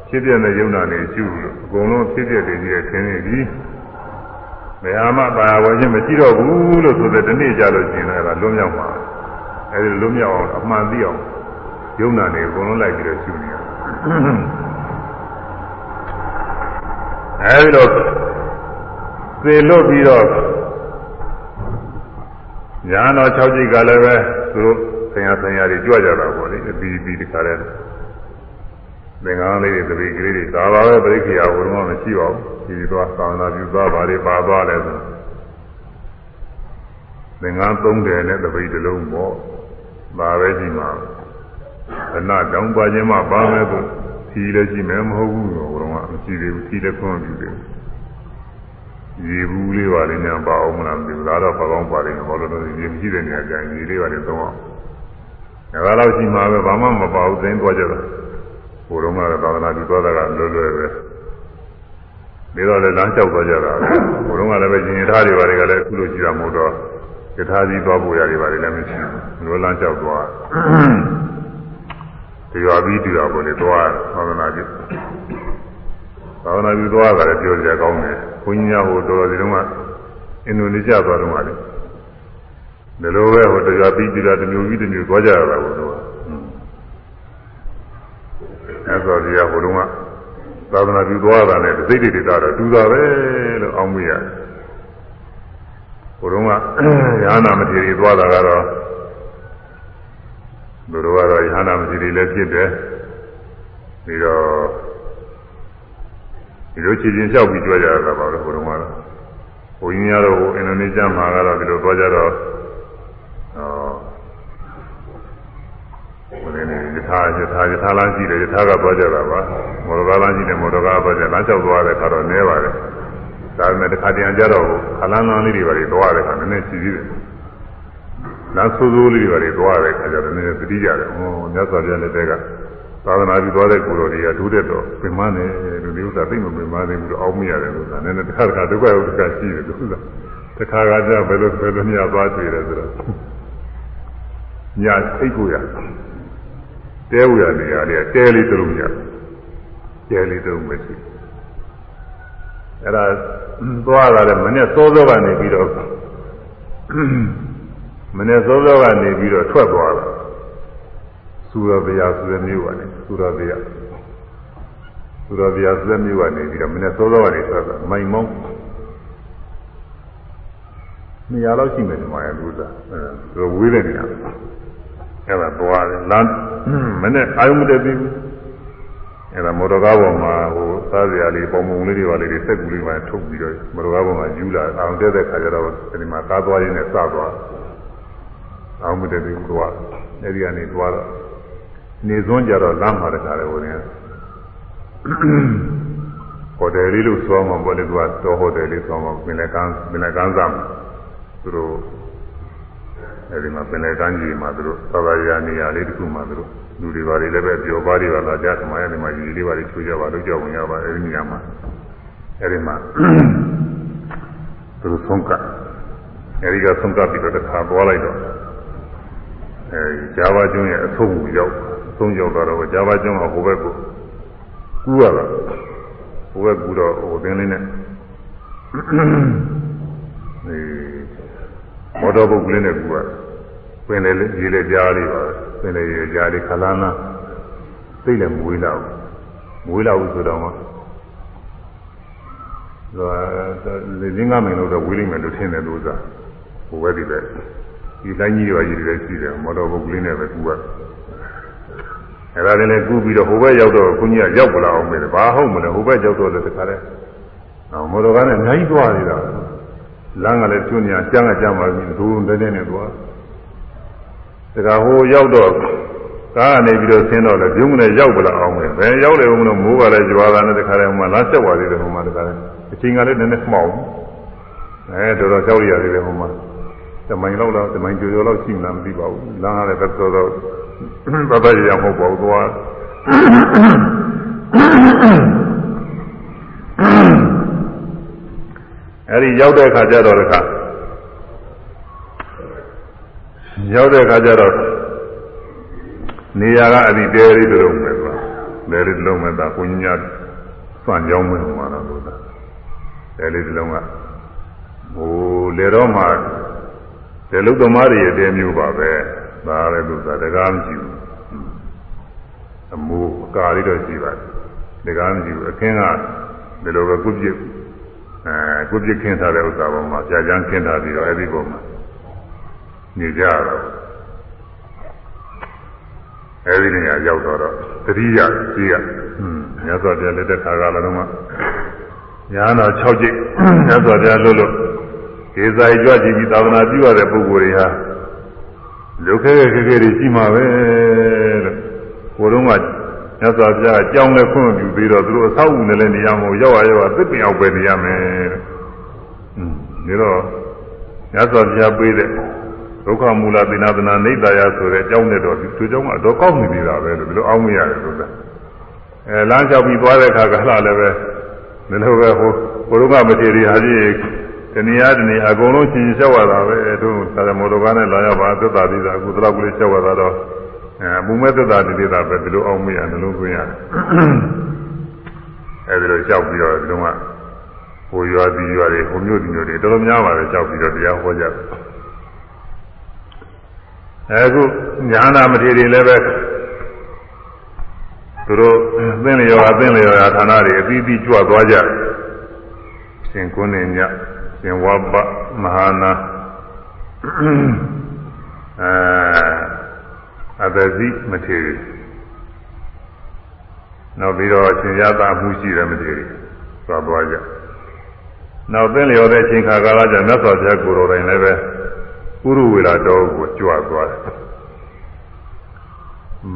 [SPEAKER 1] ဖြစ်ပြတဲ့ယုံနာနေရှုလို့အကုန်လုံးဖြစ်ပြတဲ့ကြီးရဲ့သင်နေပြီ ဘယ်ဟာမှပါဝယ်ခြင်းမရှိတော့ဘူးလို့ဆိုတဲ့ဒီနေ့ကြလို့ရှိရင်လည်းလွတ်မြောက်မှာအဲဒီလွတ်မြောက်အောင်အမှန်သိအောင်ယုံနာနေအကုန်လုံးလိုက်ပြီးတော့ရှုနေရအဲဒီတော့သေလွတ်ပြီးတော့ညာတော်6ကြိတ်ကလည်းပဲသူတို့ဆင်ရဆင်ရတွေကြွကြတာပေါ့လေအပြီးပြီးတခါတည်း သင်္ကန်းလေးတွေတပိကလေးတွေဒါပါပဲပြိခိယဘုရားမရှိပါဘူးဒီသွားသာနာပြုသွားပါလေပါသွားတယ်ဆိုသင်္ကန်း30နဲ့တပိတစ်လုံးပေါ့ဒါပဲရှိမှာအနာတောင်းပါခြင်းမှပါမယ်ဆိုဖြီးလည်းရှိမယ်မဟုတ်ဘူးဘုရားမရှိသေးဘူးဖြီးလည်းခွင့်ပြုတယ်ရေဘူးလေးပါလေညာပါအောင်မလားမသိဘူးဒါတော့ပါကောင်းပါလိမ့်မယ်ဘာလို့လဲရေမရှိတဲ့နေရာကျရင်ရေလေးပါလေသုံးအောင်ဒါကတော့ရှိမှာပဲဘာမှမပါဘူးသိမ်းသွားကြတာ ဟိုတော့မှသာသနာပြုသွားတာကလွယ်လွယ်ပဲနေတော့လည်းလမ်းလျှောက်သွားကြတာပဲဘုံတော့ကလည်းပဲရှင်ရထားတွေပါတယ်ကလည်းအခုလိုကြည့်ရမဟုတ်တော့ရထားကြီးသွားဖို့ရတယ်ပါတယ်လည်းမရှိဘူးလိုလမ်းလျှောက်သွားတရားပြီးတရားပေါ်လေသွားသာသနာပြုသာသနာပြုသွားတာလည်းပြောကြကောင်းတယ်ဘုန်းကြီးများဟိုတော်တော်ဒီတော့ကအင်ဒိုနီးရှားသွားတော့ကလည်းဒီလိုပဲဟိုတရားပြီးတရားတစ်မျိုးပြီးတစ်မျိုးသွားကြရတာကိုတော့ အဲဆိုတရားဟိုတုန်းကသာသနာပြုသွားတာနဲ့စိတ်တွေတာတော့တူတာပဲလို့အောင်းမိရတယ်ဟိုတုန်းကရဟနာမထေရီသွားတာကတော့သူတို့ကတော့ရဟနာမထေရီလည်းဖြစ်တယ်ပြီးတော့ဒီလိုချီချင်းလျှောက်ပြီးကြွကြရတာပါတော့ဟိုတုန်းကတော့ဘုန်းကြီးများတော့ဟိုအင်ဒိုနီးရှားမှာကတော့ဒီလိုသွားကြတော့ ဟိုနေယထာယထာယထာလမ်းရှိတယ်ယထာကသွားကြတာပါမော်တော်ကားလမ်းရှိတယ်မော်တော်ကားသွားကြလမ်းလျှောက်သွားတဲ့ခါတော့နဲပါတယ်ဒါပေမဲ့တစ်ခါတည်းကြတော့ခလန်းလန်းလေးတွေပါလေသွားတဲ့ခါနည်းနည်းရှိသေးတယ်လမ်းဆိုးဆိုးလေးတွေပါလေသွားတဲ့ခါကျတော့နည်းနည်းသတိရတယ်ဟောမြတ်စွာဘုရားလက်ထက်ကသာသနာပြုသွားတဲ့ကိုယ်တော်တွေကဒုတဲ့တော့ပင်မနဲ့လူမျိုးသားသိမပင်မသေးဘူးတော့အောင်းမရတယ်လို့ဆိုတာနည်းနည်းတစ်ခါတစ်ခါဒုက္ခဥဒ္ဒကရှိတယ်လို့ဆိုတာတစ်ခါကကြဘယ်လိုဘယ်လိုမြတ်သွားတွေ့တယ်ဆိုတော့ညာအိတ်ကိုရ တဲဝရနေရာလေးတဲလေးတုံးရတဲလေးတုံးပဲရှိအဲ့ဒါသွားလာတယ်မနေ့စောစောကနေပြီးတော့မနေ့စောစောကနေပြီးတော့ထွက်သွားတာစူရဗျာဆိုတဲ့မြို့ကနေစူရဗျာစူရဗျာဆိုတဲ့မြို့ကနေပြီးတော့မနေ့စောစောကနေထွက်သွားမိုင်မောင်းနေရာတော့ရှိမယ်ဒီမှာလူသားအဲဝေးတဲ့နေရာ အဲ့ဒါသွားတယ်လမ်းမနဲ့အာယုံမတက်သေးဘူးအဲ့ဒါမော်တော်ကားပေါ်မှာဟိုစားစရာလေးပုံပုံလေးတွေပါလေးတွေစက်ကူလေးပါထုတ်ပြီးတော့မော်တော်ကားပေါ်မှာယူလာအောင်တက်တဲ့ခါကျတော့ဒီမှာကားသွားရင်းနဲ့စသွားအာယုံမတက်သေးဘူးသွားအဲ့ဒီကနေသွားတော့နေစွန်းကြတော့လမ်းမှာတခါလေဝင်နေဟိုတယ်လေးလို့ဆိုမှပေါ်လေသူကတော့ဟိုတယ်လေးဆိုမှပင်လယ်ကမ်းပင်လယ်ကမ်းစားမှာသူတို့ အဲဒီမှာပင်လယ်ကမ်းကြီးမှာသူတို့သာသာရာနေရာလေးတစ်ခုမှာသူတို့လူတွေပါလေလည်းပဲပျော်ပါးတွေပါလာကြသမားရနေမှာကြီးလေးပါလေချိုးကြပါလို့ကြောက်ဝင်ရပါအဲဒီနေရာမှာအဲဒီမှာသူတို့ဆုံးကအဲဒီကဆုံးကပြီးတော့တစ်ခါသွားလိုက်တော့အဲဒီဂျာဗာကျွန်းရဲ့အဆုံးကိုရောက်အဆုံးရောက်တော့ဂျာဗာကျွန်းကဟိုဘက်ကိုကူးရတာဟိုဘက်ကူးတော့ဟိုသင်းလေးနဲ့အဲ မော်တော်ဘုတ်ကလေးနဲ့ကူကပင်လေရေလေကြားလေးပါပင်လေရေကြားလေးခလာနာသိလည်းမဝေးတော့မဝေးတော့ဆိုတော့မှဒါလေရင်းကမင်းတို့တော့ဝေးလိမ့်မယ်လို့ထင်တယ်လို့သာဟိုဘက်ဒီပဲဒီတိုင်းကြီးတွေကြီးတွေရှိတယ်မော်တော်ဘုတ်ကလေးနဲ့ပဲကူကအဲ့ဒါလည်းကူပြီးတော့ဟိုဘက်ရောက်တော့ခွန်ကြီးကရောက်ပလာအောင်ပဲဘာဟုတ်မလဲဟိုဘက်ရောက်တော့လည်းတခါတည်းမော်တော်ကားနဲ့အများကြီးသွားနေတာ လမ်းကလည်းကျွညာကျန်းကကျန်းပါပြီဒူးတဲတဲနဲ့သွားတခါဟိုရောက်တော့ကားကနေပြီးတော့ဆင်းတော့လေပြုံးနဲ့ရောက်ပလာအောင်ပဲဘယ်ရောက်လေဘုံလို့မိုးကလည်းကြွားတာနဲ့တခါတည်းဟိုမှာလမ်းဆက်သွားသေးတယ်ဟိုမှာတခါတည်းအချိန်ကလည်းနည်းနည်းမှောက်အဲတော်တော်ကြောက်ရသေးတယ်ဟိုမှာတမိုင်လောက်တော့တမိုင်ကျော်ကျော်လောက်ရှိမှမသိပါဘူးလမ်းကလည်းတော်တော်ဘာသာရမဟုတ်ပါဘူးသွား အဲဒီရောက်တဲ့အခါကျတော့တခါရောက်တဲ့အခါကျတော့နေရာကအဒီတဲလေးတုံးမဲ့သွားတဲလေးတုံးမဲ့သာကိုကြီးများစွန့်ကြောင်းမဲ့မှာတော့လို့သာတဲလေးတုံးကဟိုလေတော့မှတဲလုတ်သမားတွေရဲ့တဲမျိုးပါပဲဒါလည်းလို့သာတကားမရှိဘူးအမိုးကာလေးတော့ရှိပါတယ်တကားမရှိဘူးအခင်းကဒီလိုပဲကုပြစ် အဲကိုပြစ်ခင်းထားတဲ့ဥစ္စာပေါ်မှာကြာကြမ်းခင်းထားပြီးတော့အဲ့ဒီပုံမှာနေကြတော့အဲ့ဒီနေရာရောက်တော့သတိရကြီးကဟွန်းမြတ်စွာဘုရားလက်ထက်ခါကလည်းတော့မှညာတော်6ကြိတ်မြတ်စွာဘုရားလွတ်လွတ်ဒေဇာကြွကြည့်ပြီးသာသနာပြုရတဲ့ပုဂ္ဂိုလ်တွေဟာလုခဲခဲခဲခဲတွေရှိမှာပဲလို့ကိုယ်တော့က မြတ်စွာဘုရားအကြောင်းနဲ့ခွင့်ပြုပြီးတော့သူတို့အဆောက်အဦနဲ့လည်းနေရာမို့ရောက်ရရောက်သစ်ပင်အောင်ပဲနေရမယ်တဲ့။อืมဒါတော့မြတ်စွာဘုရားပေးတဲ့ဒုက္ခမူလသီနာသနာနေတရာဆိုတဲ့အကြောင်းနဲ့တော့ဒီအကြောင်းကတော့ကောက်နေနေတာပဲလို့ဒီလိုအောင်းမရတယ်လို့သာ။အဲလမ်းလျှောက်ပြီးသွားတဲ့အခါကလည်းပဲဒီလိုပဲဟိုဘုရုံကမထေရီဟာကြီးတဏှာတဏှာအကုန်လုံးရှင်လျှောက်ရတာပဲအဲတို့သာသမောတော်ကနဲ့လာရပါသက်တာပြီးတာအခုတော့ကလေးလျှောက်ရတာတော့ အဲမူမဲ့သက်တာတိတိတာပဲဒီလိုအောင်မရနှလုံးသွင်းရတယ်အဲဒီလိုလျှောက်ပြီးတော့ဒီတော့ကဟိုရွာဒီရွာတွေဟိုမြို့ဒီမြို့တွေတော်တော်များပါတယ်လျှောက်ပြီးတော့တရားဟောကြတယ်အခုညာနာမထေရီလည်းပဲသူတို့သင်လျော်အသင်လျော်ရာဌာနတွေအသီးသီးကြွသွားကြရှင်ကုန်းနေညရှင်ဝဘမဟာနာအဲ အတဇိမထေရီနောက်ပြီးတော့ရှင်ရသမှုရှိတယ်မထေရီသွားသွားကြနောက်သင်လျော်တဲ့အချိန်ခါကာလကျမြတ်စွာဘုရားကိုယ်တော်တိုင်လည်းပဲပုရုဝေလာတော်ကိုကြွသွားတယ်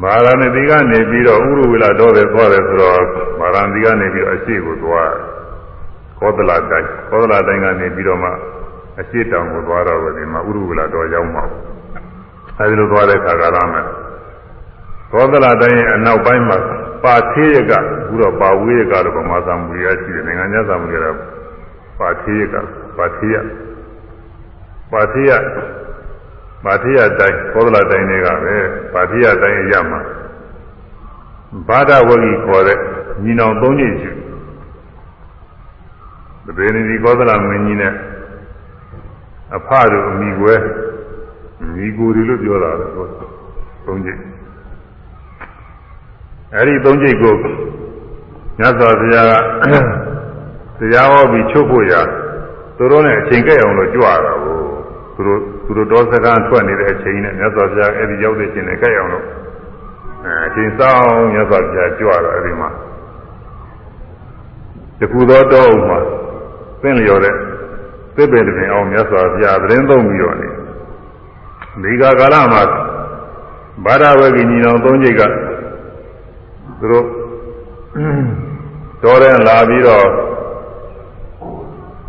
[SPEAKER 1] မာရဏတိကနေပြီးတော့ဥရဝေလာတော်တယ်သွားတယ်ဆိုတော့မာရဏတိကနေပြီးတော့အရှိကိုသွားကောသလတိုင်းကောသလတိုင်းကနေပြီးတော့မှအရှိတောင်ကိုသွားတော့ဒီမှာဥရဝေလာတော်ရောက်မှာ အဲဒီလိုသွားတဲ့ခါကာလမှာကောသလတိုင်းရဲ့အနောက်ပိုင်းမှာပါသေးရကအခုတော့ပါဝေးရကတော့ဗမာသမူရရှိတယ်နိုင်ငံခြားသမူရတော့ပါသေးရကပါသေးရပါသေးရပါတိယတိုင်းကောသလတိုင်းတွေကပဲပါတိယတိုင်းရမှာဘာဒဝဂီခေါ်တဲ့ညီနောင်သုံးညရှိတပေနေဒီကောသလမင်းကြီးနဲ့အဖတို့အမိကွယ် မိကိုတွေလို့ပြောတာလေသုံးညအဲ့ဒီသုံးညကိုမြတ်စွာဘုရားကတရားဟောပြီးချုပ်ဖို့ရသူတို့နဲ့အချိန်ကြက်အောင်လို့ကြွတာကိုသူတို့သူတို့တော်စကားထွက်နေတဲ့အချိန်နဲ့မြတ်စွာဘုရားအဲ့ဒီရောက်တဲ့အချိန်နဲ့ကြက်အောင်လို့အဲအချိန်ဆောင်မြတ်စွာဘုရားကြွတော့အဲ့ဒီမှာတခုသောတောမှာသင်လျော်တဲ့သစ်ပင်တွင်အောင်မြတ်စွာဘုရားသတင်းသုံးပြီးတော့နေ ဒီကကာလမှာဘာဒဝဂီညီတော်သုံးချိန်ကသူတို့တော်တဲ့လာပြီးတော့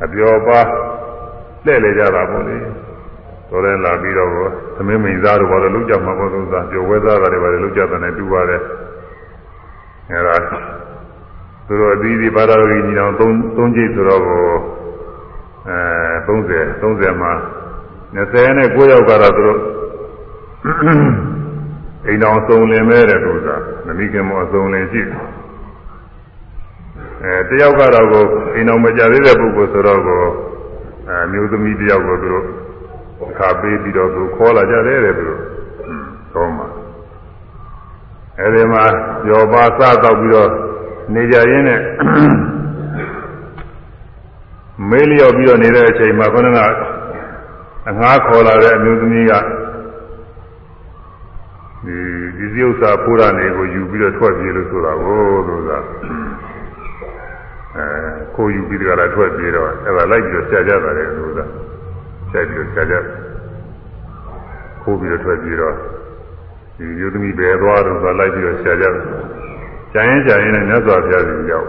[SPEAKER 1] အပြောပါလှည့်လေကြတာပေါ့လေတော်တဲ့လာပြီးတော့သမင်းမိန်သားတို့ဘာလို့လုကြမှာပေါ့သူစားပြောဝဲသားတွေဘာလို့လုကြတယ်နဲ့တူပါတယ်အဲဒါသူတို့အသီးသီးဘာသာရေးညီအောင်၃၃ကြိတ်ဆိုတော့ကိုအဲ30 30မှာ 20နဲ့9ယောက်ကတော့သူတို့အိမ်တော်စုံလင်မဲ့တဲ့သူစားမမိခင်မအစုံလင်ရှိတယ်အဲတယောက်ကတော့ကိုအိမ်တော်မကြသေးတဲ့ပုဂ္ဂိုလ်ဆိုတော့ကိုအဲမျိုးသမီးတယောက်ကိုသူတို့ခါပေးပြီးတော့သူခေါ်လာကြတယ်တဲ့သူတို့သုံးပါအဲဒီမှာရောပါစတော့ပြီးတော့နေကြရင်းနဲ့မေးလျော့ပြီးတော့နေတဲ့အချိန်မှာခொနက အငှားခေါ်လာတဲ့အမျိုးသမီးကဒီဒီစည်းဥစ္စာဖိုးရနေကိုယူပြီးတော့ထွက်ပြေးလို့ဆိုတာကိုလို့သာအဲကိုယူပြီးတော့လည်းထွက်ပြေးတော့အဲ့ဒါလိုက်ပြီးတော့ကြာကြတာလေလို့သာဆက်ပြီးတော့ကြာကြခိုးပြီးတော့ထွက်ပြေးတော့ဒီယုသမီးဘယ်သွားတော့ဆိုလိုက်ပြီးတော့ကြာကြကြာရင်ကြာရင်လည်းမြတ်စွာဘုရားကြီးရောက်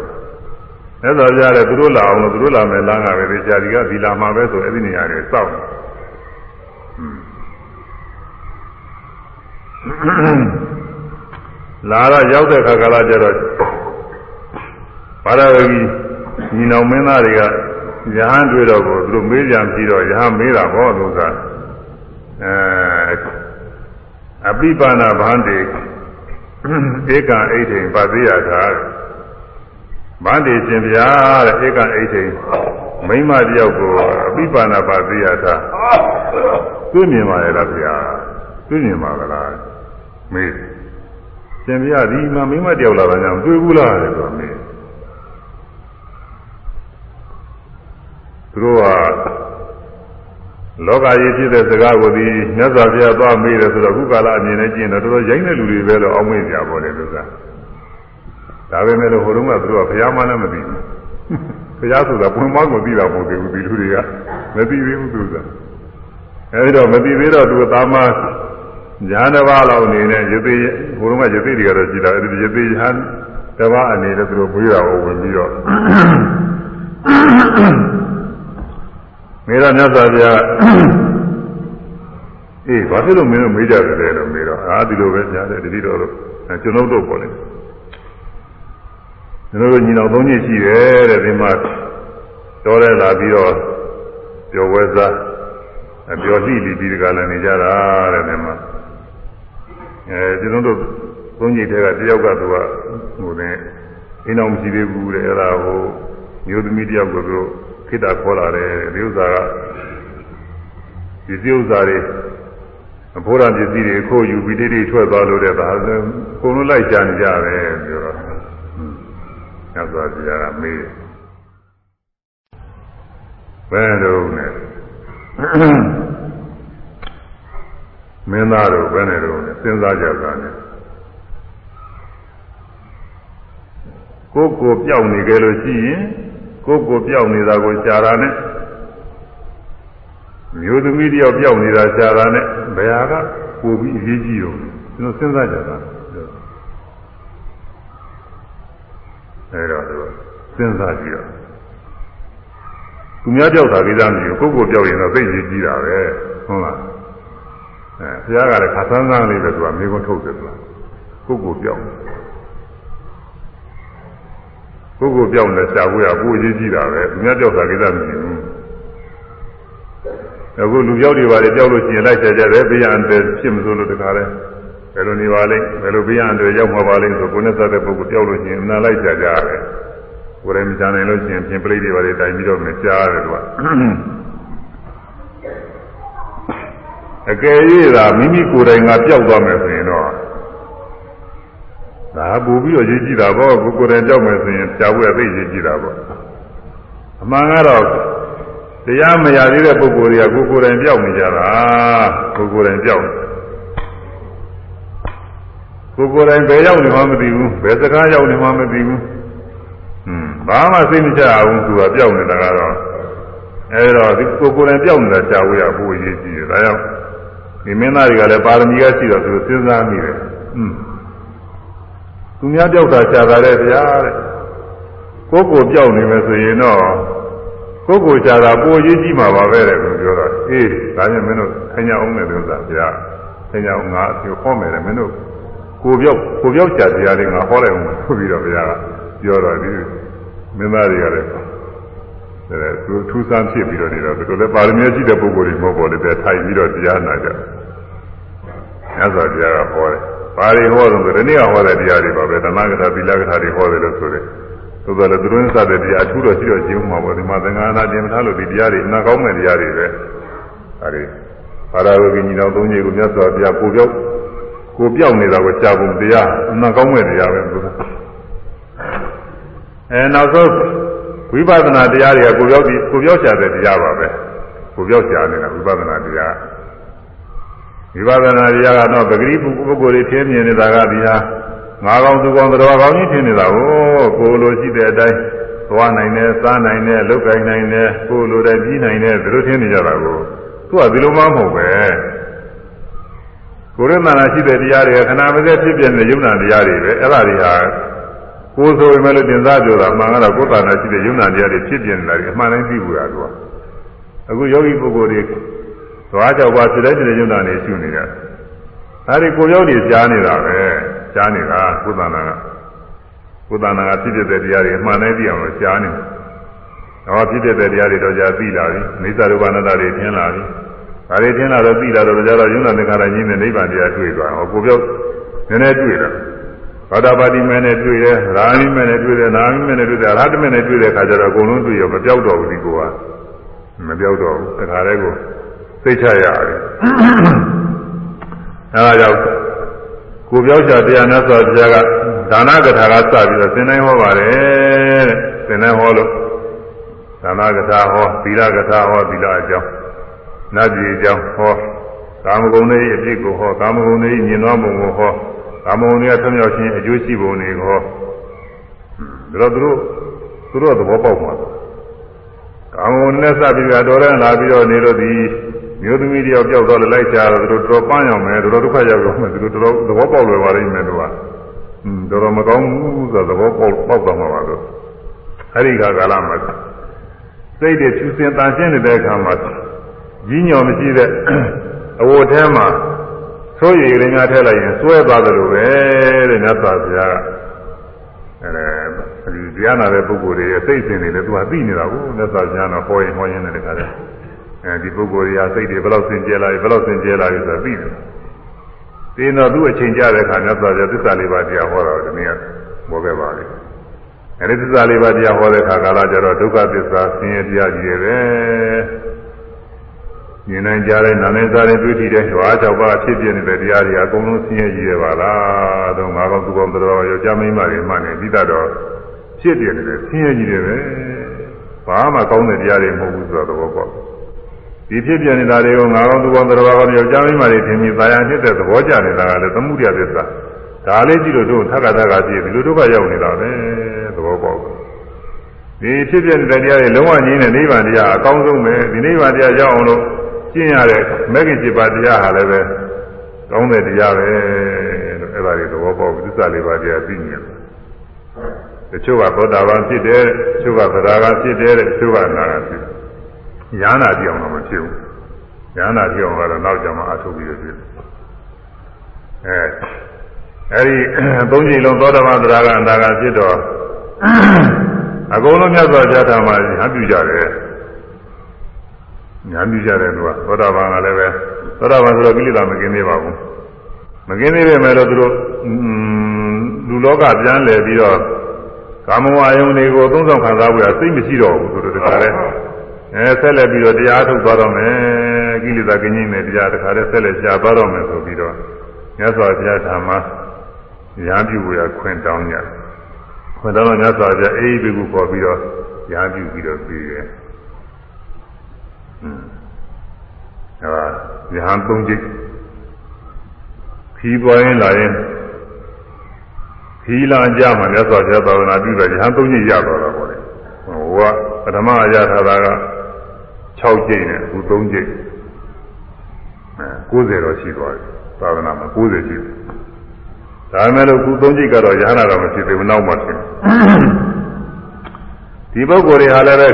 [SPEAKER 1] မြတ်စွာဘုရားလည်းသူတို့လာအောင်လို့သူတို့လာမယ်လမ်းကပဲဒီကြာဒီကဒီလာမှာပဲဆိုအဲ့ဒီနေရာတွေစောင့် လာတော့ရောက်တဲ့ခါကလာကျတော့ဘာရဝကြီးညီနောင်မင်းသားတွေကယဟန်တွေ့တော့ကိုသူတို့မေးကြံပြီးတော့ယဟန်မေးတာဘောလို့ကအဲအပိပါဏဗန္တိဧကအိဋ္ဌိပါတိယထာဗန္တိရှင်ဗျာတဲ့ဧကအိဋ္ဌိမိမတယောက်ကိုအပိပါဏပါတိယထာတွေ့မြင်ပါရဲ့လားဗျာတွေ့မြင်ပါကလား မေးရှင်ဗျာဒီမှာမိမတယောက်လာတာကြောင့်တွေ့ဘူးလားတဲ့ဆိုမေးသူတို့ကလောကကြီးဖြစ်တဲ့စကားကိုဒီမြတ်စွာဘုရားသွားမေးတယ်ဆိုတော့အခုကာလအမြင်နဲ့ကျင့်တော့တော်တော်ရိုင်းတဲ့လူတွေပဲလို့အောင်းမေးကြပါလေလို့ကဒါပေမဲ့လို့ဟိုတုန်းကသူတို့ကဘုရားမှလည်းမသိဘူးဘုရားဆိုတာပွင့်မကိုသိတာမဟုတ်သေးဘူးဒီလူတွေကမသိသေးဘူးသူကအဲဒီတော့မသိသေးတော့သူသာမ ညာတစ်ပါးလောက်အနေနဲ့ယသိဟိုတုန်းကယသိတွေကတော့ကြည်တာအဲဒီယသိဟန်တစ်ပါးအနေနဲ့သူတို့ပြေးတာကိုဝင်ပြီးတော့မေရမြတ်စွာဘုရားအေးဘာဖြစ်လို့မင်းတို့မေးကြတယ်လို့မေးတော့အာဒီလိုပဲညားတယ်တတိတော်တို့ကျွန်တော်တို့ပေါ်လေကျွန်တော်တို့ညီတော်သုံးညရှိတယ်တဲ့ဒီမှာတော်ရဲလာပြီးတော့ပျော်ဝဲစားပျော်လှိပြီးဒီကလည်းနေကြတာတဲ့ဒီမှာ အဲကျွန်တော်တို့သုံးညထဲကတယောက်ကသူကဟိုနေအိမ်အောင်မရှိသေးဘူးတဲ့အဲ့ဒါဟိုမျိုးသမီးတယောက်ကသူတို့ခိတ္တခေါ်လာတယ်ဒီဥစ္စာကဒီစည်းဥစ္စာတွေအဖိုးရပစ္စည်းတွေခိုးယူပြီးတိတိထွက်သွားလို့တဲ့ဒါကိုလုံးလိုက်ကြံကြတယ်ပြောတော့ညစွာဘုရားကမေးဘယ်တော့နဲ့ မင်းသားတို့ဘယ်နဲ့တော့စဉ်းစားကြတာနဲ့ကိုယ်ကိုပြောက်နေကြလို့ရှိရင်ကိုယ်ကိုပြောက်နေတာကိုရှားတာနဲ့မျိုးသမီးတယောက်ပြောက်နေတာရှားတာနဲ့ဘယ်ဟာကပိုပြီးအရေးကြီးတော့ကျွန်တော်စဉ်းစားကြတာအဲတော့စဉ်းစားကြည့်တော့သူများပြောက်တာကိစ္စမရှိဘူးကိုယ့်ကိုပြောက်ရင်တော့သိရေးကြီးတာပဲဟုတ်လား အဲဘုရားကလည်းခါဆန်းဆန်းလေးပဲသူကမိကုန်းထုတ်တယ်သူကကိုယ့်ကိုပြောက်ကိုယ်ကိုပြောင်းလဲရှားဖို့ရပိုအရေးကြီးတာပဲသူများပြောက်တာကိစ္စမရှိဘူးအခုလူပြောက်တွေပါလေပြောက်လို့ရှိရင်လိုက်ကြကြတယ်ဘေးရန်တယ်ဖြစ်မစိုးလို့တခါလဲဘယ်လိုနေပါလိမ့်ဘယ်လိုဘေးရန်တယ်ရောက်မှာပါလိမ့်ဆိုကိုယ်နဲ့သက်တဲ့ပုဂ္ဂိုလ်ပြောက်လို့ရှိရင်အနာလိုက်ကြကြရတယ်ကိုယ်တိုင်မချနိုင်လို့ရှိရင်ပြင်ပလိတွေပါလေတိုင်ပြီးတော့မကြားရတယ်သူက အကယ်၍သာမိမိကိုယ်တိုင်ကပျောက်သွားမယ်ဆိုရင်တော့ဒါပူပြီးတော့ရေးကြည့်တာပေါ့ကိုကိုယ်တိုင်ကြောက်မယ်ဆိုရင်ကြာဖို့ရသိရေးကြည့်တာပေါ့အမှန်ကတော့တရားမရသေးတဲ့ပုဂ္ဂိုလ်တွေကကိုကိုယ်တိုင်ကြောက်နေကြတာကိုကိုယ်တိုင်ကြောက်ကိုကိုယ်တိုင်ဘယ်ရောက်နေမှမသိဘူးဘယ်စကားရောက်နေမှမသိဘူးဟွန်းဘာမှသိမချအောင်သူကကြောက်နေတာကတော့အဲဒါဒီကိုကိုယ်တိုင်ကြောက်နေတာကြာဖို့ရဖို့ရေးကြည့်တယ်ဒါကြောင့် ဒီမင်းသားတွေကလည်းပါရမီကရှိတော့သူစဉ်းစားမိတယ်ဟွန်းသူများပြောက်တာရှားတာတဲ့ဗျာတဲ့ကိုကိုပြောက်နေမယ်ဆိုရင်တော့ကိုကိုရှားတာပိုရေးကြီးမှာပါပဲတဲ့သူပြောတော့အေးဒါနဲ့မင်းတို့ခညာအောင်မယ်လို့သာဗျာခညာအောင်ငါအပြောမယ်တဲ့မင်းတို့ကိုပြောက်ကိုပြောက်ရှားတရားလေးငါဟောလိုက်အောင်ဆိုပြီးတော့ဗျာပြောတော့ဒီမင်းသားတွေကလည်း အဲသူထူးဆန်းဖြစ်ပြီးတော့နေတော့သူလည်းပါရမီရှိတဲ့ပုဂ္ဂိုလ်တွေမဟုတ်ပါဘူးတဲ့ထိုင်ပြီးတော့တရားနာကြမြတ်စွာဘုရားကဟောတယ်ပါရီဟောတော့ဒီနေ့ဟောတဲ့တရားတွေပါပဲသနာကထာသီလကထာတွေဟောတယ်လို့ဆိုတယ်သို့သော်လည်းသူတို့စတဲ့တရားအထူးတော့ရှိတော့ကျင်းမှာပေါ့ဒီမှာသင်္ဃာနာတင်ထားလို့ဒီတရားတွေအနာကောင်းမဲ့တရားတွေပဲအဲဒီပါရဝဂိညီတော်သုံးကြီးကိုမြတ်စွာဘုရားကိုပြောက်ကိုပြောက်နေတာကိုရှားဖို့တရားအနာကောင်းမဲ့တရားပဲသူကအဲနောက်ဆုံး ဝိပဿနာတရားတွေကကိုပြောက်ပြီးကိုပြောက်ရှာတဲ့တရားပါပဲကိုပြောက်ရှာနေတာဝိပဿနာတရားဝိပဿနာတရားကတော့ပဂရိပုဂ္ဂိုလ်တွေထင်းမြင်နေတာကဒီဟာငါးကောင်သူကောင်တော်ကောင်ကြီးထင်နေတာကိုကိုလိုရှိတဲ့အတိုင်းသွားနိုင်တယ်စားနိုင်တယ်လုပ်ကိုင်နိုင်တယ်ကိုလိုတဲ့ပြီးနိုင်တယ်ဒီလိုထင်နေကြတာကိုသူကဒီလိုမှမဟုတ်ပဲကိုရမနာရှိတဲ့တရားတွေကခဏမစဲဖြစ်ပြနေတဲ့ယုံနာတရားတွေပဲအဲ့ဒါတွေဟာ ကိုယ်ဆိုရင်လည်းတင်စားကြတာမှန်ကတော့ကိုယ်တာနာရှိတဲ့ယုံနာတရားတွေဖြစ်ပြနေတာတွေအမှန်တိုင်းသိဘူးလားသူကအခုယောဂီပုဂ္ဂိုလ်တွေသွားကြောက်ပါစိတ်တိုင်းစိတ်ယုံနာနေရှုနေတာဒါတွေကိုယ်ရောက်နေကြားနေတာပဲကြားနေတာကုသနာကကုသနာကဖြစ်ဖြစ်တဲ့တရားတွေအမှန်တိုင်းသိအောင်လို့ကြားနေတော့ဖြစ်ဖြစ်တဲ့တရားတွေတော့ကြာသိလာပြီမိစ္ဆာရူပနာတတွေထင်လာပြီဒါတွေထင်လာတော့သိလာတော့ကြာတော့ယုံနာသင်္ခါရကြီးနဲ့နိဗ္ဗာန်တရားတွေ့သွားဟောကိုပြောနည်းနည်းတွေ့တာ ဘာဒပါတိမဲနဲ့တွေ့တယ်ရာမိမဲနဲ့တွေ့တယ်နာမိမဲနဲ့တွေ့တယ်အရဟတမဲနဲ့တွေ့တဲ့ခါကျတော့အကုန်လုံးတွေ့ရောမပြောက်တော့ဘူးဒီကောမပြောက်တော့ဘူးတခါတည်းကိုသိချရတယ်အဲဒါကြောင့်ကိုပြောက်ချတရားနဲ့ဆိုတရားကဒါနကထာကစပြီးတော့သင်တိုင်းဟောပါတယ်တဲ့သင်တိုင်းဟောလို့ဒါနကထာဟောသီလကထာဟောသီလအကြောင်းနတ်ပြည်အကြောင်းဟောကာမဂုဏ်တွေအပြစ်ကိုဟောကာမဂုဏ်တွေမြင်သွားပုံကိုဟော ကာမဂုဏ်တွေကဆွမြောက်ခြင်းအကျိုးရှိပုံတွေကိုဟောဒါတော့သူတို့သူတို့သဘောပေါက်မှာကာမဂုဏ်နဲ့စပြီးတော့တော်ရန်လာပြီးတော့နေလို့ဒီမျိုးသမီးတယောက်ကြောက်တော့လိုက်ကြတော့သူတို့တော်ပန်းရောက်မယ်သူတို့ဒုက္ခရောက်တော့မယ်သူတို့တော်သဘောပေါက်လွယ်ပါလိမ့်မယ်သူကอืมတော်တော်မကောင်းဘူးဆိုတော့သဘောပေါက်ပေါက်သွားမှာပါလို့အဲဒီကကာလမှာစိတ်တွေဖြူစင်တန်ရှင်းနေတဲ့အခါမှာကြီးညော်မရှိတဲ့အဝတ်ထဲမှာ ဆိုးရည်ရင်းများထည့်လိုက်ရင်စွဲသွားတယ်လို့ပဲတဲ့မြတ်စွာဘုရားကအဲဒီတရားနာတဲ့ပုဂ္ဂိုလ်တွေရဲ့စိတ်စဉ်တွေလည်းသူကသိနေတာကိုလက်သာကျမ်းတော့ဟောရင်ဟောရင်လည်းတခါတည်းအဲဒီပုဂ္ဂိုလ်တွေကစိတ်တွေဘယ်လောက်စင်ကြဲလာပြီဘယ်လောက်စင်ကြဲလာပြီဆိုတာသိတယ်တင်းတော့သူ့အချိန်ကြတဲ့အခါမြတ်စွာဘုရားသစ္စာလေးပါးတရားဟောတော့ဒီနေ့ကဘောခဲ့ပါလေအဲဒီသစ္စာလေးပါးတရားဟောတဲ့အခါကာလကျတော့ဒုက္ခသစ္စာဆင်းရဲတရားကြီးတွေပဲ မြင်နိုင်ကြတဲ့နာမည်စားတဲ့တွေ့ထိတဲ့ဓဝါ၆ပါးဖြစ်ပြနေတဲ့တရားတွေအကုန်လုံးဆင်းရဲကြီးရပါလားတော့ငါကောင်သူကောင်တော်ယောက်ျားမိန်းမတွေမှနေပြီးတော့ဖြစ်ပြနေတယ်ဆင်းရဲကြီးတွေပဲဘာမှကောင်းတဲ့တရားတွေမဟုတ်ဘူးဆိုတော့သဘောပေါက်ဒီဖြစ်ပြနေတာတွေကိုငါကောင်သူကောင်တော်ကောင်ယောက်ျားမိန်းမတွေထင်ပြီးသာယာဖြစ်တဲ့သဘောကျနေတာကလည်းသမှုရသစ္စာဒါလေးကြည့်လို့တို့ထက်ကထက်ကကြည့်ဒီလိုဒုက္ခရောက်နေတာပဲသဘောပေါက်ဒီဖြစ်ပြနေတဲ့တရားတွေလုံးဝငြင်းတဲ့နိဗ္ဗာန်တရားအကောင်းဆုံးပဲဒီနိဗ္ဗာန်တရားရောက်အောင်လို့ ကျင့်ရတဲ့မဂ္ဂင်7ပါးတရားဟာလည်းပဲကောင်းတဲ့တရားပဲလို့အဲ့ဒါတွေသဘောပေါက်သစ္စာလေးပါးတရားသိနေတယ်တချို့ကသောတာပန်ဖြစ်တယ်တချို့ကသရဂါဖြစ်တယ်တချို့ကနာဂါဖြစ်တယ်ညာနာပြောင်းတော့မဖြစ်ဘူးညာနာပြောင်းတော့နောက်ကြမှာအထုတ်ပြီးရဖြစ်အဲအဲ့ဒီသုံးချိန်လုံးသောတာပန်သရဂါနာဂါဖြစ်တော့အကုန်လုံးမြတ်စွာဘုရားထာမှာဟန်ပြုကြတယ် ညာပြုကြတယ်သူကသောတာပန်ကလည်းပဲသောတာပန်ဆိုတော့ကိလေသာမကင်းသေးပါဘူးမကင်းသေးပေမဲ့လို့သူတို့လူလောကပြန်လည်ပြီးတော့ကာမဝါယုန်တွေကိုသုံးဆောင်ခံစားဖို့ရစိတ်မရှိတော့ဘူးသူတို့တခါလဲအဲဆက်လက်ပြီးတော့တရားထုတ်သွားတော့မယ်ကိလေသာကင်းခြင်းနဲ့တရားတခါလဲဆက်လက်ရှားသွားတော့မယ်ဆိုပြီးတော့မြတ်စွာဘုရားထာမှာညာပြုဖို့ရခွင့်တောင်းကြခွင့်တောင်းတော့မြတ်စွာဘုရားအေးဒီကုခေါ်ပြီးတော့ညာပြုပြီးတော့ပြီးတယ် အဲဒါရဟန်း၃ချက်ခီးသွားရင်လာရင်ခီးလာကြမှမြတ်စွာဘုရားသာသနာပြုတယ်ရဟန်း၃ချက်ရသွားတာပေါ့လေဟိုကပထမအရထာတာက6ချက်နဲ့အခု3ချက်အဲ90တော့ရှိသွားပြီသာသနာမှာ90ရှိပြီဒါမှမဟုတ်ခုသုံးကြိတ်ကတော့ရဟနာတော့မဖြစ်သေးဘူးနောက်မှဖြစ်ဒီပုဂ္ဂိုလ်တွေဟာလည်းပဲ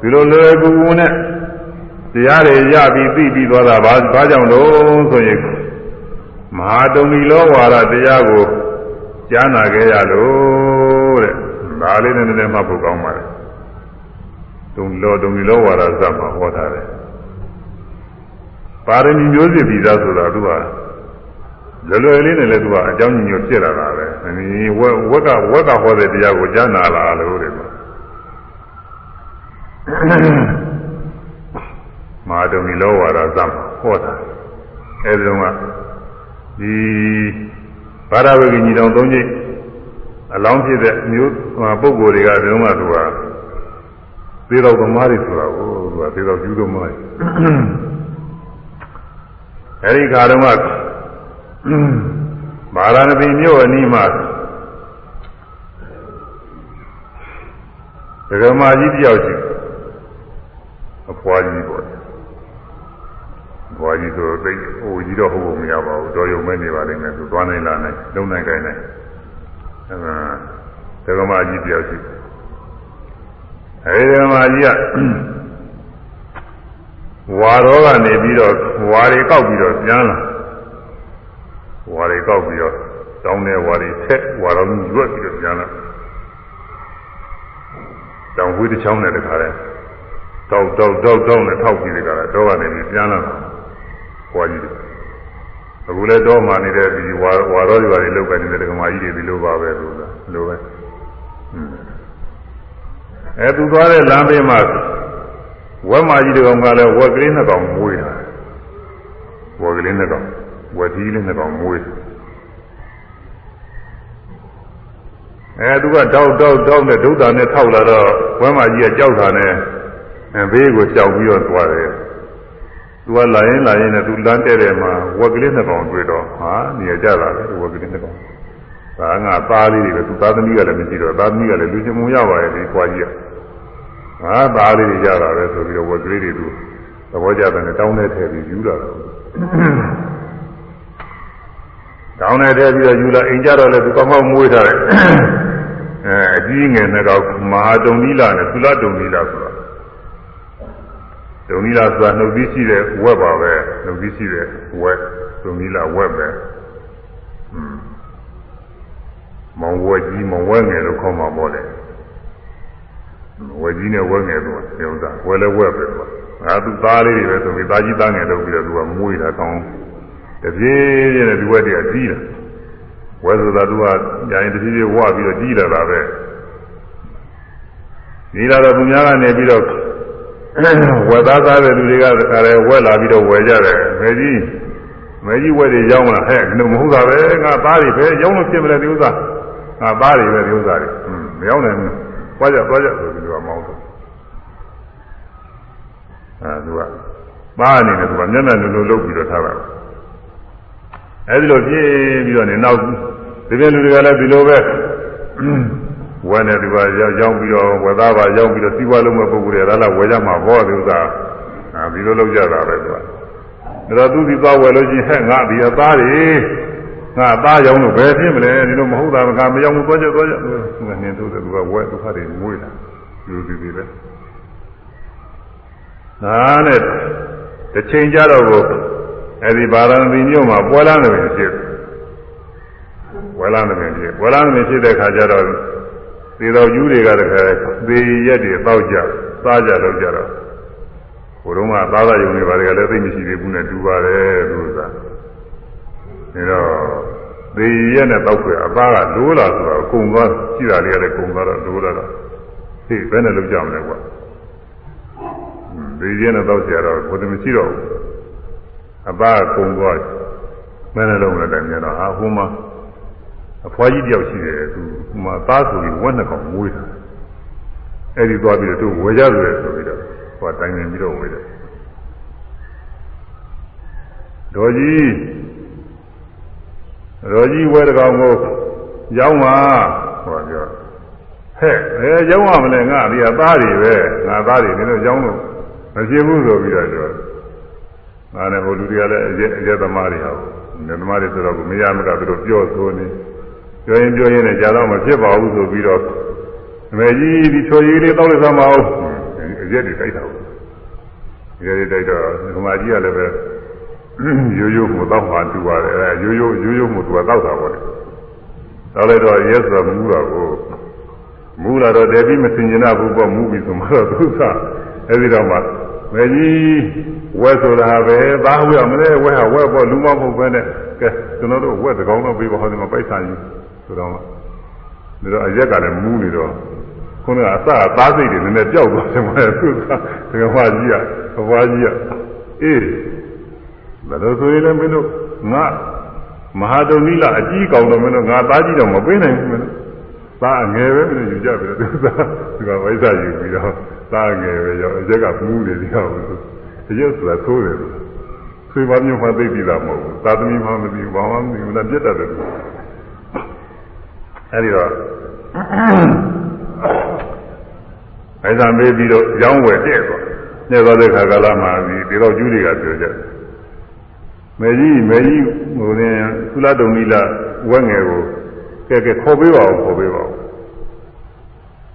[SPEAKER 1] ဒီလိုလွယ်ကူကူနဲ့ တရားတွေရပြီးသိပြီးသွားတာဘာဘာကြောင့်လို့ဆိုရင်မဟာတုံမီလောဝါဒတရားကိုကြားနာခဲ့ရလို့တဲ့ဒါလေးနဲ့နည်းနည်းမှတ်ဖို့ကောင်းပါတယ်တုံလောတုံမီလောဝါဒဇတ်မှာဟောထားတယ်ပါရမီမျိုးစစ်ပြီးသားဆိုတာသူကလွယ်လွယ်လေးနဲ့လည်းသူကအကြောင်းညွှန်ဖြစ်လာတာပဲ။ဒီဝက်ဝက်ကဝက်ကဟောတဲ့တရားကိုကြားနာလာလို့တဲ့။ မာတုံဒီလောဝါဒသံဟောတာ။အဲဒီတော့ကဒီဘာရဝဂိညီတော်သုံးချိတ်အလောင်းဖြစ်တဲ့မျိုးပုဂ္ဂိုလ်တွေကဒီတော့ကသူကသေတော်သမားတွေဆိုတာကိုသူကသေတော်ကျူးသမားတွေ။အဲဒီခါတော့ကဗာရာဏသီမြို့အနီးမှာဒဂမကြီးတယောက်ရှိအဖွားကြီးပေါ့ ဘွားကြီးဆိုသိဟိုကြီးတော့ဟုတ်ဖို့မရပါဘူးတော်ရုံမဲ့နေပါလိမ့်မယ်သူသွားနိုင်လာနိုင်လုံနိုင်ကြနိုင်အဲဒဂမကြီးတယောက်ရှိအဲဒီဒဂမကြီးကဝါရောကနေပြီးတော့ဝါတွေကောက်ပြီးတော့ပြန်လာဝါတွေကောက်ပြီးတော့တောင်းတဲ့ဝါတွေဆက်ဝါတော်ကြီးရွက်ပြီးတော့ပြန်လာတောင်ဝေးတစ်ချောင်းနဲ့တခါလဲတောက်တောက်တောက်တောက်နဲ့ထောက်ပြီးတခါလဲတော့ကနေပြီးပြန်လာ ဝါကြီးတွေအခုလဲတော့မှနေတဲ့ဒီဝါဝါတော်တွေပါလေလောက်ကနေတဲ့ဒကမာကြီးတွေဒီလိုပါပဲလို့လားလိုပဲအဲသူသွားတဲ့လမ်းဘေးမှာဝက်မကြီးတကောင်ကလည်းဝက်ကလေးနှစ်ကောင်မွေးတာဝက်ကလေးနှစ်ကောင်ဝက်ကြီးလေးနှစ်ကောင်မွေးအဲသူကတောက်တောက်တောက်နဲ့ဒုဒ္ဒါနဲ့ထောက်လာတော့ဝက်မကြီးကကြောက်တာနဲ့အဲဘေးကိုကြောက်ပြီးတော့သွားတယ် သူကလာရင်လာရင်နဲ့သူလမ်းတဲ့တယ်မှာဝက်ကလေးနှစ်ကောင်တွေ့တော့ဟာနေရကြတာလေဝက်ကလေးနှစ်ကောင်ဒါငါသားလေးတွေပဲသူသားသမီးကလည်းမရှိတော့သားသမီးကလည်းလူချင်းမုံရပါရဲ့ဒီကွာကြီးကငါသားလေးတွေကြတာပဲဆိုပြီးတော့ဝက်ကလေးတွေသူသဘောကျတယ်နဲ့တောင်းတဲ့ထဲပြီးယူလာတာတောင်းတဲ့ထဲပြီးတော့ယူလာအိမ်ကြတော့လည်းသူကောင်းကောင်းမွေးထားတယ်အဲအကြီးငယ်နဲ့တော့မဟာတုံနီလာနဲ့သုလတုံနီလာဆိုတာ တုံနီလာဆိုတာနှုတ်ပြီးရှိတဲ့ဝက်ပါပဲနှုတ်ပြီးရှိတဲ့ဝက်တုံနီလာဝက်ပဲอืมမောင်ဝက်ကြီးမောင်ဝက်ငယ်လို့ခေါ်မှာပေါ့လေဝယ်ကြီးနဲ့ဝယ်ငယ်တော့ဒီဥစ္စာဝယ်လဲဝယ်ပဲကွာငါသူသားလေးတွေပဲဆိုပြီးသားကြီးသားငယ်လုပ်ပြီးတော့သူကမွေးတာကောင်းတပြေးပြေးနဲ့ဒီဝက်တည်းကကြီးတာဝယ်ဆိုတာသူကညာရင်တပြေးပြေးဝပြီးတော့ကြီးလာတာပဲဒီလာတော့သူများကနေပြီးတော့ ဝယ်သားသားတဲ့လူတွေကလည်းဝယ်လာပြီးတော့ဝယ်ကြတယ်မဲကြီးမဲကြီးဝယ်တွေရောင်းလာဟဲ့ငါမဟုတ်တာပဲငါသားတွေပဲရောင်းလို့ဖြစ်မလဲဒီဥစ္စာငါသားတွေပဲဒီဥစ္စာတွေမရောင်းနိုင်ဘူးသွားကြသွားကြဆိုပြီးတော့မောင်းတော့အဲသူကပါအနေနဲ့သူကမျက်နှာလိုလိုလုပ်ပြီးတော့ထားတာအဲဒီလိုပြင်းပြီးတော့နေနောက်ဒီပြင်လူတွေကလည်းဒီလိုပဲ ဝယ်နေသူကရောက်ပြီးတော့ဝယ်သားပါရောက်ပြီးတော့စီးပွားလုံးမဲ့ပုဂ္ဂိုလ်တွေလားလားဝယ်ကြမှာဘောဒီဥစ္စာအဲဒီလိုလုပ်ကြတာပဲသူကဒါတော့သူဒီသွားဝယ်လို့ရှိရင်ဟဲ့ငါဒီအသားတွေငါသားရောင်းလို့ဘယ်ဖြစ်မလဲဒီလိုမဟုတ်တာကမရောင်းဘူးသွားကြသွားကြသူကနင်းသူကသူကဝဲဒုက္ခတွေမွေးတာဒီလိုဒီလိုပဲနားနဲ့တစ်ချိန်ကြတော့ကိုအဲဒီဗာရဏသီမြို့မှာပွဲလန်းနေပြီဖြစ်ပွဲလန်းနေပြီဖြစ်ပွဲလန်းနေဖြစ်တဲ့ခါကျတော့ သေတော်ယူတွေကတခါသေရက်တွေတောက်ကြစားကြတော့ကြတော့ဘုရုံးကသားသားယုံနေပါလေကလည်းသိမရှိသေးဘူးနဲ့တူပါတယ်သူကအဲတော့သေရက်နဲ့တောက်ခွေအသားကလိုးလာဆိုတော့ကုံသွားရှိတာလေးကလည်းကုံသွားတော့လိုးလာတော့သိဘယ်နဲ့လုပ်ကြမလဲကွာသေရက်နဲ့တောက်ကြတော့ဘုရားမရှိတော့ဘူးအသားကကုံသွားဘယ်နဲ့လုပ်မလဲတဲ့မြန်တော့ဟာဟိုမှာ အဖွားကြီးတယောက်ရှိတယ်သူဟိုမှာသားဆိုပြီးဝက်နှစ်ကောင်မွေးတာအဲ့ဒီသွားပြီးတော့သူဝယ်ကြတယ်ဆိုပြီးတော့ဟိုတိုင်နေပြီးတော့ဝယ်တယ်ဒေါ်ကြီးဒေါ်ကြီးဝဲတကောင်ကိုရောင်းပါဟောပြောဟဲ့အဲရောင်းရမလဲငါဒီအသားတွေပဲငါသားတွေနင်တို့ရောင်းလို့မဖြစ်ဘူးဆိုပြီးတော့ပြောငါနဲ့ဟိုလူတွေကလည်းအရက်အရက်သမားတွေဟာနေသမားတွေဆိုတော့မရမကသူတို့ပြောဆိုနေ ပြောရင်ပြောရင်လည်းကြာတော့မဖြစ်ပါဘူးဆိုပြီးတော့အမေကြီးဒီချော်ရည်လေးတောက်လိုက်သမှာအောင်အရက်တွေတိုက်တာဘူးအရက်တွေတိုက်တော့ဒီမှာကြီးကလည်းပဲရိုးရိုးမှုတောက်မှတူပါတယ်အဲရိုးရိုးရိုးရိုးမှုသူကတောက်တာပေါ့လေတောက်လိုက်တော့ရဲဆိုတော့မူးတာကိုမူးလာတော့တည်းပြီးမစင်ကျင်တာဘူးပေါ့မူးပြီဆိုမှတော့သူကအဲဒီတော့မှမေကြီးဝက်ဆိုတာပဲသားဝဲမလဲဝဲဟာဝဲပေါ့လူမမဟုတ်ပဲနဲ့ကဲကျွန်တော်တို့ဝက်တကောင်တော့ပြေးပါဟောဒီမှာပိုက်ဆံယူ ဆိုတော့မှဒါတော့အရက်ကလည်းမူးနေတော့ခုနကအစအသားစိတ်တွေနည်းနည်းပျောက်သွားတယ်မဟုတ်ဘူးသူကဒကမကြီးကဘွားကြီးကအေးဒါလို့ဆိုရင်လည်းမင်းတို့ငါမဟာတုံနီလာအကြီးကောင်တော့မင်းတို့ငါသားကြီးတော့မပေးနိုင်ဘူးမင်းတို့သားငယ်ပဲမင်းတို့ယူကြပြီတော့သူကသူကဝိဇ္ဇာယူပြီးတော့သားငယ်ပဲရောအရက်ကမူးနေတယ်ဟောအရက်ဆိုတာသိုးတယ်ဆွေပါမျိုးမှသိပြီလားမဟုတ်ဘူးသာသမီမှမသိဘူးဘာမှမသိဘူးလားပြတ်တတ်တယ် အဲဒီတော့အဲဒါမေးပြီးတော့ရောင်းဝယ်တဲ့သွားညက်သွားတဲ့ခါကာလမှာဒီဒီတော့ကျူးတွေကပြောကြမေကြီးမေကြီးဟိုရင်သုလတုံနီလာဝက်ငယ်ကိုကဲကဲခေါ်ပေးပါဦးခေါ်ပေးပါဦး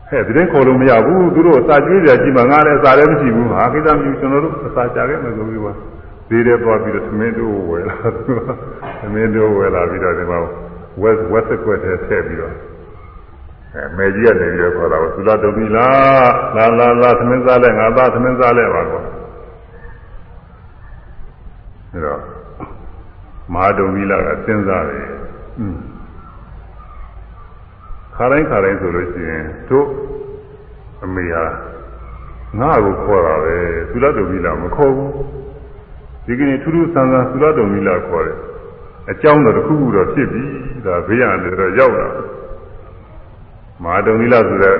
[SPEAKER 1] ဟဲ့ဒီရင်ခေါ်လို့မရဘူးသူတို့အစာကျွေးကြကြည့်မှငါလည်းအစာလည်းမရှိဘူးဟာကိစ္စမရှိကျွန်တော်တို့အစာကြခဲ့မယ်ဆိုပြီးတော့သေးတယ်သွားပြီးတော့သမင်းတို့ဝယ်လာသမင်းတို့ဝယ်လာပြီးတော့ဒီမှာ ဝက်ဝက်စကွက်ထဲထည့်ပြီးတော့အဲမေကြီးကနေပြီးတော့ခေါ်တာကိုသုလတုံနီလာလာလာလာသမင်းစားလဲငါသားသမင်းစားလဲပါကောအဲတော့မဟာတုံနီလာကစဉ်းစားတယ်อืมခါတိုင်းခါတိုင်းဆိုလို့ရှိရင်တို့အမေဟာငါ့ကိုခေါ်တာပဲသုလတုံနီလာမခေါ်ဘူးဒီကနေ့ထူးထူးဆန်းဆန်းသုလတုံနီလာခေါ်တယ် အကြောင်းတော့တစ်ခုခုတော့ဖြစ်ပြီဒါဘေးရတယ်တော့ရောက်လာမဟာတုံနီလာဆိုတဲ့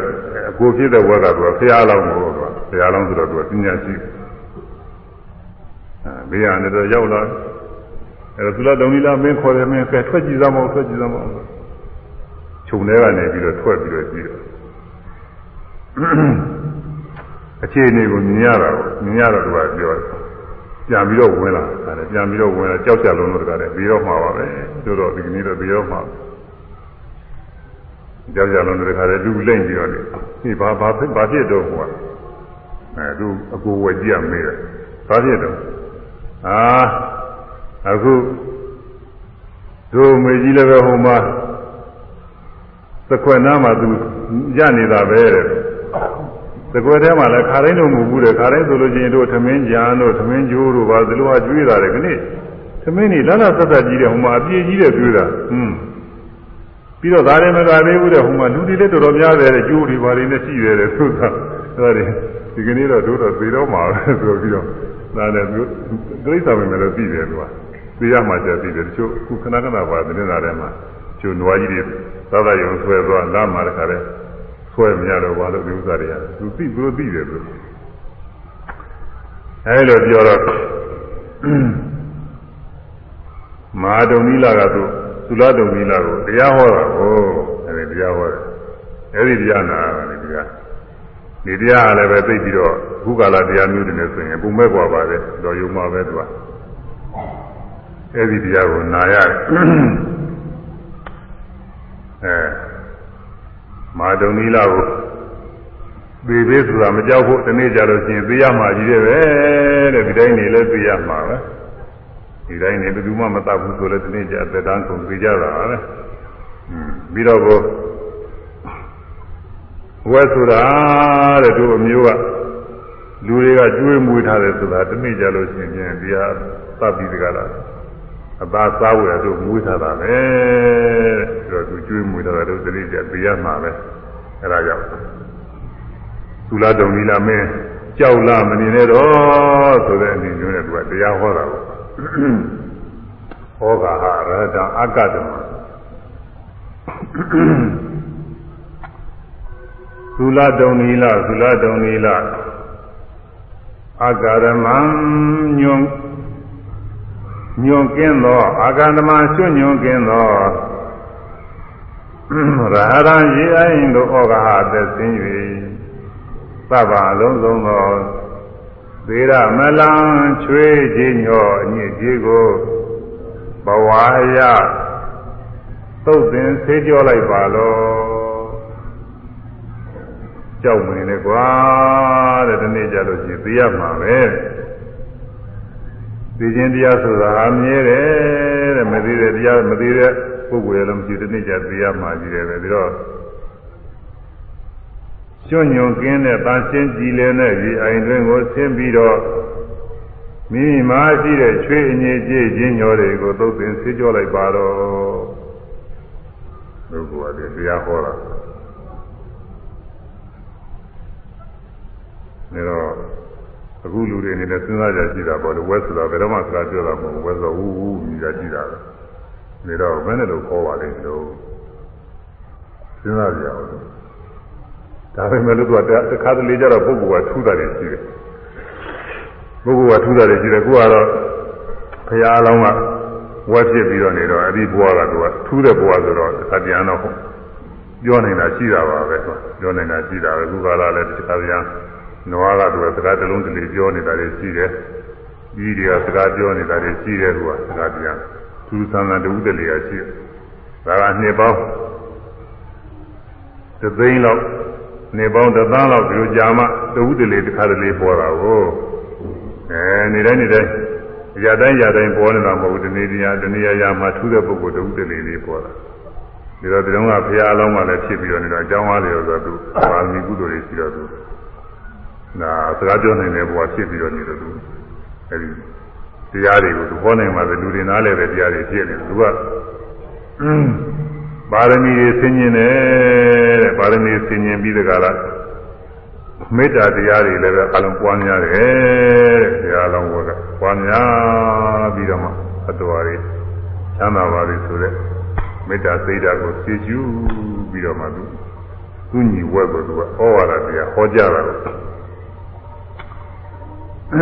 [SPEAKER 1] အကိုဖြစ်တဲ့ဝက်ကသူကဖရာလောင်းကိုသူကဖရာလောင်းဆိုတော့သူကပညာရှိအဲဘေးရတယ်တော့ရောက်လာအဲသုလတုံနီလာမင်းခေါ်တယ်မင်းကဲထွက်ကြည့်စမ်းမအောင်ထွက်ကြည့်စမ်းမအောင်ခြုံထဲကနေပြီးတော့ထွက်ပြီးတော့ကြည့်တော့အခြေအနေကိုမြင်ရတာကိုမြင်ရတော့သူကပြော ပြန်ပြီးတော့ဝင်လာတယ်ပြန်ပြီးတော့ဝင်လာကြောက်ကြလုံးလို့တကားတယ်ပြီးတော့မှာပါပဲတို့တော့ဒီကနေ့တော့ပြီးတော့မှာကြောက်ကြလုံးတို့တကားတယ်လူလိမ့်ပြီးတော့ဒီဘာဘာဘာဖြစ်တော့ဟိုကအဲသူအကိုဝယ်ကြည့်ရမေးတယ်ဘာဖြစ်တော့အာအခုတို့မေကြီးလည်းပဲဟိုမှာသခွက်နားမှာသူရနေတာပဲတဲ့ သကွယ်ထဲမှာလည်းခါတိုင်းတော့မဟုတ်ဘူးတဲ့ခါတိုင်းဆိုလို့ချင်းတို့သမင်းကြံတို့သမင်းကျိုးတို့ပါသလိုဟာကျွေးတာတယ်ခဏသမင်းนี่လလသက်သက်ကြီးတယ်ဟိုမှာအပြည့်ကြီးတယ်ကျွေးတာဟွန်းပြီးတော့ဒါလည်းမကသေးဘူးတဲ့ဟိုမှာလူတွေလည်းတော်တော်များတယ်တဲ့ကျိုးတွေပါနေနဲ့ရှိတယ်တဲ့သူကဒါတွေဒီကနေ့တော့တို့တော့သေတော့မှာပဲဆိုပြီးတော့ဒါလည်းသူဒိဋ္ဌာမမယ်လို့သိတယ်သူကသိရမှချက်သိတယ်တချို့ခုခဏခဏပါတဲ့နာထဲမှာကျိုးနွားကြီးတွေသာသာယုံဆွဲသွားလာမှတခါတည်း ဆွဲမရတော့ဘာလို့ဒီဥစ္စာတွေကသူသိသူသိတယ်သူအဲလိုပြောတော့မဟာဒုံနီလာကသူသုလဒုံနီလာကိုတရားဟောတာကိုအဲဒီတရားဟောတယ်အဲဒီတရားနာတယ်တရားဒီတရားကလည်းပဲသိပြီးတော့ဘုကာလတရားမျိုးတွေနဲ့ဆိုရင်ပုံမဲ့กว่าပါပဲတော်ယုံမှာပဲသူကအဲဒီတရားကိုနာရတယ်အဲ မာဒုံနီလာကိုသေသေးဆိုတာမကြောက်ဖို့ဒီနေ့ကြလို့ရှိရင်သိရမှာကြီးတယ်ပဲတဲ့ဒီတိုင်းနေလဲသိရမှာပဲဒီတိုင်းနေဘယ်သူမှမတတ်ဘူးဆိုလဲဒီနေ့ကြအသက်တန်းကုန်သိကြတာပဲอืมပြီးတော့ကိုဝဲဆိုတာတဲ့သူအမျိုးကလူတွေကကျွေးမွေးထားတယ်ဆိုတာဒီနေ့ကြလို့ရှိရင်ဒီဟာသတ်ပြီးတကလား အသာစားဝယ်တို့မွေးထားတာပဲတဲ့ပြီးတော့သူကျွေးမွေးထားတာတို့ဒီနေ့ကြသိရမှာပဲအဲဒါကြောင့်သူလာတုံကြီးလာမင်းကြောက်လာမနေနဲ့တော့ဆိုတဲ့အနေမျိုးနဲ့သူကတရားဟောတာပေါ့ဟောကဟာရဟတအကတမသုလတုံနီလသုလတုံနီလအာဂရမံညွန် ညွန်ကင်းသောအာဂန္တမကျွညွန်ကင်းသောရဟရံရေအိုင်တို့ဩဃာအသက်ဆင်း၍သဗ္ဗအလုံးစုံသောသေရမလံချွေးခြင်းညောအညစ်ကြေးကိုဘဝရသုတ်သင်ဆေးကြောလိုက်ပါလောကြောက်မနေနဲ့ကွာတဲ့ဒီနေ့ကြလို့ရှိရင်သိရမှာပဲ သိခြင်းတရားဆိုတာအမြဲတယ်တဲ့မသိတဲ့တရားမသိတဲ့ပုဂ္ဂိုလ်ရလည်းမရှိဒီနေ့ကြသိရမှာကြီးတယ်ပဲပြီးတော့ကျွညွန်ကင်းတဲ့တန်ရှင်းကြည်လည်တဲ့ဒီအိမ်တွင်ကိုဆင်းပြီးတော့မိမိမှာရှိတဲ့ချွေးအငြိကြေးခြင်းညောတွေကိုသုတ်သင်ဆေးကြောလိုက်ပါတော့ဘုရားကတရားဟောတာနေတော့ အခုလူတွေအနေနဲ့စဉ်းစားကြကြည့်တာပေါ့လေဝက်ဆိုတာဘယ်တော့မှစကားပြောတာမဟုတ်ဝက်ဆိုဟူးဟူးမြည်ကြကြည့်တာပဲနေတော့ဘယ်နဲ့လို့ခေါ်ပါလိမ့်လို့စဉ်းစားကြအောင်ဒါပေမဲ့လို့သူကတခါတလေကျတော့ပုဂ္ဂိုလ်ကထူးတာတွေရှိတယ်ပုဂ္ဂိုလ်ကထူးတာတွေရှိတယ်ကိုကတော့ဘုရားအလောင်းကဝက်ဖြစ်ပြီးတော့နေတော့အဲ့ဒီဘဝကသူကထူးတဲ့ဘဝဆိုတော့တခါပြန်တော့ပြောနေတာရှိတာပါပဲပြောနေတာရှိတာပဲခုကလာလည်းတခါပြန် နွားကသူကစကားတစ်လုံးတစ်လေပြောနေတာတွေရှိတယ်ပြီးတွေကစကားပြောနေတာတွေရှိတယ်သူကစကားပြန်သူသံသံတူတလေကရှိတယ်ဒါကနှစ်ပေါင်းသသိန်းလောက်နေပေါင်းတစ်သန်းလောက်ဒီလိုကြာမှတူတလေတစ်ခါတလေပေါ်တာကိုအဲနေတိုင်းနေတိုင်းရတိုင်းရတိုင်းပေါ်နေတာမဟုတ်ဘူးဒီနေ့တရားဒီနေ့ရမှာထူးတဲ့ပုဂ္ဂိုလ်တူတလေလေးပေါ်တာဒီတော့ဒီတော့ကဘုရားအလောင်းကလည်းဖြစ်ပြီးတော့နေတော့အကြောင်းအားလျော်ဆိုသူပါမီကုသိုလ်တွေရှိတော့သူ ဒါစကားပြောနိုင်တဲ့ဘဝဖြစ်ပြီးတော့နေတော့သူအဲဒီတရားတွေကိုသူဟောနိုင်မှာပဲလူတွေနားလဲတဲ့တရားတွေဖြစ်နေတယ်သူကပါရမီတွေဆင်ញင်တယ်တဲ့ပါရမီဆင်ញင်ပြီးတကလားမေတ္တာတရားတွေလည်းပဲအလုံးပွားများတယ်တဲ့တရားလုံးကပွားများပြီးတော့မှအတော်ရီချမ်းသာပါပြီဆိုတဲ့မေတ္တာစိတ်ဓာတ်ကိုသိကျူးပြီးတော့မှသူသူညီဝက်ကိုသူကဩဝါဒတရားဟောကြားတာလို့ ဩ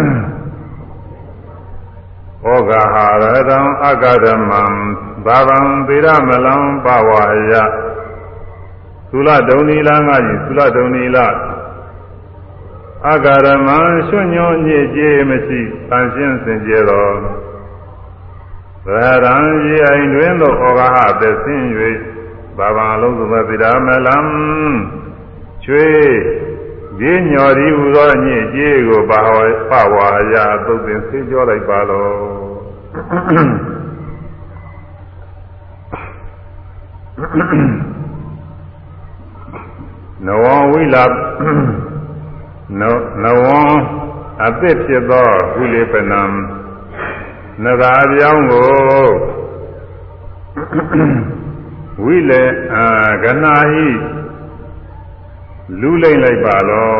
[SPEAKER 1] ဃဟာရတံအကဓမ္မံဘာဝံသေရမလံပဝါယသုလဒုံနီလာငါကြီးသုလဒုံနီလာအကရမံရွှညွညစ်ကြေးမရှိတန်ရှင်းစင်ကြယ်တော်ဗရံရေအိမ်တွင်သို့ဩဃဟသက်ဆင်း၍ဘာဝံလုံးစုံသေရမလံချွေ ဒီညော်ဒီဟူသောညစ်ကြေးကိုပါဝပဝါယသုတ်သင်ဆေးကြောလိုက်ပါလောနဝဝိလာနဝံအသစ်ဖြစ်သောကုလေပနံနဂါပြောင်းကိုဝိလေအာကနာဟိ လူလိမ့်လိုက်ပါလော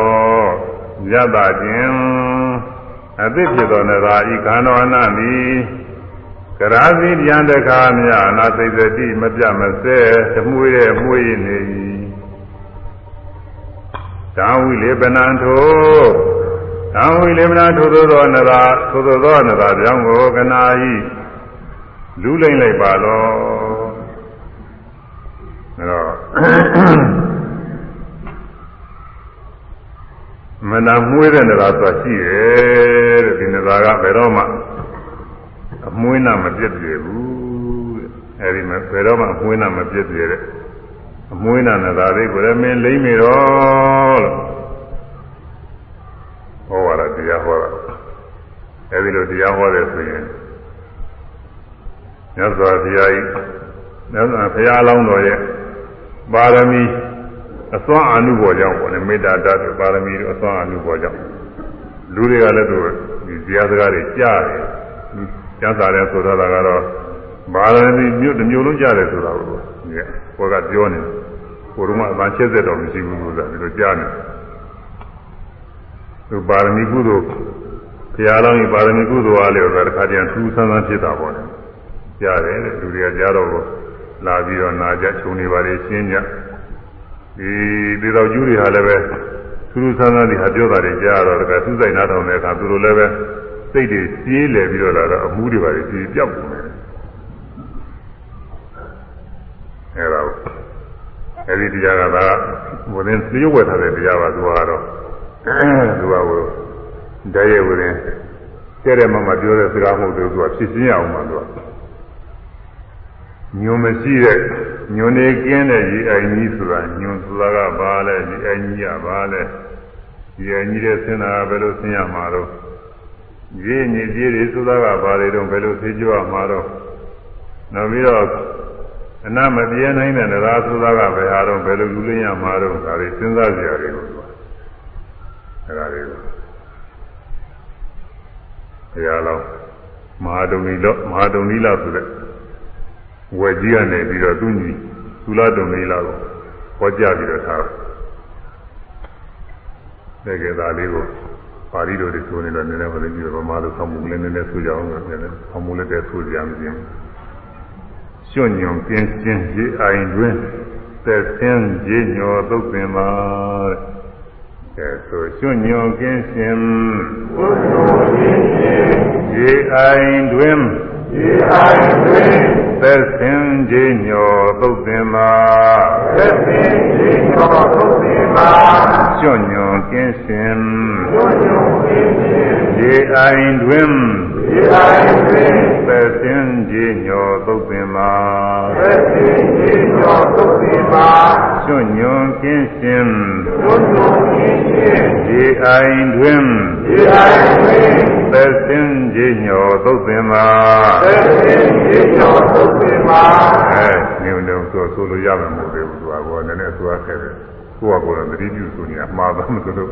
[SPEAKER 1] ယတခြင်းအသစ်ဖြစ်သောနဂါဤခန္ဓာနာမိကရာဇီတရားတခါမြအနာသိစတိမပြမစဲတမှုရဲ့မှုရနေ၏သာဝိလေပနံထိုသာဝိလေပနံထိုသောသောနရာထိုသောသောနရာပြောင်းကိုကနာဤလူလိမ့်လိုက်ပါလောအဲတော့ မနာမွေးတဲ့နရာဆိုတာရှိတယ်တဲ့ဒီနရာကဘယ်တော့မှအမွေးနာမပြည့်ပြည့်ဘူးတဲ့အဲဒီမှာဘယ်တော့မှအမွေးနာမပြည့်ပြည့်တဲ့အမွေးနာနာသာလေးကိုလည်းမင်းလိမ့်မိတော့လို့ဟောရတာတရားဟောတာအဲဒီလိုတရားဟောတယ်ဆိုရင်မြတ်စွာဘုရားကြီးမြတ်စွာဘုရားအလောင်းတော်ရဲ့ပါရမီ အစွမ်းအာနုဘောကြောင့်ပေါ့လေမေတ္တာတတ်ပါရမီတို့အစွမ်းအာနုဘောကြောင့်လူတွေကလည်းသူဒီတရားစကားတွေကြားတယ်ကျမ်းစာရဲဆိုတော့ကတော့ပါရမီမြို့တစ်မျိုးလုံးကြားတယ်ဆိုတာကိုကိုကပြောနေတယ်ကိုရုံးကအမှန်ချက်သက်တော်မရှိဘူးလို့ဆိုတာဒီလိုကြားနေသူပါရမီကုသိုလ်ဘုရားလောင်းကြီးပါရမီကုသိုလ်အားလျော်တာတစ်ခါတည်းထူးဆန်းဆန်းဖြစ်တာပေါ့လေကြားတယ်တဲ့လူတွေကကြားတော့လာပြီးတော့နာကြခြုံနေပါလေရှင်းကြ ဒီဒီတော်ကျူးတွေဟာလည်းပဲထူးထူးဆန်းဆန်းဒီဟာပြောတာတွေကြားတော့တကယ်သူ့ဆိုင်နားထောင်တဲ့အခါသူတို့လည်းပဲစိတ်တွေပြေးလေပြီးတော့လာတော့အမှုတွေပါလေပြေးပြောက်ကုန်တယ်အဲဒါအဲဒီတရားကသာဝရင်လျှို့ဝဲထားတဲ့တရားပါသူကတော့သူကဟိုတည်းရဲ့ဝရင်တဲ့တဲ့မမပြောတဲ့စကားမဟုတ်သေးဘူးသူကဖြစ်ရှင်းရအောင်မှာသူက ညွန်မရှိတဲ့ညွန်နေကင်းတဲ့ရေအိုင်ကြီးဆိုတာညွန်ဆိုတာကဘာလဲဒီအိုင်ကြီးကဘာလဲဒီအိုင်ကြီးတဲ့ဆင်းတာကဘယ်လိုဆင်းရမှာတော့ရေညစ်ကြီးတွေဆိုတာကဘာတွေတော့ဘယ်လိုသိကြရမှာတော့နောက်ပြီးတော့အနမပြေနိုင်တဲ့တရားဆိုတာကဘယ်ဟာတော့ဘယ်လိုလူလင်းရမှာတော့ဒါတွေစဉ်းစားကြရတယ်လို့ပြောအဲဒါတွေကိုဘုရားတော်မဟာဒုံနီလောမဟာဒုံနီလာဆိုတဲ့ ဝယ်ကြီးကနေပြီးတော့သူညီသုလဒုံနီလာကိုဟောကြားပြီးတော့ထားတယ်ကဲဒါလေးကိုပါဠိတော်တွေဆိုနေတော့နည်းနည်းဟောနေပြီးတော့ဗမာလိုဆောင်းမှုလည်းနည်းနည်းဆိုကြအောင်လို့နည်းနည်းဆောင်းမှုလည်းတည်းဆိုကြမခြင်းကျွညွန်ပြင်းရှင်းရေအိုင်တွင်သက်ဆင်းရေညောသုတ်ပင်ပါတဲ့ဆိုကျွညွန်ကင်းရှင်ရေအိုင်တွင်ရေအိုင်တွင် သက်ဆင်းရေညောသုတ်ပင်ပါသက်ဆင်းရေညောသုတ်ပင်ပါကျွညွန်ကင်းရှင်ကျွညွန်ကင်းရှင်ရေအိုင်တွင် ဒီတိုင်းတွင်သက်ရှင်ကြီးညောသုတ်ပင်မှာသက်ရှင်ကြီးညောသုတ်ပင်မှာကျွညွန်ကင်းရှင်ကျွညွန်ကင်းရှင်ဒီအိုင်တွင်ဒီအိုင်တွင်သက်ရှင်ကြီးညောသုတ်ပင်မှာသက်ရှင်ကြီးညောသုတ်ပင်မှာအဲညုံတုံဆိုဆိုလို့ရမှာမဟုတ်သေးဘူးသူကဘောနည်းနည်းဆိုရခဲ့တယ်ကိုကကိုယ်တော့တတိပြုဆိုနေတာမှားသားမလို့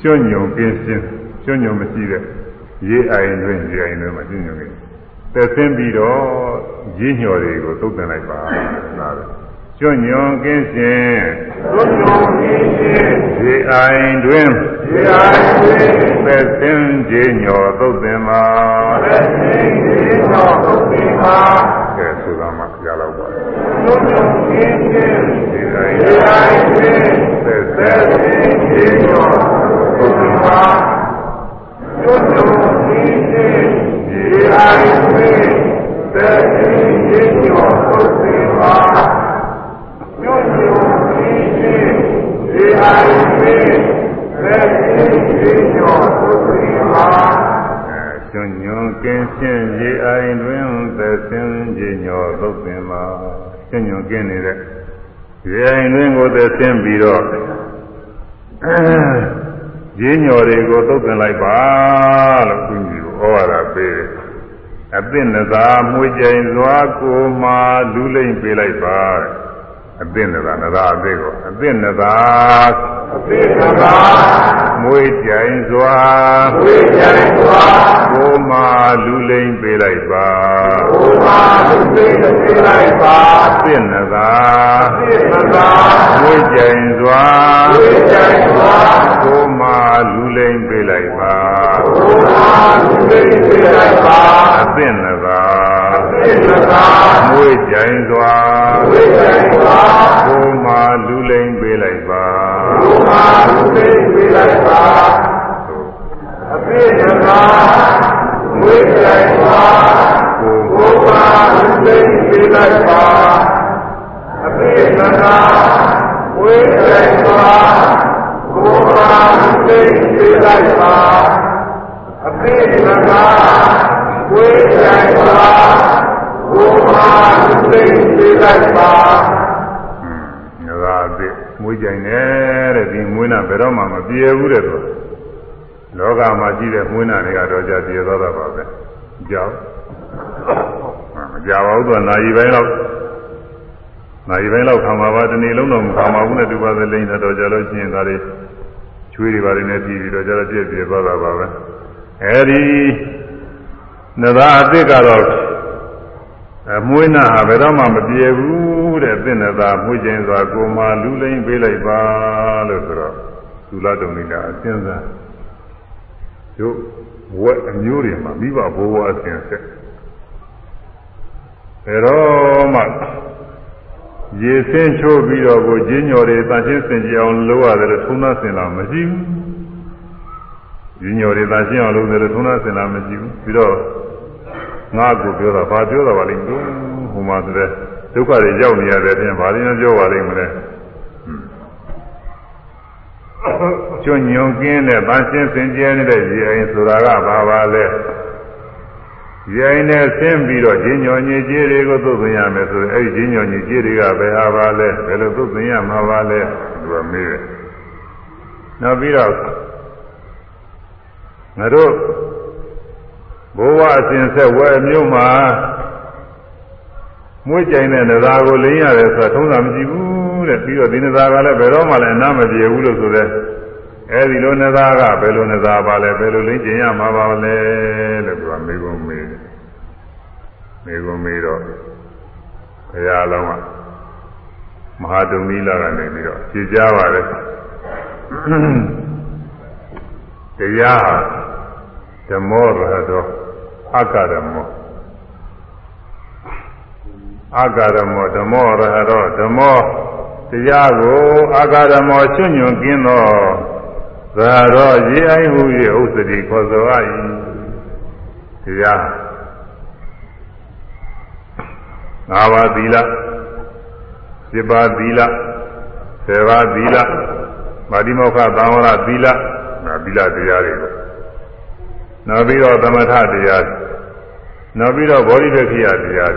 [SPEAKER 1] ကျွညွန်ကင်းရှင်ကျွညွန်မရှိတဲ့ ရေအိုင်တွင်ရေအိုင်တွင်မှာညညနေသက်ဆင်းပြီးတော့ရေညော်တွေကိုသုတ်တင်လိုက်ပါနားတယ်ကျွညွန်ကင်းရှင်ကျွညွန်ကင်းရှင်ရေအိုင်တွင်ရေအိုင်တွင်သက်ဆင်းရေညော်သုတ်တင်ပါသက်ဆင်းရေညော်သုတ်တင်ပါကဲဆိုတာမှရတော့ပါကျွညွန်ကင်းရှင်ရေအိုင်တွင်သက်ဆင်းရေညော်သုတ်တင်ပါကျွတ်တော်ကြီးခြင်းဒီအိုင်ဝေသက်ရှင်ခြင်းကျော်သုတ်စေပါကျွတ်တော်ကြီးခြင်းဒီအိုင်ဝေသက်ရှင်ခြင်းကျော်သုတ်စေပါကျွညွန်ကင်းရှင်းရေအိုင်တွင်သက်ရှင်ခြင်းညောသုတ်ပင်ပါကျွညွန်ကင်းနေတဲ့ ရေအိုင်တွင်ကိုသက်ရှင်ပြီးတော့ ရင်းညော်တွေကိုသုတ်သင်လိုက်ပါလို့သူကြီးကိုဩဝါဒပေးတယ်အသင့်နသာမွေကြိမ်စွာကိုမှလူလိမ့်ပေးလိုက်ပါ အသင့်နသာနသာအသစ်ကိုအသင့်နသာ
[SPEAKER 2] အသိသမာ
[SPEAKER 1] မွေးကြိုင်စွာ
[SPEAKER 2] ဝိကြံစွာ
[SPEAKER 1] ကိုမာလူလိမ့်ပေးလိုက်ပါ
[SPEAKER 2] ဘုရားသူသိသိလိုက်ပါ
[SPEAKER 1] အသင့်နသာ
[SPEAKER 2] သိသမာ
[SPEAKER 1] မွေးကြိုင်စွာ
[SPEAKER 2] ဝိကြံစွာ
[SPEAKER 1] ကိုမာလူလိမ့်ပေးလိုက်ပါ
[SPEAKER 2] ဘုရားသူသိသိလိုက်ပါ
[SPEAKER 1] အသင့်နသာ
[SPEAKER 2] သိသ မာ
[SPEAKER 1] မွေးကြိုင်စွာ
[SPEAKER 2] ဝိကြံစွာ
[SPEAKER 1] ကိုမာလူလိမ့်ပေးလိုက်ပါ
[SPEAKER 2] ဘုရားသူသိသိလိုက်ပါအသိသမာဝိကြံစွာ
[SPEAKER 1] ကို
[SPEAKER 2] ဘုရားသူသိသိလိုက်ပါအသိသမာဝိကြံစွာဘုရားသူသိသိလိုက်ပါအသိသမာဝိကြံစွာဘုရားသူသိသိ လိုက်ပါ
[SPEAKER 1] ငါကအသစ်မွေးကြိုင်တယ်တဲ့ဒီမွေးနာဘယ်တော့မှမပြေဘူးတဲ့သူလောကမှာရှိတဲ့မွေးနာတွေကတော့ကြာပြေသွားတာပါပဲကြောက်မကြပါဘူးသူကနာရီပိုင်းလောက်နာရီပိုင်းလောက်ခံပါပါတနေ့လုံးတော့မခံပါဘူးနဲ့တူပါသလိမ့်တော့ကြာလို့ရှိရင်ဒါတွေချွေးတွေပါနေပြီးပြီးတော့ကြာတော့ပြည့်ပြေသွားတာပါပဲအဲဒီနသာအသစ်ကတော့ အမွေးနာဟာဘယ်တော့မှမပြေဘူးတဲ့သင့်နသာမွေးခြင်းစွာကိုမာလူလိမ့်ပေးလိုက်ပါလို့ဆိုတော့သုလတုံလိတာအစဉ်းစားတို့ဝက်အမျိုးတွေမှာမိဘဘိုးဘွားအစဉ်ဆက်ဘယ်တော့မှရေဆင်းချိုးပြီးတော့ကိုကျင်းညော်တွေတန်ရှင်းစင်ကြအောင်လုပ်ရတယ်လို့ထုံးသားစင်လာမရှိဘူးကျင်းညော်တွေတန်ရှင်းအောင်လုပ်တယ်လို့ထုံးသားစင်လာမရှိဘူးပြီးတော့ ငါကိုပြောတာဘာပြောတာပါလိမ့်လို့ဟိုမှာဆိုတဲ့ဒုက္ခတွေရောက်နေရတဲ့အပြင်ဘာလို့ပြောပါလိမ့်မလဲကျွညုံကင်းတဲ့တန်ရှင်းစင်ကြဲနေတဲ့ရေအိမ်ဆိုတာကဘာပါလဲရေအိမ်နဲ့ဆင်းပြီးတော့ဂျင်းညောညစ်ကြေးတွေကိုသုတ်သင်ရမယ်ဆိုရင်အဲ့ဒီဂျင်းညောညစ်ကြေးတွေကဘယ်ဟာပါလဲဘယ်လိုသုတ်သင်ရမှာပါလဲသူကမေးတယ်နောက်ပြီးတော့ငါတို့ ဘိုးဘွားအစဉ်ဆက်ဝဲမျိုးမှာမွေးကြိုင်တဲ့နသာကိုလင်းရတယ်ဆိုတာထုံးတာမရှိဘူးတဲ့ပြီးတော့ဒီနသာကလည်းဘယ်တော့မှလည်းအနာမပြေဘူးလို့ဆိုတဲ့အဲဒီလိုနသာကဘယ်လိုနသာပါလဲဘယ်လိုလင်းကျင်ရမှာပါလဲလို့သူကမေးကုန်မေးတယ်မေးကုန်မေးတော့ဘုရားလောင်းကမဟာတုံနီလာကနေပြီးတော့ဖြေကြပါတယ်တရားဓမ္မောရဟတော အက္ခရမောအာဂရမောဓမ္မောရဟရောဓမ္မောတရားကိုအာဂရမောချွညွန်ကင်းသောသာရောရေအိုင်ဟု၍ဥစ္စတိခေါ်ဆိုအပ်၏တရားငါးပါးသီလစေပါသီလဆေပါသီလမာတိမောခသံဝရသီလနာသီလတရားတွေနောက်ပြီးတော့သမထတရား နောက်ပြီးတော့ဗောဓိပက္ခိယတရား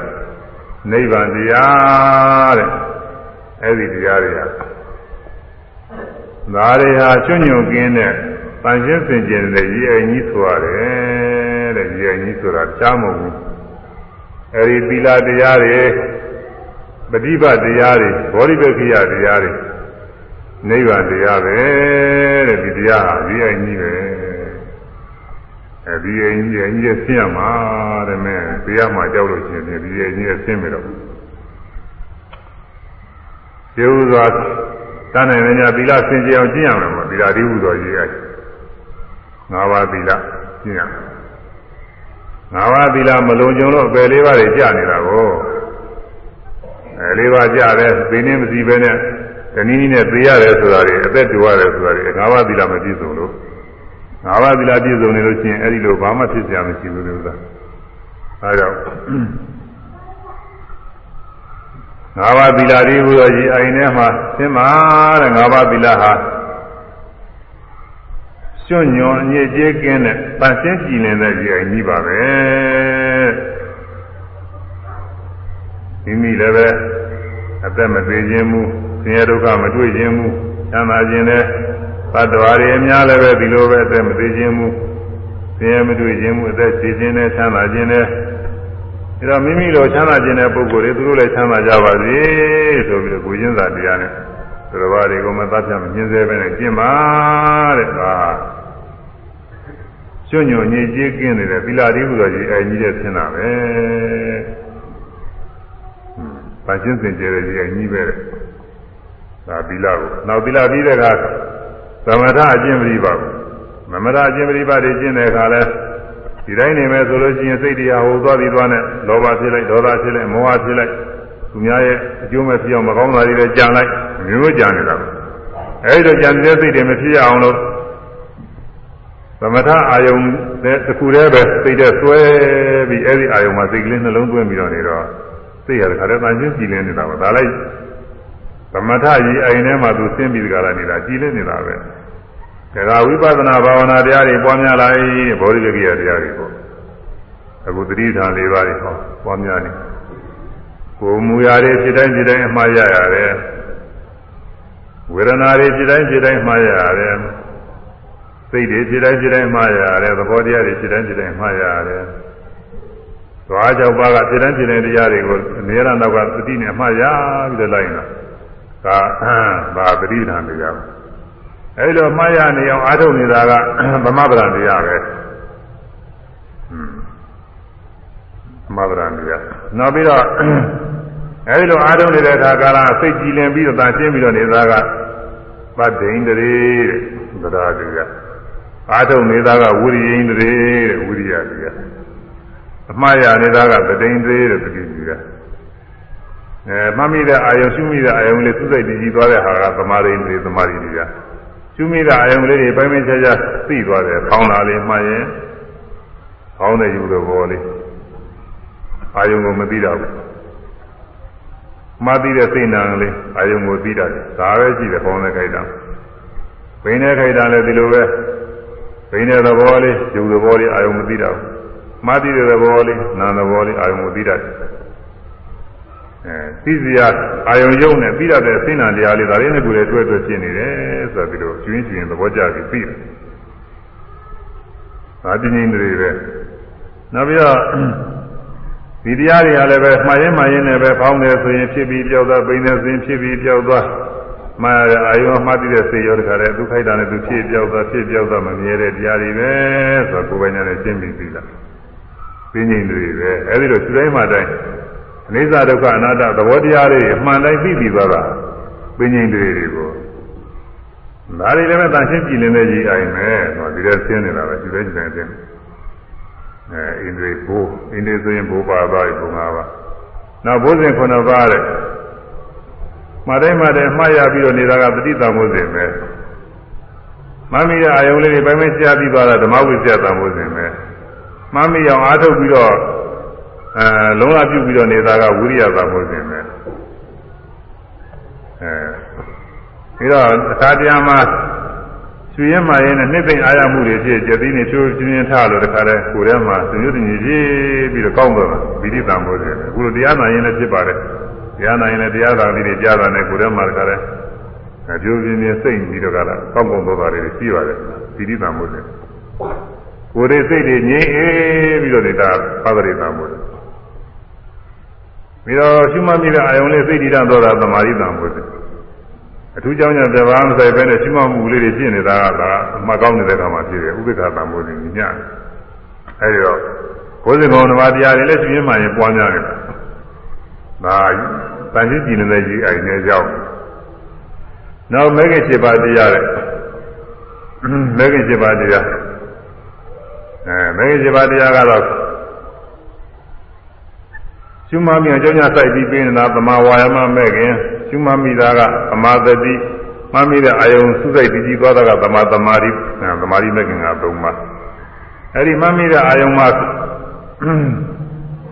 [SPEAKER 1] နိဗ္ဗာန်တရားတဲ့အဲ့ဒီတရားတွေကဒါတွေဟာချွညွန်ကင်းတဲ့တန်ရှင်းစင်ကြယ်တဲ့ရည်အိမ်ကြီးဆိုရတယ်တဲ့ရည်အိမ်ကြီးဆိုတာကြားမဟုတ်ဘူးအဲ့ဒီသီလတရားတွေပฏิပတ်တရားတွေဘောဓိပက္ခိယတရားတွေနိဗ္ဗာန်တရားပဲတဲ့ဒီတရားဟာရည်အိမ်ကြီးပဲ အဲဒီအိမ်ကြီးအိမ်ကြီးဆင်းရမှာတဲ့မဲတရားမှာကြောက်လို့ရှိရင်ဒီအိမ်ကြီးဆင်းပြီတော့ကျေဥစွာတန်းနိုင်နေကြသီလဆင်ကြအောင်ကျင့်ရမယ်ပေါ့သီလဒီဟုသောကြီးအဲငါးပါးသီလကျင့်ရမယ်ငါးပါးသီလမလုံးကြုံတော့ပယ်လေးပါးတွေကြာနေတာကိုအဲလေးပါးကြာတယ်သိနေမစီပဲနဲ့တနည်းနည်းနဲ့သိရတယ်ဆိုတာတွေအသက်တူရတယ်ဆိုတာတွေငါးပါးသီလမပြည့်စုံလို့ ငါးပါးသီလပြည့်စုံနေလို့ရှိရင်အဲ့ဒီလိုဘာမှဖြစ်စရာမရှိဘူးလို့သာအဲဒါငါးပါးသီလတွေဟူသောရည်အိုင်ထဲမှာသင်ပါတဲ့ငါးပါးသီလဟာကျွညွန်ညစ်ကြေးကင်းတဲ့ပန်းစင်းကြည်လင်တဲ့ရည်အိုင်ကြီးပါပဲမိမိလည်းပဲအသက်မသေးခြင်းမူဆင်းရဲဒုက္ခမတွေ့ခြင်းမူသံသာခြင်းလည်း သတ္တဝါတွေအများလည်းပဲဒီလိုပဲအသက်မသေးခြင်းမူဆင်းရဲမတွေ့ခြင်းမူအသက်ရှိခြင်းနဲ့ချမ်းသာခြင်းနဲ့ဒါမိမိလိုချမ်းသာခြင်းတဲ့ပုဂ္ဂိုလ်တွေသူတို့လည်းချမ်းသာကြပါစေဆိုပြီးတော့ကိုချင်းစာတရားနဲ့သူတော်ဘာတွေကိုမသတ်ပြမညှင်းဆဲပဲနဲ့ကျင့်ပါတဲ့ဒါကျွညွညည်ကြီးကင်းနေတဲ့သီလတိဟုဆိုကြီးအဲကြီးတဲ့ဆင်းတာပဲဟွန်းဗာချင်းစင်ကြဲတဲ့ကြီးအဲကြီးပဲတဲ့ဒါသီလကိုနောက်သီလပြီးတဲ့အခါ သမထအကျင့်ပရိပါဘူးသမထအကျင့်ပရိပါတွေကျင့်တဲ့အခါလဲဒီတိုင်းနေမယ်ဆိုလို့ရှိရင်စိတ်တရားဟိုသွားပြီးသွားနဲ့လောဘဖြစ်လိုက်ဒေါသဖြစ်လိုက်မောဟဖြစ်လိုက်သူများရဲ့အကျိုးမဲ့ဖြစ်အောင်မကောင်းတာတွေလည်းကြံလိုက်မျိုးမျိုးကြံနေတာပဲအဲဒီတော့ကြံတဲ့စိတ်တွေမဖြစ်ရအောင်လို့သမထအာယုံတဲ့တစ်ခုတည်းပဲစိတ်တဲ့ဆွဲပြီးအဲဒီအာယုံမှာစိတ်ကလေးနှလုံးသွင်းပြီးတော့နေတော့စိတ်ရတဲ့ခါတည်းတန်ရှင်းကြည်လင်းနေတာပါဒါလိုက်သ မထကြီးအိမ်ထဲမှာသူဆင်းပြီးကြတာနေတာကြည်လင်းနေတာပဲဒါကဝိပဿနာဘာဝနာတရားတွေပွားများလိုက်ဘောဓိဂကိယတရားတွေပေါ့အခုသတိထား၄ပါးတွေဟောပွားများနေကိုယ်မူရာတွေဖြစ်တိုင်းဖြစ်တိုင်းအမှားရရတယ်ဝေဒနာတွေဖြစ်တိုင်းဖြစ်တိုင်းမှားရရတယ်စိတ်တွေဖြစ်တိုင်းဖြစ်တိုင်းမှားရရတယ်သဘောတရားတွေဖြစ်တိုင်းဖြစ်တိုင်းမှားရရတယ်သွားကြောက်ပါကဖြစ်တိုင်းဖြစ်တိုင်းတရားတွေကိုအနည်းရနောက်ကသတိနဲ့မှားရပြီးတော့လိုက်နေတာ ဒါဘာသတိထားနေကြပါအဲဒီလိုမှားရနေအောင်အားထုတ်နေတာကဗမဗရံတရားပဲဗမဗရံတရားနောက်ပြီးတော့အဲဒီလိုအားထုတ်နေတဲ့အခါကာလစိတ်ကြည်လင်ပြီးတော့တန်ရှင်းပြီးတော့နေတာကပတ္တိန်တရေတဲ့တရားတရားအားထုတ်နေတာကဝိရိယိန်တရေတဲ့ဝိရိယတရားအမှားရနေတာကပတ္တိန်တရေတဲ့တတိတရား အဲမှတ်မိတဲ့အာယုံရှုမိတဲ့အာယုံလေးသုစိတ်တည်ကြည်သွားတဲ့ဟာကသမာဓိတွေသမာဓိတရားရှုမိတဲ့အာယုံလေးတွေပိုင်းပိုင်းခြားခြားသိသွားတယ်။ခေါင်းလာလေးမှရင်ခေါင်းတဲ့ယူတဲ့ဘောလေးအာယုံကိုမသိတော့ဘူး။မှသိတဲ့စိတ်နာလေးအာယုံကိုသိတာ။ဒါပဲရှိတယ်ခေါင်းတဲ့ခိုက်တာ။ဘိန်းတဲ့ခိုက်တာလည်းဒီလိုပဲဘိန်းတဲ့သဘောလေးယူတဲ့ဘောလေးအာယုံမသိတော့ဘူး။မှသိတဲ့သဘောလေးနာသဘောလေးအာယုံကိုသိတတ်တယ်။ အဲသိစရာအာယုံယုံနဲ့ပြီးရတဲ့စိဏ္ဏတရားလေးဒါလေးနဲ့ကိုယ်လည်းတွဲတွဲဖြစ်နေတယ်ဆိုပြီးတော့ကျွင်းကျွင်းသဘောကျပြီးပြီးတယ်။ဒါတင်းငင်းတွေပဲ။နောက်ပြီးတော့ဒီတရားတွေကလည်းပဲမှားရင်မှားရင်လည်းပဲဖောင်းတယ်ဆိုရင်ဖြစ်ပြီးပြောက်သွားပိန်တယ်ဆိုရင်ဖြစ်ပြီးပြောက်သွားမှားရတဲ့အာယုံမှားတည်တဲ့စိတ်ရောတခါတည်းသူခိုက်တာနဲ့သူဖြစ်ပြောက်သွားဖြစ်ပြောက်သွားမမြဲတဲ့တရားတွေပဲဆိုတော့ကိုယ်ပိုင်နဲ့ရှင်းပြီးပြီလား။တင်းငင်းတွေပဲအဲဒီလိုသူတိုင်းမှတိုင်း အနိစ္စဒုက္ခအနတ္တသဘောတရားတွေအမှန်တိုင်းသိပြီးသွားတာပင်ငိမ့်တွေကိုဒါတွေလည်းပဲတန်ရှင်းကြည်လင်တဲ့ကြီးအိုင်မယ်တော့ဒီလိုဆင်းနေတာပဲဒီလိုကြည့်နေတယ်အဲအိန္ဒြေဘိုးအိန္ဒြေဆိုရင်ဘိုးပါသွားပြီဘုံ၅ပါးနောက်ဘိုးစဉ်ခုနှစ်ပါးတဲ့မတိုင်းမတိုင်းမှားရပြီးတော့နေတာကပဋိသင်္ဘောစဉ်ပဲမမီတဲ့အာယုံလေးတွေပိုင်းပိုင်းရှားပြီးသွားတာဓမ္မဝိဇ္ဇာသံဃောစဉ်ပဲမမီအောင်အားထုတ်ပြီးတော့ အဲလုံးဝပြုပြီးတော့နေတာကဝိရိယသာမို့ရှင်ပဲအဲပြီးတော့အခါတရားမှာကျွေးရမှရင်နဲ့နှစ်သိမ့်အားရမှုတွေဖြစ်ကြသိနေချိုးကျွင်းထားလို့တခါလဲကိုယ်ထဲမှာသူညွတ်တင်ကြီးပြီးတော့ကောင်းသွားတာဗိဓိတံမို့ရှင်အခုလိုတရားနာရင်လည်းဖြစ်ပါတယ်တရားနာရင်လည်းတရားသာလေးတွေကြားတာနဲ့ကိုယ်ထဲမှာတခါလဲအကျိုးပြင်းပြင်းစိတ်ပြီးတော့ကလာကောင်းကောင်းသောတာတွေရှိပါတယ်ဗိဓိတံမို့ရှင်ကိုယ်ရဲ့စိတ်တွေငြိမ်းအေးပြီးတော့နေတာပါဒရိတံမို့ရှင် ပြီးတော့ရှုမှတ်မိတဲ့အာယုံလေးသိတည်တတ်တော့တာသမာဓိတံဘုရားအထူးကြောင့်ညာတဘာမဆိုင်ပဲနဲ့ရှုမှတ်မှုလေးတွေဖြစ်နေတာကဒါအမှတ်ကောင်းနေတဲ့ခါမှာဖြစ်တယ်ဥပိ္ပခာတံဘုရားညညအဲဒီတော့ဘုဇင်ကောင်ဓမ္မတရားတွေလည်းရှုရင်းမှရင်ပွားများနေတာဒါတန်ရှင်းကြည်နေတဲ့ကြီးအိုင်နေကြောင်းနောက်မဲခင်7ပါးတရားတဲ့မဲခင်7ပါးတရားအဲမဲခင်7ပါးတရားကတော့ ရှုမှတ်မိအကြောင်းညာစိုက်ပြီးပေးနေတာသမာဝါယမမဲ့ခင်ရှုမှတ်မိတာကသမာသတိမှတ်မိတဲ့အာယုံစုစိတ်တည်ကြည်သွားတာကသမာသမာဓိသမာဓိမဲ့ခင်ကသုံးပါအဲ့ဒီမှတ်မိတဲ့အာယုံမှာ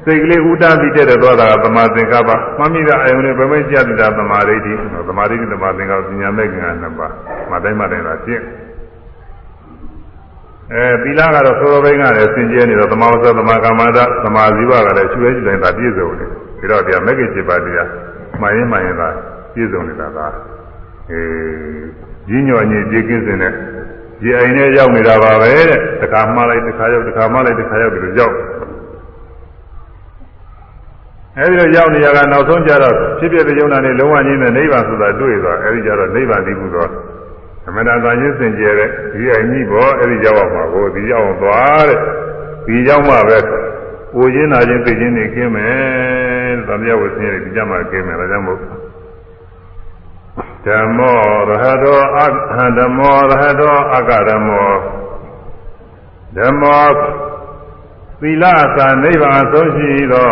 [SPEAKER 1] စိတ်ကလေးဥဒ္ဒတိတဲ့သွားတာကသမာသင်္ကပ္ပမှတ်မိတဲ့အာယုံလေးဘယ်မဲ့ကြတဲ့သမာဓိတိသမာဓိတိသမာသင်္ကပ္ပပညာမဲ့ခင်ကနှစ်ပါးမတိုင်းမတိုင်းသာရှင်း အဲသီလကတော့သောသောဘိန်းကလည်းစင်ကြဲနေတော့သမာဝဇ္ဇသမာကမ္မန္တသမာဇီဝကလည်းချွေးကြည့်တိုင်းသာပြည့်စုံတယ်ပြီးတော့တရားမဂ္ဂင်7ပါးတရားမှန်ရင်မှန်ရင်သာပြည့်စုံနေတာကအဲကြီးညော်ညစ်ကြည်ကင်းစင်တဲ့ဒီအိမ်နဲ့ရောက်နေတာပါပဲတဲ့တခါမှလိုက်တခါရောက်တခါမှလိုက်တခါရောက်ပြီးတော့ရောက်အဲဒီလိုရောက်နေရကနောက်ဆုံးကြတော့ဖြစ်ဖြစ်တဲ့ယုံနာနဲ့လုံးဝချင်းနဲ့နိဗ္ဗာန်ဆိုတာတွေ့သွားအဲဒီကြတော့နိဗ္ဗာန်တည်မှုတော့ အမှန်တရားချင်းစင်ကြယ်တဲ့ဒီအညီဘောအဲဒီရောက်အောင်ပါကိုဒီရောက်အောင်သွားတဲ့ဒီရောက်မှပဲပူရင်းနာခြင်းသိခြင်းနေခင်းမယ်သံဃာဝဆင်းရဲဒီကြမှာခင်းမယ်ဒါကြောင့်မို့ဓမ္မောရဟတောအဓမ္မောရဟတောအကဓမ္မောဓမ္မောသီလသာနိဗ္ဗာန်ဆုံးရှိသော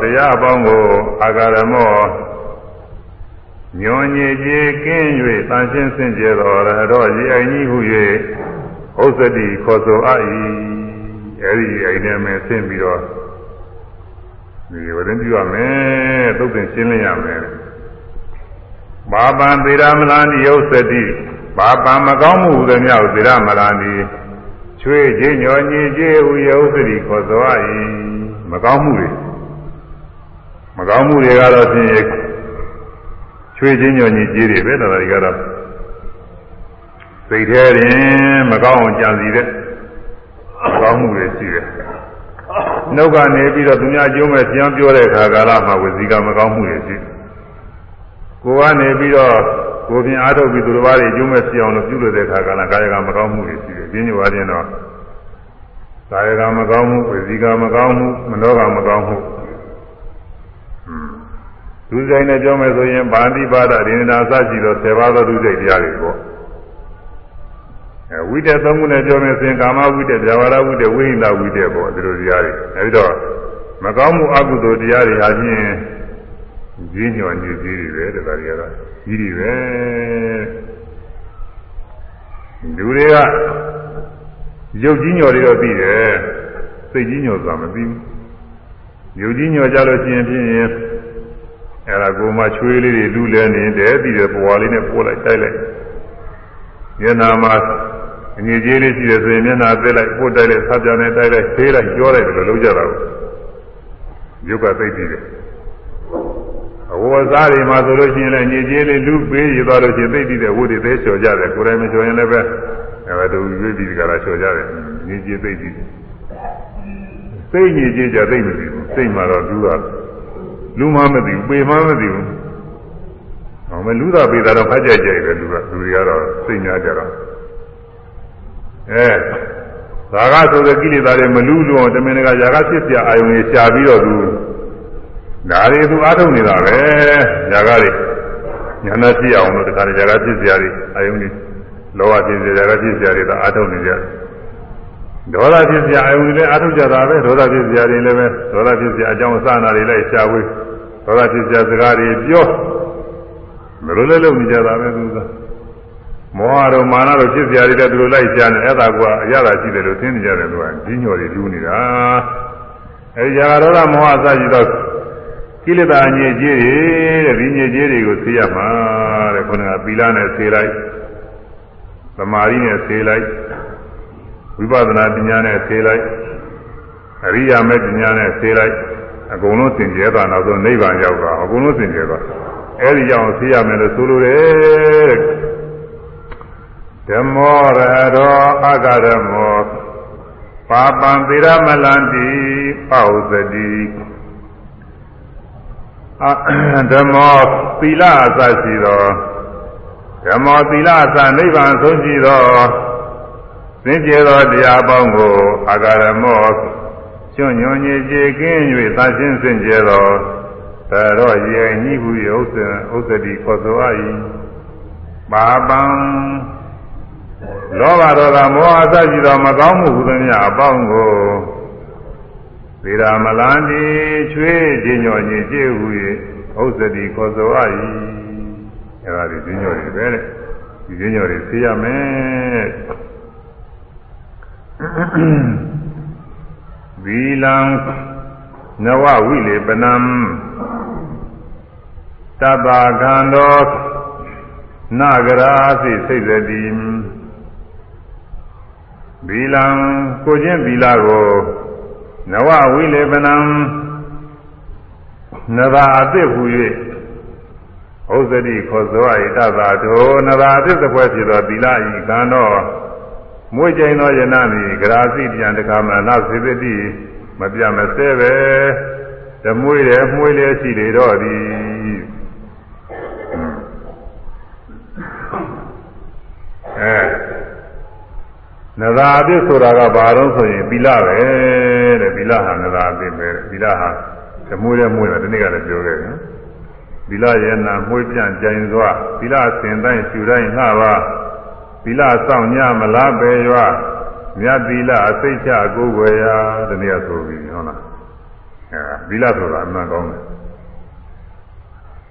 [SPEAKER 1] တရားအပေါင်းကိုအာဂရမော ညွန်ညည်ကြီးကင်း၍တန်ရှင်းစင်ကြယ်တော်ရတော်ရည်အိုင်ကြီးဟု၍ဥစ္စတိခေါ်ဆိုအပ်၏အဲဒီအိမ်ထဲမှာဆင်းပြီးတော့ဒီဝရင်ပြရမယ်သုတ်သင်ရှင်းလင်းရမယ်ဘာပံသေရမလာနိဥစ္စတိဘာပံမကောင်းမှုဟူသည်များသေရမလာနိချွေခြင်းညောညင်ခြင်းဟူရုပ်စရိခေါ်သွား၏မကောင်းမှုတွေမကောင်းမှုတွေကတော့ဖြင့် ချွေခြင်းညောညင်ခြင်းတွေပဲတော်တော်ကြီးကတော့စိတ်ထဲရင်မကောင်းအောင်ကြံစီတဲ့မကောင်းမှုတွေရှိတယ်နှုတ်ကနေပြီးတော့သူများကျိုးမဲ့ပြန်ပြောတဲ့အခါကာလမှာဝစီကမကောင်းမှုတွေရှိကိုကနေပြီးတော့ကိုပြင်အားထုတ်ပြီးသူတစ်ပါးတွေကျိုးမဲ့ဖြစ်အောင်လို့ပြုလုပ်တဲ့အခါကာလကာယကမကောင်းမှုတွေရှိတယ်။ဒီညဝါချင်းတော့ကာယကမကောင်းမှုဝစီကမကောင်းမှုမနောကမကောင်းမှု သူစိတ်နဲ့ပြောမယ်ဆိုရင်ဗာတိပါဒဒိန္ဒာစရှိသောဆေပါသောသူစိတ်တရားတွေပေါ့အဲဝိတ္တသုံးခုနဲ့ပြောမယ်ဆိုရင်ကာမဝိတ္တ၊ဇာဝရဝိတ္တ၊ဝိဟိန္ဒဝိတ္တပေါ့ဒီလိုတရားတွေအဲဒီတော့မကောင်းမှုအကုသိုလ်တရားတွေဟာချင်းကြီးညောညစ်ကြီးတွေပဲတရားတွေကတော့ကြီးတွေပဲလူတွေကရုပ်ကြီးညော်တွေတော့သိတယ်စိတ်ကြီးညော်ဆိုတာမသိဘူးရုပ်ကြီးညော်ကြလို့ရှိရင်ဖြင့် အဲ့ဒါကိုမှချွေးလေးတွေလူလဲနေတယ်ပြီးတယ်ပွားလေးနဲ့ပို့လိုက်တိုက်လိုက်မျက်နာမှာအငြိကြီးလေးရှိတယ်ဆိုရင်မျက်နာသိလိုက်ပို့တိုက်လိုက်ဆပ်ပြာနဲ့တိုက်လိုက်သေးလိုက်ကြောလိုက်တယ်လို့လုပ်ကြတာကိုရုပ်ကသိပြီးတယ်အဝတ်စားတွေမှာဆိုလို့ရှိရင်လည်းညစ်ကြေးလေးလူပေးရသွားလို့ရှိရင်သိပြီးတဲ့ဝတ်တွေသေးလျှော်ကြတယ်ကိုယ်တိုင်မလျှော်ရင်လည်းပဲအဲဒါတို့ရွေးပြီးကြတာလျှော်ကြတယ်ညစ်ကြေးသိပြီးစိတ်ညစ်ကြေးကြသိမသိဘူးစိတ်မှာတော့လူက လူမှမသိဘူးပေမှမသိဘူးဟောမလူသာပေတာတော့ဖတ်ကြကြတယ်လူကလူတွေကတော့စိတ်များကြတော့အဲဒါကဆိုတဲ့ကိလေသာတွေမလူလို့အောင်တမင်ကຢာကဖြစ်ပြအာယုန်ကြီးရှားပြီးတော့သူဒါတွေသူအားထုတ်နေတာပဲຢာကတွေညာနာဖြစ်အောင်လို့တခါຢာကဖြစ်စရာတွေအာယုန်ကြီးလောဘဖြစ်စရာຢာကဖြစ်စရာတွေဒါအားထုတ်နေကြ ဒေါသဖြစ်စရာအာယုန်တွေလည်းအားထုတ်ကြတာပဲဒေါသဖြစ်စရာတွေလည်းပဲဒေါသဖြစ်စရာအကြောင်းအစနာတွေလည်းရှားဝေးဒေါသဖြစ်စရာစကားတွေပြောမလို့လည်းလုပ်နေကြတာပဲသူကမောဟတို့မာနတို့ဖြစ်စရာတွေလည်းသူတို့လိုက်ရှားနေအဲ့ဒါကအရသာရှိတယ်လို့သိနေကြတယ်သူကကြီးညော်တွေလူးနေတာအဲဒီຢာကဒေါသမောဟအစရှိတော့ကိလေသာညစ်ကြေးတွေတဲ့ဒီညစ်ကြေးတွေကိုဆေးရမှာတဲ့ခုနကပီလာနဲ့ဆေးလိုက်သမာဓိနဲ့ဆေးလိုက် ဝိပဿနာပညာနဲ့ဆေးလိုက်အရိယာမေပညာနဲ့ဆေးလိုက်အကုန်လုံးသင်ကျဲသွားနောက်ဆုံးနိဗ္ဗာန်ရောက်တာအကုန်လုံးသင်ကျဲသွားအဲဒီကြောင့်ဆေးရမယ်လို့ဆိုလိုတယ်ဓမ္မောရတောအဂရမောပါပံသီရမလန္တိပောဇတိဓမ္မောသီလအစရှိသောဓမ္မောသီလအစနိဗ္ဗာန်ဆုံးရှိသော သင်ကျေသောတရားပေါင်းကိုအာဂရမောကျွညွန်ညေကျေကင်း၍သရှင်းစင်ကြယ်သောသရောရေညှိဟု၍ဥစ္စာဥစ္စတိခေါ်ဆိုအ၏ပါပံလောဘဒေါသမောဟအစရှိသောမကောင်းမှုဟူသည်များအပေါင်းကိုသေရာမလန်ဒီချွေးခြင်းညောညင်ကျေဟု၍ဥစ္စတိခေါ်ဆိုအ၏အဲဒါဒီခြင်းညောတွေပဲတဲ့ဒီခြင်းညောတွေသိရမယ် ဗီလံနဝဝိလေပနံတပ္ပကံသောနာဂရာသိစိတ်သတိဗီလံကိုချင်းဗီလာကိုနဝဝိလေပနံနဘာအသစ်ဟူ၍ဥစ္စတိခေါ်သောဣတသာတောနဘာအသစ်တစ်ပွဲဖြစ်သောဗီလာဤကံတော် မွေးကျင်သောယနာမီဂရာစီတံတက္ကမနာစေတတိမပြမစဲပဲတဓမွေတယ်မှွေလည်းရှိလေတော့သည်အဲနသာအပြစ်ဆိုတာကဘာလို့ဆိုရင်သီလပဲတဲ့သီလဟာနသာအပြစ်ပဲသီလဟာဓမွေလည်းမှွေတယ်ဒီနေ့ကလည်းပြောခဲ့တယ်သီလရဲ့နာမှွေပြန့်ကြင်စွာသီလစင်တိုင်းရှူတိုင်းငှပါ သီလဆောင်ညမလားပဲရွာမြတ်သီလအစိတ်ချကိုယ်ွယ်ရာဒီနေ့ဆိုပြီးဟုတ်လားအဲသီလဆိုတာအမှန်ကောင်းတယ်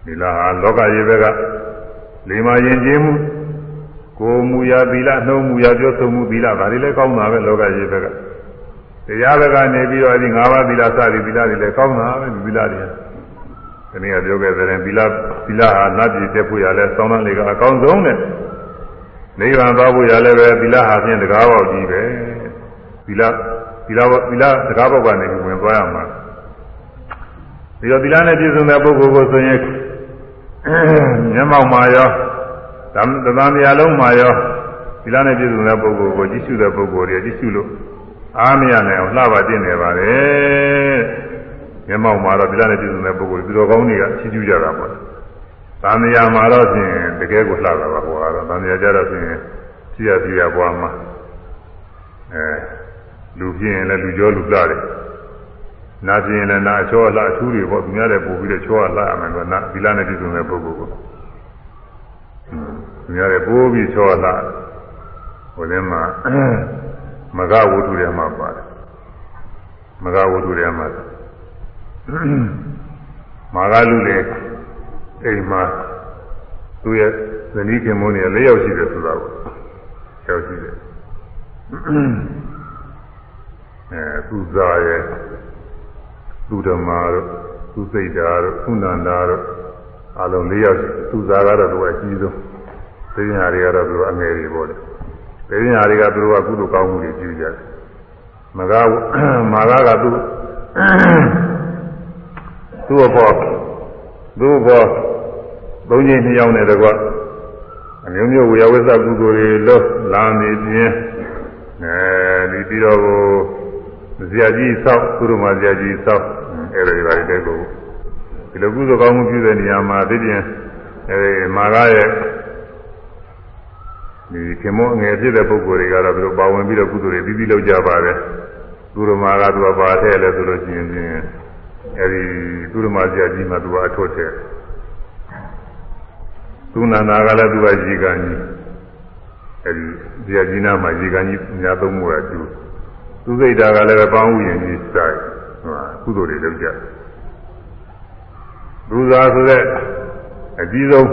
[SPEAKER 1] သီလဟာလောကကြီးဘက်ကလိမ္မာရင်ကျင်းမှုကိုယ်မူရာသီလနှုံးမူရာပြောဆိုမှုသီလဒါတွေလည်းကောင်းတာပဲလောကကြီးဘက်ကတရားဘက်ကနေပြီးတော့ဒီ၅ပါးသီလစသည်သီလတွေလည်းကောင်းတာပဲသီလတွေဒီနေ့ကပြောခဲ့တဲ့သီလသီလဟာနတ်ပြည်တက်ဖို့ရလဲစောင်းတန်းလေးကအကောင်းဆုံးတဲ့ နိဗ္ဗာန်သွားဖို့ရလဲပဲသီလဟာဖြင့်တကားပေါက်ကြီးပဲသီလသီလသီလတကားပေါက်ကနေဝင်သွားရမှာဒီတော့သီလနဲ့ပြည့်စုံတဲ့ပုဂ္ဂိုလ်ကိုဆိုရင်မျက်မှောက်မှာရောသံသံတရားလုံးမှာရောသီလနဲ့ပြည့်စုံတဲ့ပုဂ္ဂိုလ်ကိုကြည့်ရှုတဲ့ပုဂ္ဂိုလ်တွေကြည့်ရှုလို့အားမရနိုင်အောင်လှပါတင်နေပါလေမျက်မှောက်မှာတော့သီလနဲ့ပြည့်စုံတဲ့ပုဂ္ဂိုလ်သူတော်ကောင်းတွေကချီးကျူးကြတာပေါ့ သံတရားမှာတော့ဖြင့်တကယ်ကိုလှတာပါဟောကတော့သံတရားကြတော့ဖြင့်ကြည့်ရကြည့်ရပွားမှာအဲလူပြင်းရင်လည်းလူကြောလူလှတယ်နာပြင်းလည်းနာအချောအလှအထူးတွေပေါ့သူများလည်းပို့ပြီးတော့ချောအလှအမှန်တော့နာသီလနဲ့ပြည့်စုံတဲ့ပုဂ္ဂိုလ်ကိုသူများလည်းပို့ပြီးချောအလှဟိုထဲမှာမဂဝတ္ထုထဲမှာပါတယ်မဂဝတ္ထုထဲမှာမာဂလူလေ အိမ်မှာသူရဲ့ဇနီးခင်မုန်းနေ၄ယောက်ရှိတယ်ဆိုတာကိုယောက်ရှိတယ်အဲသူစားရဲ့သူဓမ္မာတို့သူစိတ်ဓာတ်တို့သူနန္ဒာတို့အလုံး၄ယောက်သူစားကတော့သူအကြီးဆုံးသိညာတွေကတော့သူအငယ်တွေပေါ့လေသိညာတွေကသူတို့ကကုသိုလ်ကောင်းမှုတွေပြုကြတယ်မကမာကကသူသူ့ဘော သူ့ဘောသုံးချိန်နှစ်ယောက်နဲ့တကွအမျိုးမျိုးဝေယဝိသကုသိုလ်တွေလို့လာနေပြင်းအဲဒီပြီးတော့ကိုဇာကြီးဆောက်သူတို့မှဇာကြီးဆောက်အဲ့ဒီပါတဲ့ကိုဒီလိုကုသိုလ်ကောင်းမှုပြုတဲ့နေရာမှာသိပြန်အဲဒီမာရရဲ့ဒီခင်မောအငယ်ဖြစ်တဲ့ပုဂ္ဂိုလ်တွေကတော့သူတို့ပါဝင်ပြီးတော့ကုသိုလ်တွေပြီးပြီးလုပ်ကြပါတယ်သူတို့မှာကသူကပါထဲလဲဆိုလို့ရှိရင်ချင်း အဲဒီသူတို့မှဇာကြီးမှသူကအထွတ်ထဲသူနန္ဒာကလည်းသူကရေကန်ကြီးအဲဒီဇာကြီးနာမှာရေကန်ကြီးညာသုံးမှုရတူသူစိတ်ဓာတ်ကလည်းပေါင်းဥယျာဉ်ကြီးစိုက်ဟိုကုသိုလ်တွေလုပ်ကြသူသာဆိုတဲ့အကြီးဆုံး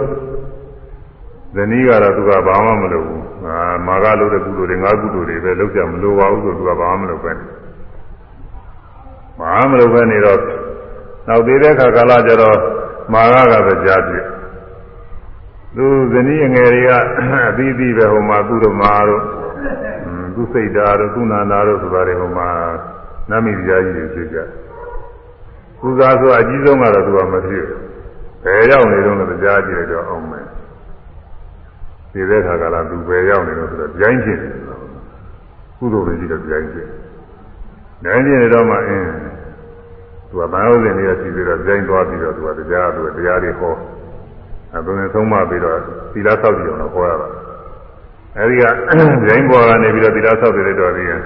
[SPEAKER 1] ဇနီးကတော့သူကဘာမှမလုပ်ဘူးအာမာကလုပ်တဲ့ကုသိုလ်တွေငါးကုသိုလ်တွေပဲလုပ်ကြမလိုပါဘူးဆိုသူကဘာမှမလုပ်ပဲဘာမှမလုပ်ပဲနေတော့ နောက်သေးတဲ့ခါကာလကျတော့မာကကပဲကြားပြသူဇနီးအငယ်တွေကအသီးသီးပဲဟိုမှာသူတို့မာတို့သူစိတ်ဓာတ်တို့သူနာနာတို့ဆိုတာတွေဟိုမှာနမိတရားကြီးတွေဖြစ်ကြကုသာဆိုအကြီးဆုံးကတော့သူကမဖြစ်ဘယ်ရောက်နေတော့လည်းကြားကြည့်တော့အောင်မယ်ဒီတဲ့ခါကလာသူပဲရောက်နေလို့ဆိုတော့ကြိုင်းချင်းကုသိုလ်တွေကြီးတော့ကြိုင်းချင်းကြိုင်းချင်းတော့မှအင်း သူကဘာလို့လဲနေရစီပြီးတော့ကြိုင်းသွားပြီးတော့သူကတရားသူတရားတွေဟောအဲသူနဲ့သုံးမပြီးတော့သီလဆောက်ကြည့်အောင်တော့ဟောရတာအဲဒီကကြိုင်းဘောကနေပြီးတော့သီလဆောက်တယ်တော့ပြီးရင်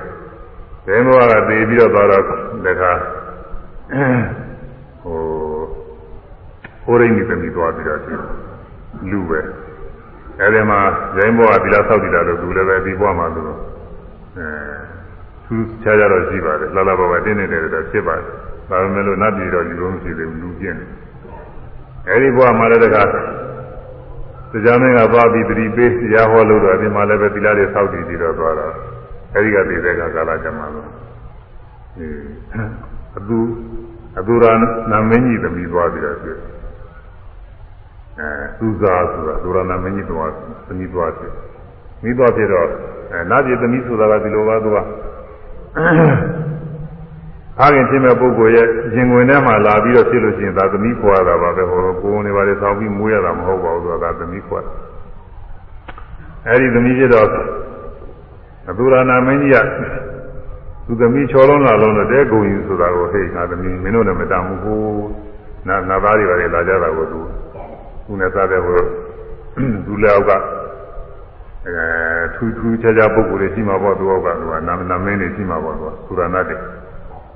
[SPEAKER 1] ကြိုင်းဘောကတည်ပြီးတော့သွားတော့တခါဟိုဟိုရင်းနေပြီသွားပြီးတော့လူပဲအဲဒီမှာရိုင်းဘောကသီလဆောက်တည်တာလို့သူလည်းပဲဒီဘဝမှာသူအဲသူချားကြတော့ရှိပါတယ်လာလာဘောကတင်းနေတယ်တော့ဖြစ်ပါတယ် ဒါပေမဲ့လို့နတ်ပြည်တော့လူလုံးရှိတယ်လူပြင်းတယ်အဲဒီဘဝမှာလည်းတခါတရားမင်းကသွားပြီးတတိပေးတရားဟောလို့တော့ဒီမှာလည်းပဲသီလတွေဆောက်တည်ပြီးတော့သွားတော့အဲဒီကသိတဲ့ကကာလကျမှလို့အဲအတူအတူရာနာမင်းကြီးသမီးသွားပြီးတော့ဖြစ်အဲသူစားဆိုတာဒုရဏမင်းကြီးတော်သမီးသွားဖြစ်မိသွားဖြစ်တော့အဲနာပြည်သမီးဆိုတာကဒီလိုပါသူက ဖခင်ဖြစ်မဲ့ပုဂ္ဂိုလ်ရဲ့ရင်ဝင်ထဲမှာလာပြီးတော့ဖြစ်လို့ရှိရင်ဒါသမီးခွာတာပါပဲဟိုကိုယ်နေပါလေဆောင်းပြီးမွေးရတာမဟုတ်ပါဘူးဆိုတာသမီးခွာအဲဒီသမီးဖြစ်တော့အတူရဏမင်းကြီးကသူသမီးချောလုံးလာလုံးတော့တဲကုန်ယူဆိုတာကိုဟေ့ငါသမီးမင်းတို့လည်းမတမ်းဘူးကိုနာနာသားတွေပါလေလာကြတာကိုသူသူနဲ့စားတဲ့ဟိုသူလည်းအောက်ကအဲထူးထူးခြားခြားပုံကိုယ်တွေရှိမှာပေါ့သူအောက်ကသူကနာနာမင်းတွေရှိမှာပေါ့သူကသုရဏတ်တွေ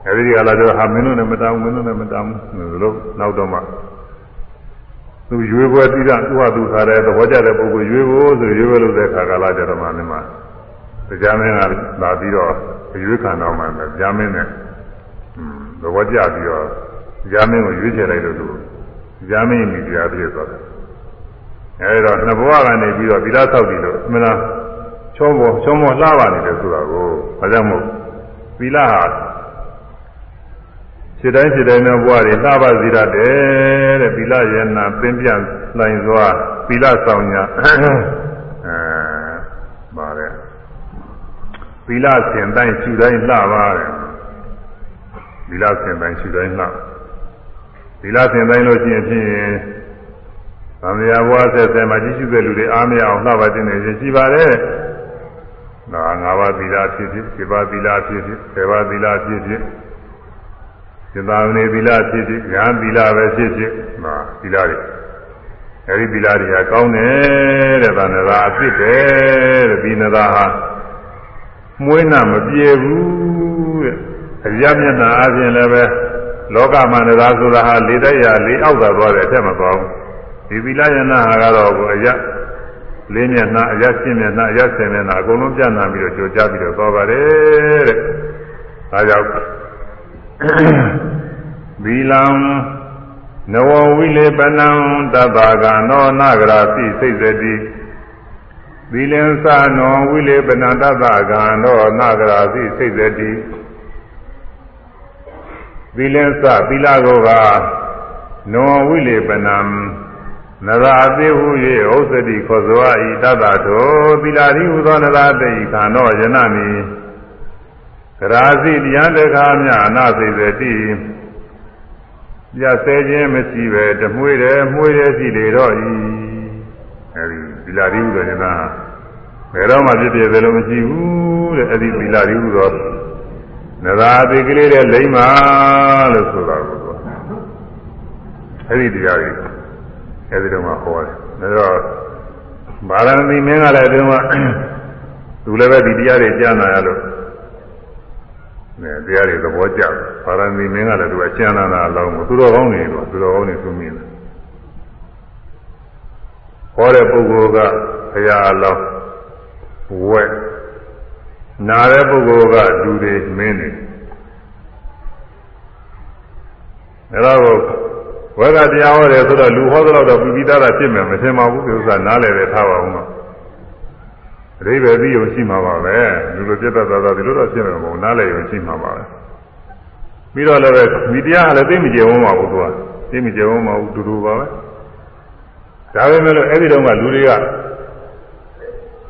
[SPEAKER 1] အဲဒီကလာတော့ဟာမင်းတို့လည်းမတမ်းဘူးမင်းတို့လည်းမတမ်းဘူးလို့နောက်တော့မှသူရွေးပွဲပြီးတော့သူ့ဟာသူထားတဲ့သဘောကျတဲ့ပုဂ္ဂိုလ်ရွေးဖို့ဆိုရွေးပွဲလို့တဲ့ခါကလာကြတော့မှဒီမှာတရားမင်းကလာပြီးတော့ရွေးခံတော့မှတရားမင်းနဲ့သဘောကျပြီးတော့တရားမင်းကိုရွေးချယ်လိုက်လို့သူတရားမင်းမိတရားပြည့်သွားတယ်အဲဒီတော့နှစ်ဘဝကနေပြီးတော့ဗီလာဆောက်ပြီးလို့အမှန်လားချောမောချောမောလှပါနေတယ်ဆိုတာကိုဘာကြောင့်မို့ဗီလာဟာ ခြေတိုင်းခြေတိုင်းသောဘဝတွေလှပစေတတ်တယ်တဲ့ဗီလာရဲ့နာပင်ပြလှိုင်စွာဗီလာဆောင်ညာအဲပါတယ်ဗီလာစင်တိုင်းခြူတိုင်းလှပါတယ်ဗီလာစင်တိုင်းခြူတိုင်းလှဗီလာစင်တိုင်းလို့ရှိရင်ဖြင့်သံဃာဘဝဆက်ဆက်မှာကြီးစုတဲ့လူတွေအားမရအောင်လှပါတင်နေရှိပါတယ်။ဒါ၅ပါးသီလဖြစ်ဖြစ်၊7ပါးသီလဖြစ်ဖြစ်၊10ပါးသီလဖြစ်ဖြစ် စေတာဝနေသီလဖြစ်ဖြစ်ဉာဏ်သီလပဲဖြစ်ဖြစ်ဟာသီလတွေအဲဒီသီလတွေကကောင်းတယ်တဲ့ဗန္ဒရာအဖြစ်တယ်တဲ့ဒီနသာဟာမွေးနာမပြေဘူးတဲ့အရမျက်နှာအပြင်လည်းပဲလောကမှာနသာဆိုတာဟာလေတဲ့ရလေအောက်သာသွားတယ်အထက်မသွားဘူးဒီသီလယနာဟာကတော့ကိုအရလေးမျက်နှာအရရှင်းမျက်နှာအရဆင်မျက်နှာအကုန်လုံးပြန့်နှံ့ပြီးတော့ကြိုကြားပြီးတော့သွားပါတယ်တဲ့ဒါကြောင့် သီလံနဝဝိလေပနံတတ္တာကနောနာဂရာပိစိတ်စတိသီလံသနောဝိလေပနံတတ္တာကနောနာဂရာပိစိတ်စတိသီလံသသီလကိုကနောဝိလေပနံနရာတိဟု၍ဥစ္စတိခောဇဝဤတတ္တတောသီလာရိဟုသောနရာတိခန္နောယနမိက ရာစီတရားတခါမြအနာစိစေတိပြဆဲခြင်းမရှိပဲတမွေးတယ်မွေးတယ်ရှိလေတော့ဤအဲဒီသီလာရိဟုသောယနာဘယ်တော့မှဖြစ်ဖြစ်ဘယ်လိုမရှိဘူးတဲ့အဲဒီသီလာရိဟုသောနရာတိကလေးတဲ့လိမ့်ပါလို့ဆိုတာကိုအဲဒီတရားကြီးအဲဒီတော့မှဟောတယ်ဒါတော့ဗာရဏသီမင်းကလည်းဒီတော့သူလည်းပဲဒီတရားတွေကြားနာရလို့ နဲ့တရားတွေသဘောကျတယ်ဗာရဏသီမင်းကလည်းသူကကျမ်းနာတာအလောင်းကိုသူတော်ကောင်းနေတော့သူတော်ကောင်းနေသူမြင်တယ်ဟောတဲ့ပုဂ္ဂိုလ်ကဘုရားအလောင်းဝက်နာတဲ့ပုဂ္ဂိုလ်ကလူတွေမင်းတွေအဲတော့ဝက်ကတရားဟောတယ်ဆိုတော့လူဟောတော့တော့ပြီးပြီးသားတာဖြစ်မယ်မထင်ပါဘူးဒီဥစ္စာနားလည်တယ်ထားပါဦးတော့ အရိပဲပြီးုံရှိမှာပါပဲလူလိုပြတ်တတ်သွားဒီလိုတော့ဖြစ်မှာမဟုတ်နားလည်ရုံရှိမှာပါပဲပြီးတော့လည်းပဲဒီတရားကလည်းသိမကြုံမှာဘူးသူကသိမကြုံမှာဘူးတူတူပါပဲဒါပေမဲ့လို့အဲ့ဒီတော့ကလူတွေက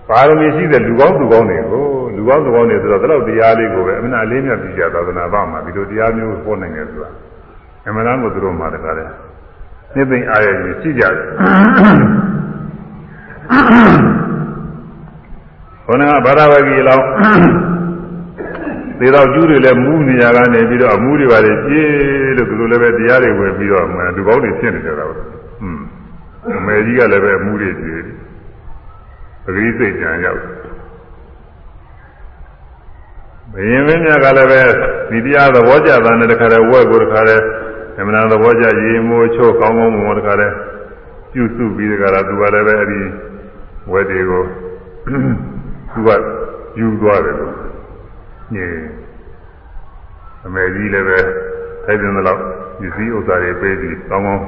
[SPEAKER 1] ပါရမီရှိတဲ့လူကောင်းသူကောင်းတွေကိုလူကောင်းသူကောင်းတွေဆိုတော့ဒီလောက်တရားလေးကိုပဲအမှန်အလေးမြတ်ပြီးကြသာသနာ့ဘာမှာဒီလိုတရားမျိုးဟောနိုင်တယ်ဆိုတာအမှန်တမ်းကိုသူတို့မှတကားတယ်နှစ်သိမ့်အားရကြီးရှိကြတယ် ခေါင်းကဘာသာဝဂီလောင်းသေတော့ကျူးတွေလည်းမူးနေရကနေပြီးတော့အမှုတွေပါလေပြေးလို့သူတို့လည်းပဲတရားတွေဝင်ပြီးတော့မှလူကောင်းတွေဖြစ်နေကြတာပါอืมအမေကြီးကလည်းပဲအမှုတွေပြေးပဂရိစိတ်ကြံရောက်ဘယင်မင်းများကလည်းပဲဒီတရားသဘောကျတာနဲ့တခါတည်းဝက်ကိုတခါတည်းအမှန်သဘောကျရေမိုးချိုးကောင်းကောင်းမွန်မွန်တခါတည်းပြုစုပြီးတခါတော့သူကလည်းပဲအဲ့ဒီဝက်တွေကို သူကယူသွားတယ်လို့ညင်အမေကြီးလည်းပဲထိုက်တဲ့လောက်ပစ္စည်းဥစ္စာတွေပေးပြီးကောင်းကောင်း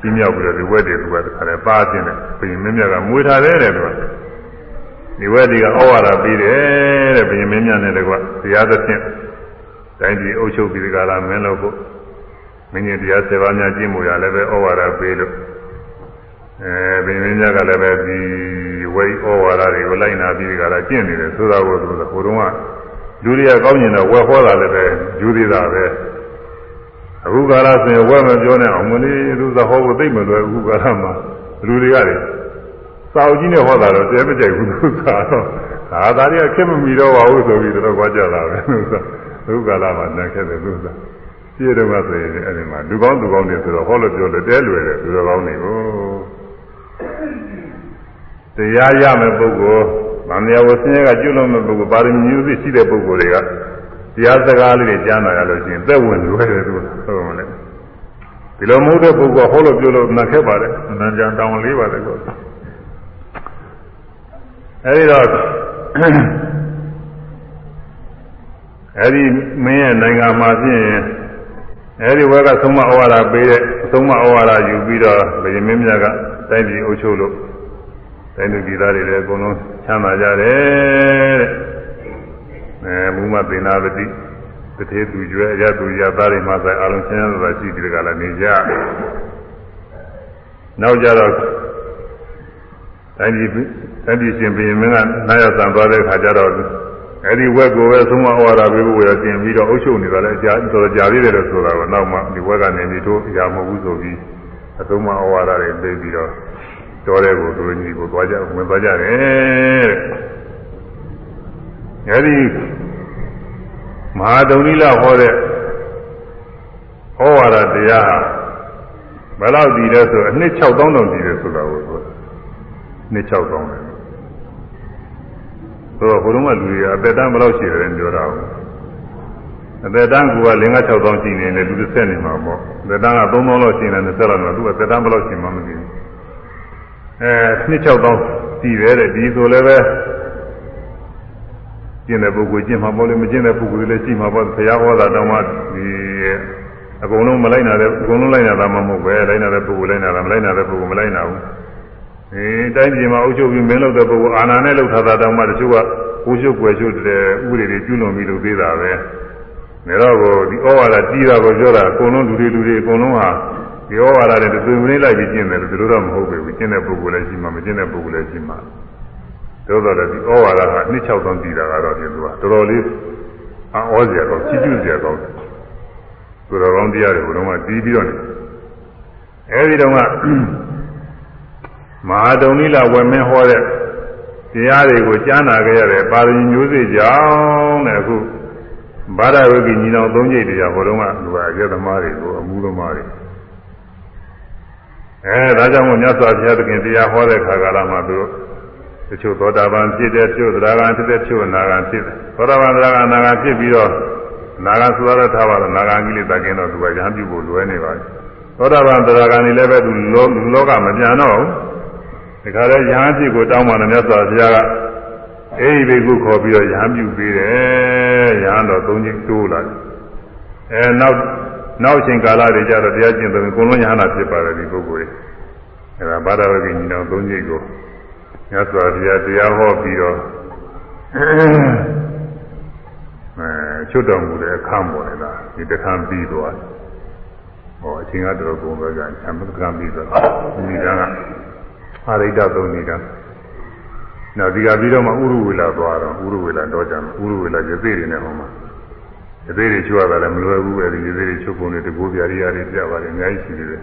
[SPEAKER 1] ကြီးမြောက်ပြီးတော့ဒီဝက်တွေကတခါတည်းပါခြင်းတယ်ဘယင်မင်းများကမွေထားတယ်တဲ့သူကဒီဝက်တွေကဩဝါဒပေးတယ်တဲ့ဘယင်မင်းများနဲ့တကွတရားသဖြင့်တိုင်းပြည်အုပ်ချုပ်ပြီးဒီကလာမင်းလို့ဖို့မင်းကြီးတရား7ပါးများကျင့်မှုရလည်းပဲဩဝါဒပေးလို့အဲဘယင်မင်းများကလည်းပဲဒီ ဝိဩဝါဒတွေကိုလိုက်နာပြီးဒီကလာကျင့်နေတယ်ဆိုတာကိုသူကဟိုတုန်းကလူတွေကကောင်းကျင်တော့ဝက်ဟောတာလည်းပဲယူသေးတာပဲအခုကာလဆိုရင်ဝက်မပြောနဲ့အောင်မလေးသူသဟောဖို့သိမလွယ်အခုကာလမှာလူတွေကလေစာအုပ်ကြီးနဲ့ဟောတာတော့တဲမကြိုက်ဘူးသူကတော့ဒါသားတွေကခက်မမီတော့ပါဘူးဆိုပြီးတော့ကြွားကြတာပဲသူကဒုက္ခလာမှာနတ်ခဲ့တယ်လို့ဆိုတာပြည့်တော့ကဆိုရင်အဲ့ဒီမှာလူကောင်းသူကောင်းတွေဆိုတော့ဟောလို့ပြောလို့တဲလွယ်တယ်သူတော်ကောင်းတွေကို တရားရမယ်ပုဂ္ဂိုလ်ဗာမယဝဆင်းရဲကကျွလို့မဲ့ပုဂ္ဂိုလ်ပါရမီမျိုးစစ်ရှိတဲ့ပုဂ္ဂိုလ်တွေကတရားစကားလေးတွေကြားနာရလို့ရှိရင်သက်ဝင်လွယ်တယ်သူဟုတ်မလဲဒီလိုမဟုတ်တဲ့ပုဂ္ဂိုလ်ဟောလို့ပြောလို့နတ်ခဲ့ပါတယ်အနန္တတောင်းလေးပါတယ်ကောအဲဒီတော့အဲဒီမင်းရဲ့နိုင်ငံမှာဖြစ်ရင်အဲဒီဘက်ကသုံးမဩဝါဒပေးတဲ့သုံးမဩဝါဒယူပြီးတော့ဗေမင်းမြတ်ကတိုင်းပြည်အုပ်ချုပ်လို့ တိုင်းသူပြည်သားတွေလည်းအကုန်လုံးချမ်းသာကြတယ်တဲ့အဲမူမသေနာပတိတထေသူကျွဲအရသူရသားတွေမှဆိုင်အလုံးချမ်းသာရှိပြီးကြလာနေကြနောက်ကြတော့တိုင်းပြည်တိုင်းပြည်ရှင်ဘုရင်မင်းကနားရောက်ဆံသွားတဲ့ခါကျတော့အဲ့ဒီဝက်ကိုပဲသုံးမဩဝါဒပေးဖို့ရတင်ပြီးတော့အုပ်ချုပ်နေတာလည်းကြာတော်တော်ကြာသေးတယ်လို့ဆိုတာကနောက်မှဒီဝက်ကနေပြီးတော့အရာမဟုတ်ဘူးဆိုပြီးအသုံးမဩဝါဒတွေပေးပြီးတော့ တော်တဲ့ကိုသူတို့ညီကိုသွားကြဝင်သွားကြတယ်အဲ့ဒီမဟာဒုံနိလဟောတဲ့ဩဝါဒတရားဘယ်လောက်တည်လဲဆိုအနှစ်6000တောင်တည်တယ်ဆိုတာကိုဆိုနှစ်6000တယ်ဆိုတော့ဘုရုံးကလူတွေကအသက်တန်းဘယ်လောက်ရှိတယ်လဲပြောတာဘူးအသက်တန်းက5 6000ရှိနေတယ်လူတစ်ဆက်နေမှာပေါ့အသက်တန်းက3000လောက်ရှိနေတယ်20လောက်တော့သူကအသက်တန်းဘယ်လောက်ရှိမှမသိဘူး အဲနှစ်6000ရှိတယ်တဲ့ဒီဆိုလည်းပဲကျင့်တဲ့ပုဂ္ဂိုလ်ကျင့်မှာပေါ့လေမကျင့်တဲ့ပုဂ္ဂိုလ်လည်းရှိမှာပေါ့ဘုရားဟောတာတောင်မှဒီအကုန်လုံးမလိုက်နိုင်တဲ့အကုန်လုံးလိုက်နိုင်တာမှမဟုတ်ပဲလိုက်နိုင်တဲ့ပုဂ္ဂိုလ်လိုက်နိုင်တာမလိုက်နိုင်တဲ့ပုဂ္ဂိုလ်မလိုက်နိုင်ဘူးအဲတိုင်းပြည်မှာအုပ်ချုပ်ပြီးမင်းလုပ်တဲ့ပုဂ္ဂိုလ်အာဏာနဲ့လုပ်ထားတာတောင်မှတချို့ကဘိုးရှုပ်ွယ်ရှုပ်တဲ့ဥပဒေတွေကျွလွန်ပြီးလုပ်သေးတာပဲနေတော့ကိုဒီဩဝါဒတီးတာကိုပြောတာအကုန်လုံးလူတွေလူတွေအကုန်လုံးဟာ ဒီဩဝါဒနဲ့သွေးမင်းလိုက်ပြီးကျင့်တယ်လို့ဒီလိုတော့မဟုတ်ဘူးကျင့်တဲ့ပုဂ္ဂိုလ်လည်းရှိမှာမကျင့်တဲ့ပုဂ္ဂိုလ်လည်းရှိမှာသို့တော်လည်းဒီဩဝါဒကနှစ်6000တည်တာကတော့ဒီလိုပါတော်တော်လေးအောစရာကောင်းချီးကျူးစရာကောင်းတယ်သူတော်ကောင်းတရားတွေဘုရားကတီးပြီးတော့နေအဲဒီတော့ကမဟာတုံနိလဝေမင်းဟောတဲ့တရားတွေကိုကြားနာကြရတယ်ပါရမီမျိုးစေ့ကြောင်းတဲ့အခုဘာဒဝိကိညီတော်သုံးကြိတ်တရားဟောတော့ကလူကအကျက်သမားတွေကိုအမှုသမားတွေ အဲဒါကြောင့်မို့မြတ်စွာဘုရားသခင်တရားဟောတဲ့ခါကာလမှာသူတချို့သောတာပန်ဖြစ်တဲ့တချို့သရဂံဖြစ်တဲ့တချို့နာဂံဖြစ်တယ်သောတာပန်သရဂံနာဂံဖြစ်ပြီးတော့နာဂံဆိုတော့ထားပါတော့နာဂံကိလေသာကင်းတော့သူကရဟန်းပြုဖို့လွယ်နေပါပြီသောတာပန်သရဂံနေလည်းပဲသူလောလူလောကမပြန်တော့ဘူးဒါကြတဲ့ရဟန်းဖြစ်ကိုတောင်းပါတော့မြတ်စွာဘုရားကအေးဒီကုခေါ်ပြီးတော့ရဟန်းပြုပေးတယ်ရဟန်းတော်သုံးချင်းတိုးလာတယ်အဲနောက် နောက်ချိန်ကာလတွေကျတော့တရားကျင့်တယ်အကုန်လုံးရဟန္တာဖြစ်ပါတယ်ဒီပုဂ္ဂိုလ်တွေအဲဒါဘာသာဝကိညီတော်သုံးချင်းကိုမြတ်စွာဘုရားတရားဟောပြီးတော့အဲချွတ်တော်မူတဲ့အခါပေါ်နေတာဒီတခါပြီးသွားဟောအချိန်ကတော်ကုန်ပဲကဆံမကံပြီးတော့ဒီကအာရိဒသုံးနေတာနောက်ဒီကပြီးတော့မှဥရဝေလာသွားတော့ဥရဝေလာတော့ကြံဥရဝေလာရသေးတွေနဲ့ဟောမှာ ရသေးတွေချွတ်ရတာလည်းမလွယ်ဘူးအဲဒီရသေးတွေချွတ်ပုံတွေတကူပြရိယာတွေပြပါတယ်အများကြီးရှိသေးတယ်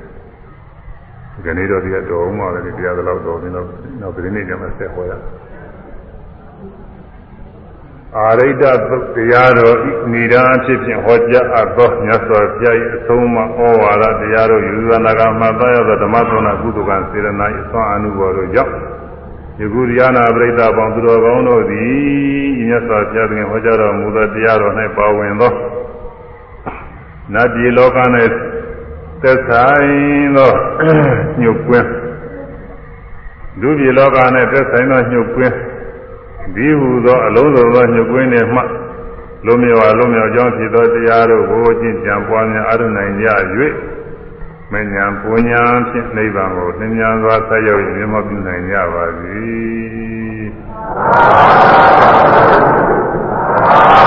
[SPEAKER 1] ဒီနေ့တော့ဒီကတော်အောင်ပါလေတရားသလောက်တော်နေတော့နောက်ဒီနေ့ကျမှဆက်ဟောရအာရိဒတရားတော်ဤဏာဖြစ်ဖြင့်ဟောကြားအပ်သောမြတ်စွာဘုရား၏အဆုံးအမဩဝါဒတရားတော်ယူဇာနာကမှသာရသောဓမ္မသောနာကုသကံစေရနာ၏အစွမ်းအမှုပေါ်တို့ကြောင့်ယခုတရားနာပရိသတ်ပေါင်းသူတော်ကောင်းတို့သည်ဤ မြတ်စွာဘုရားသခင်ဟောကြားတော်မူသောတရားတော်၌ပါဝင်သောနတ်ပြည်လောက၌သက်ဆိုင်သောညှုပ်ကွင်းလူပြည်လောကနဲ့သက်ဆိုင်သောညှုပ်ကွင်းဒီဟူသောအလုံးစုံသောညှုပ်ကွင်းတွေမှလုံးမြော်လုံးမြော်ကြောင်းဖြစ်သောတရားတို့ကိုကျင့်ကြံပွားများအားထုတ်နိုင်ကြ၍မဉ္ဇဉ်ပူညာဖြင့်နိဗ္ဗာန်ကိုသင်ညာစွာဆက်ရောက်မြတ်မပြုနိုင်ကြပါစေ။ သာ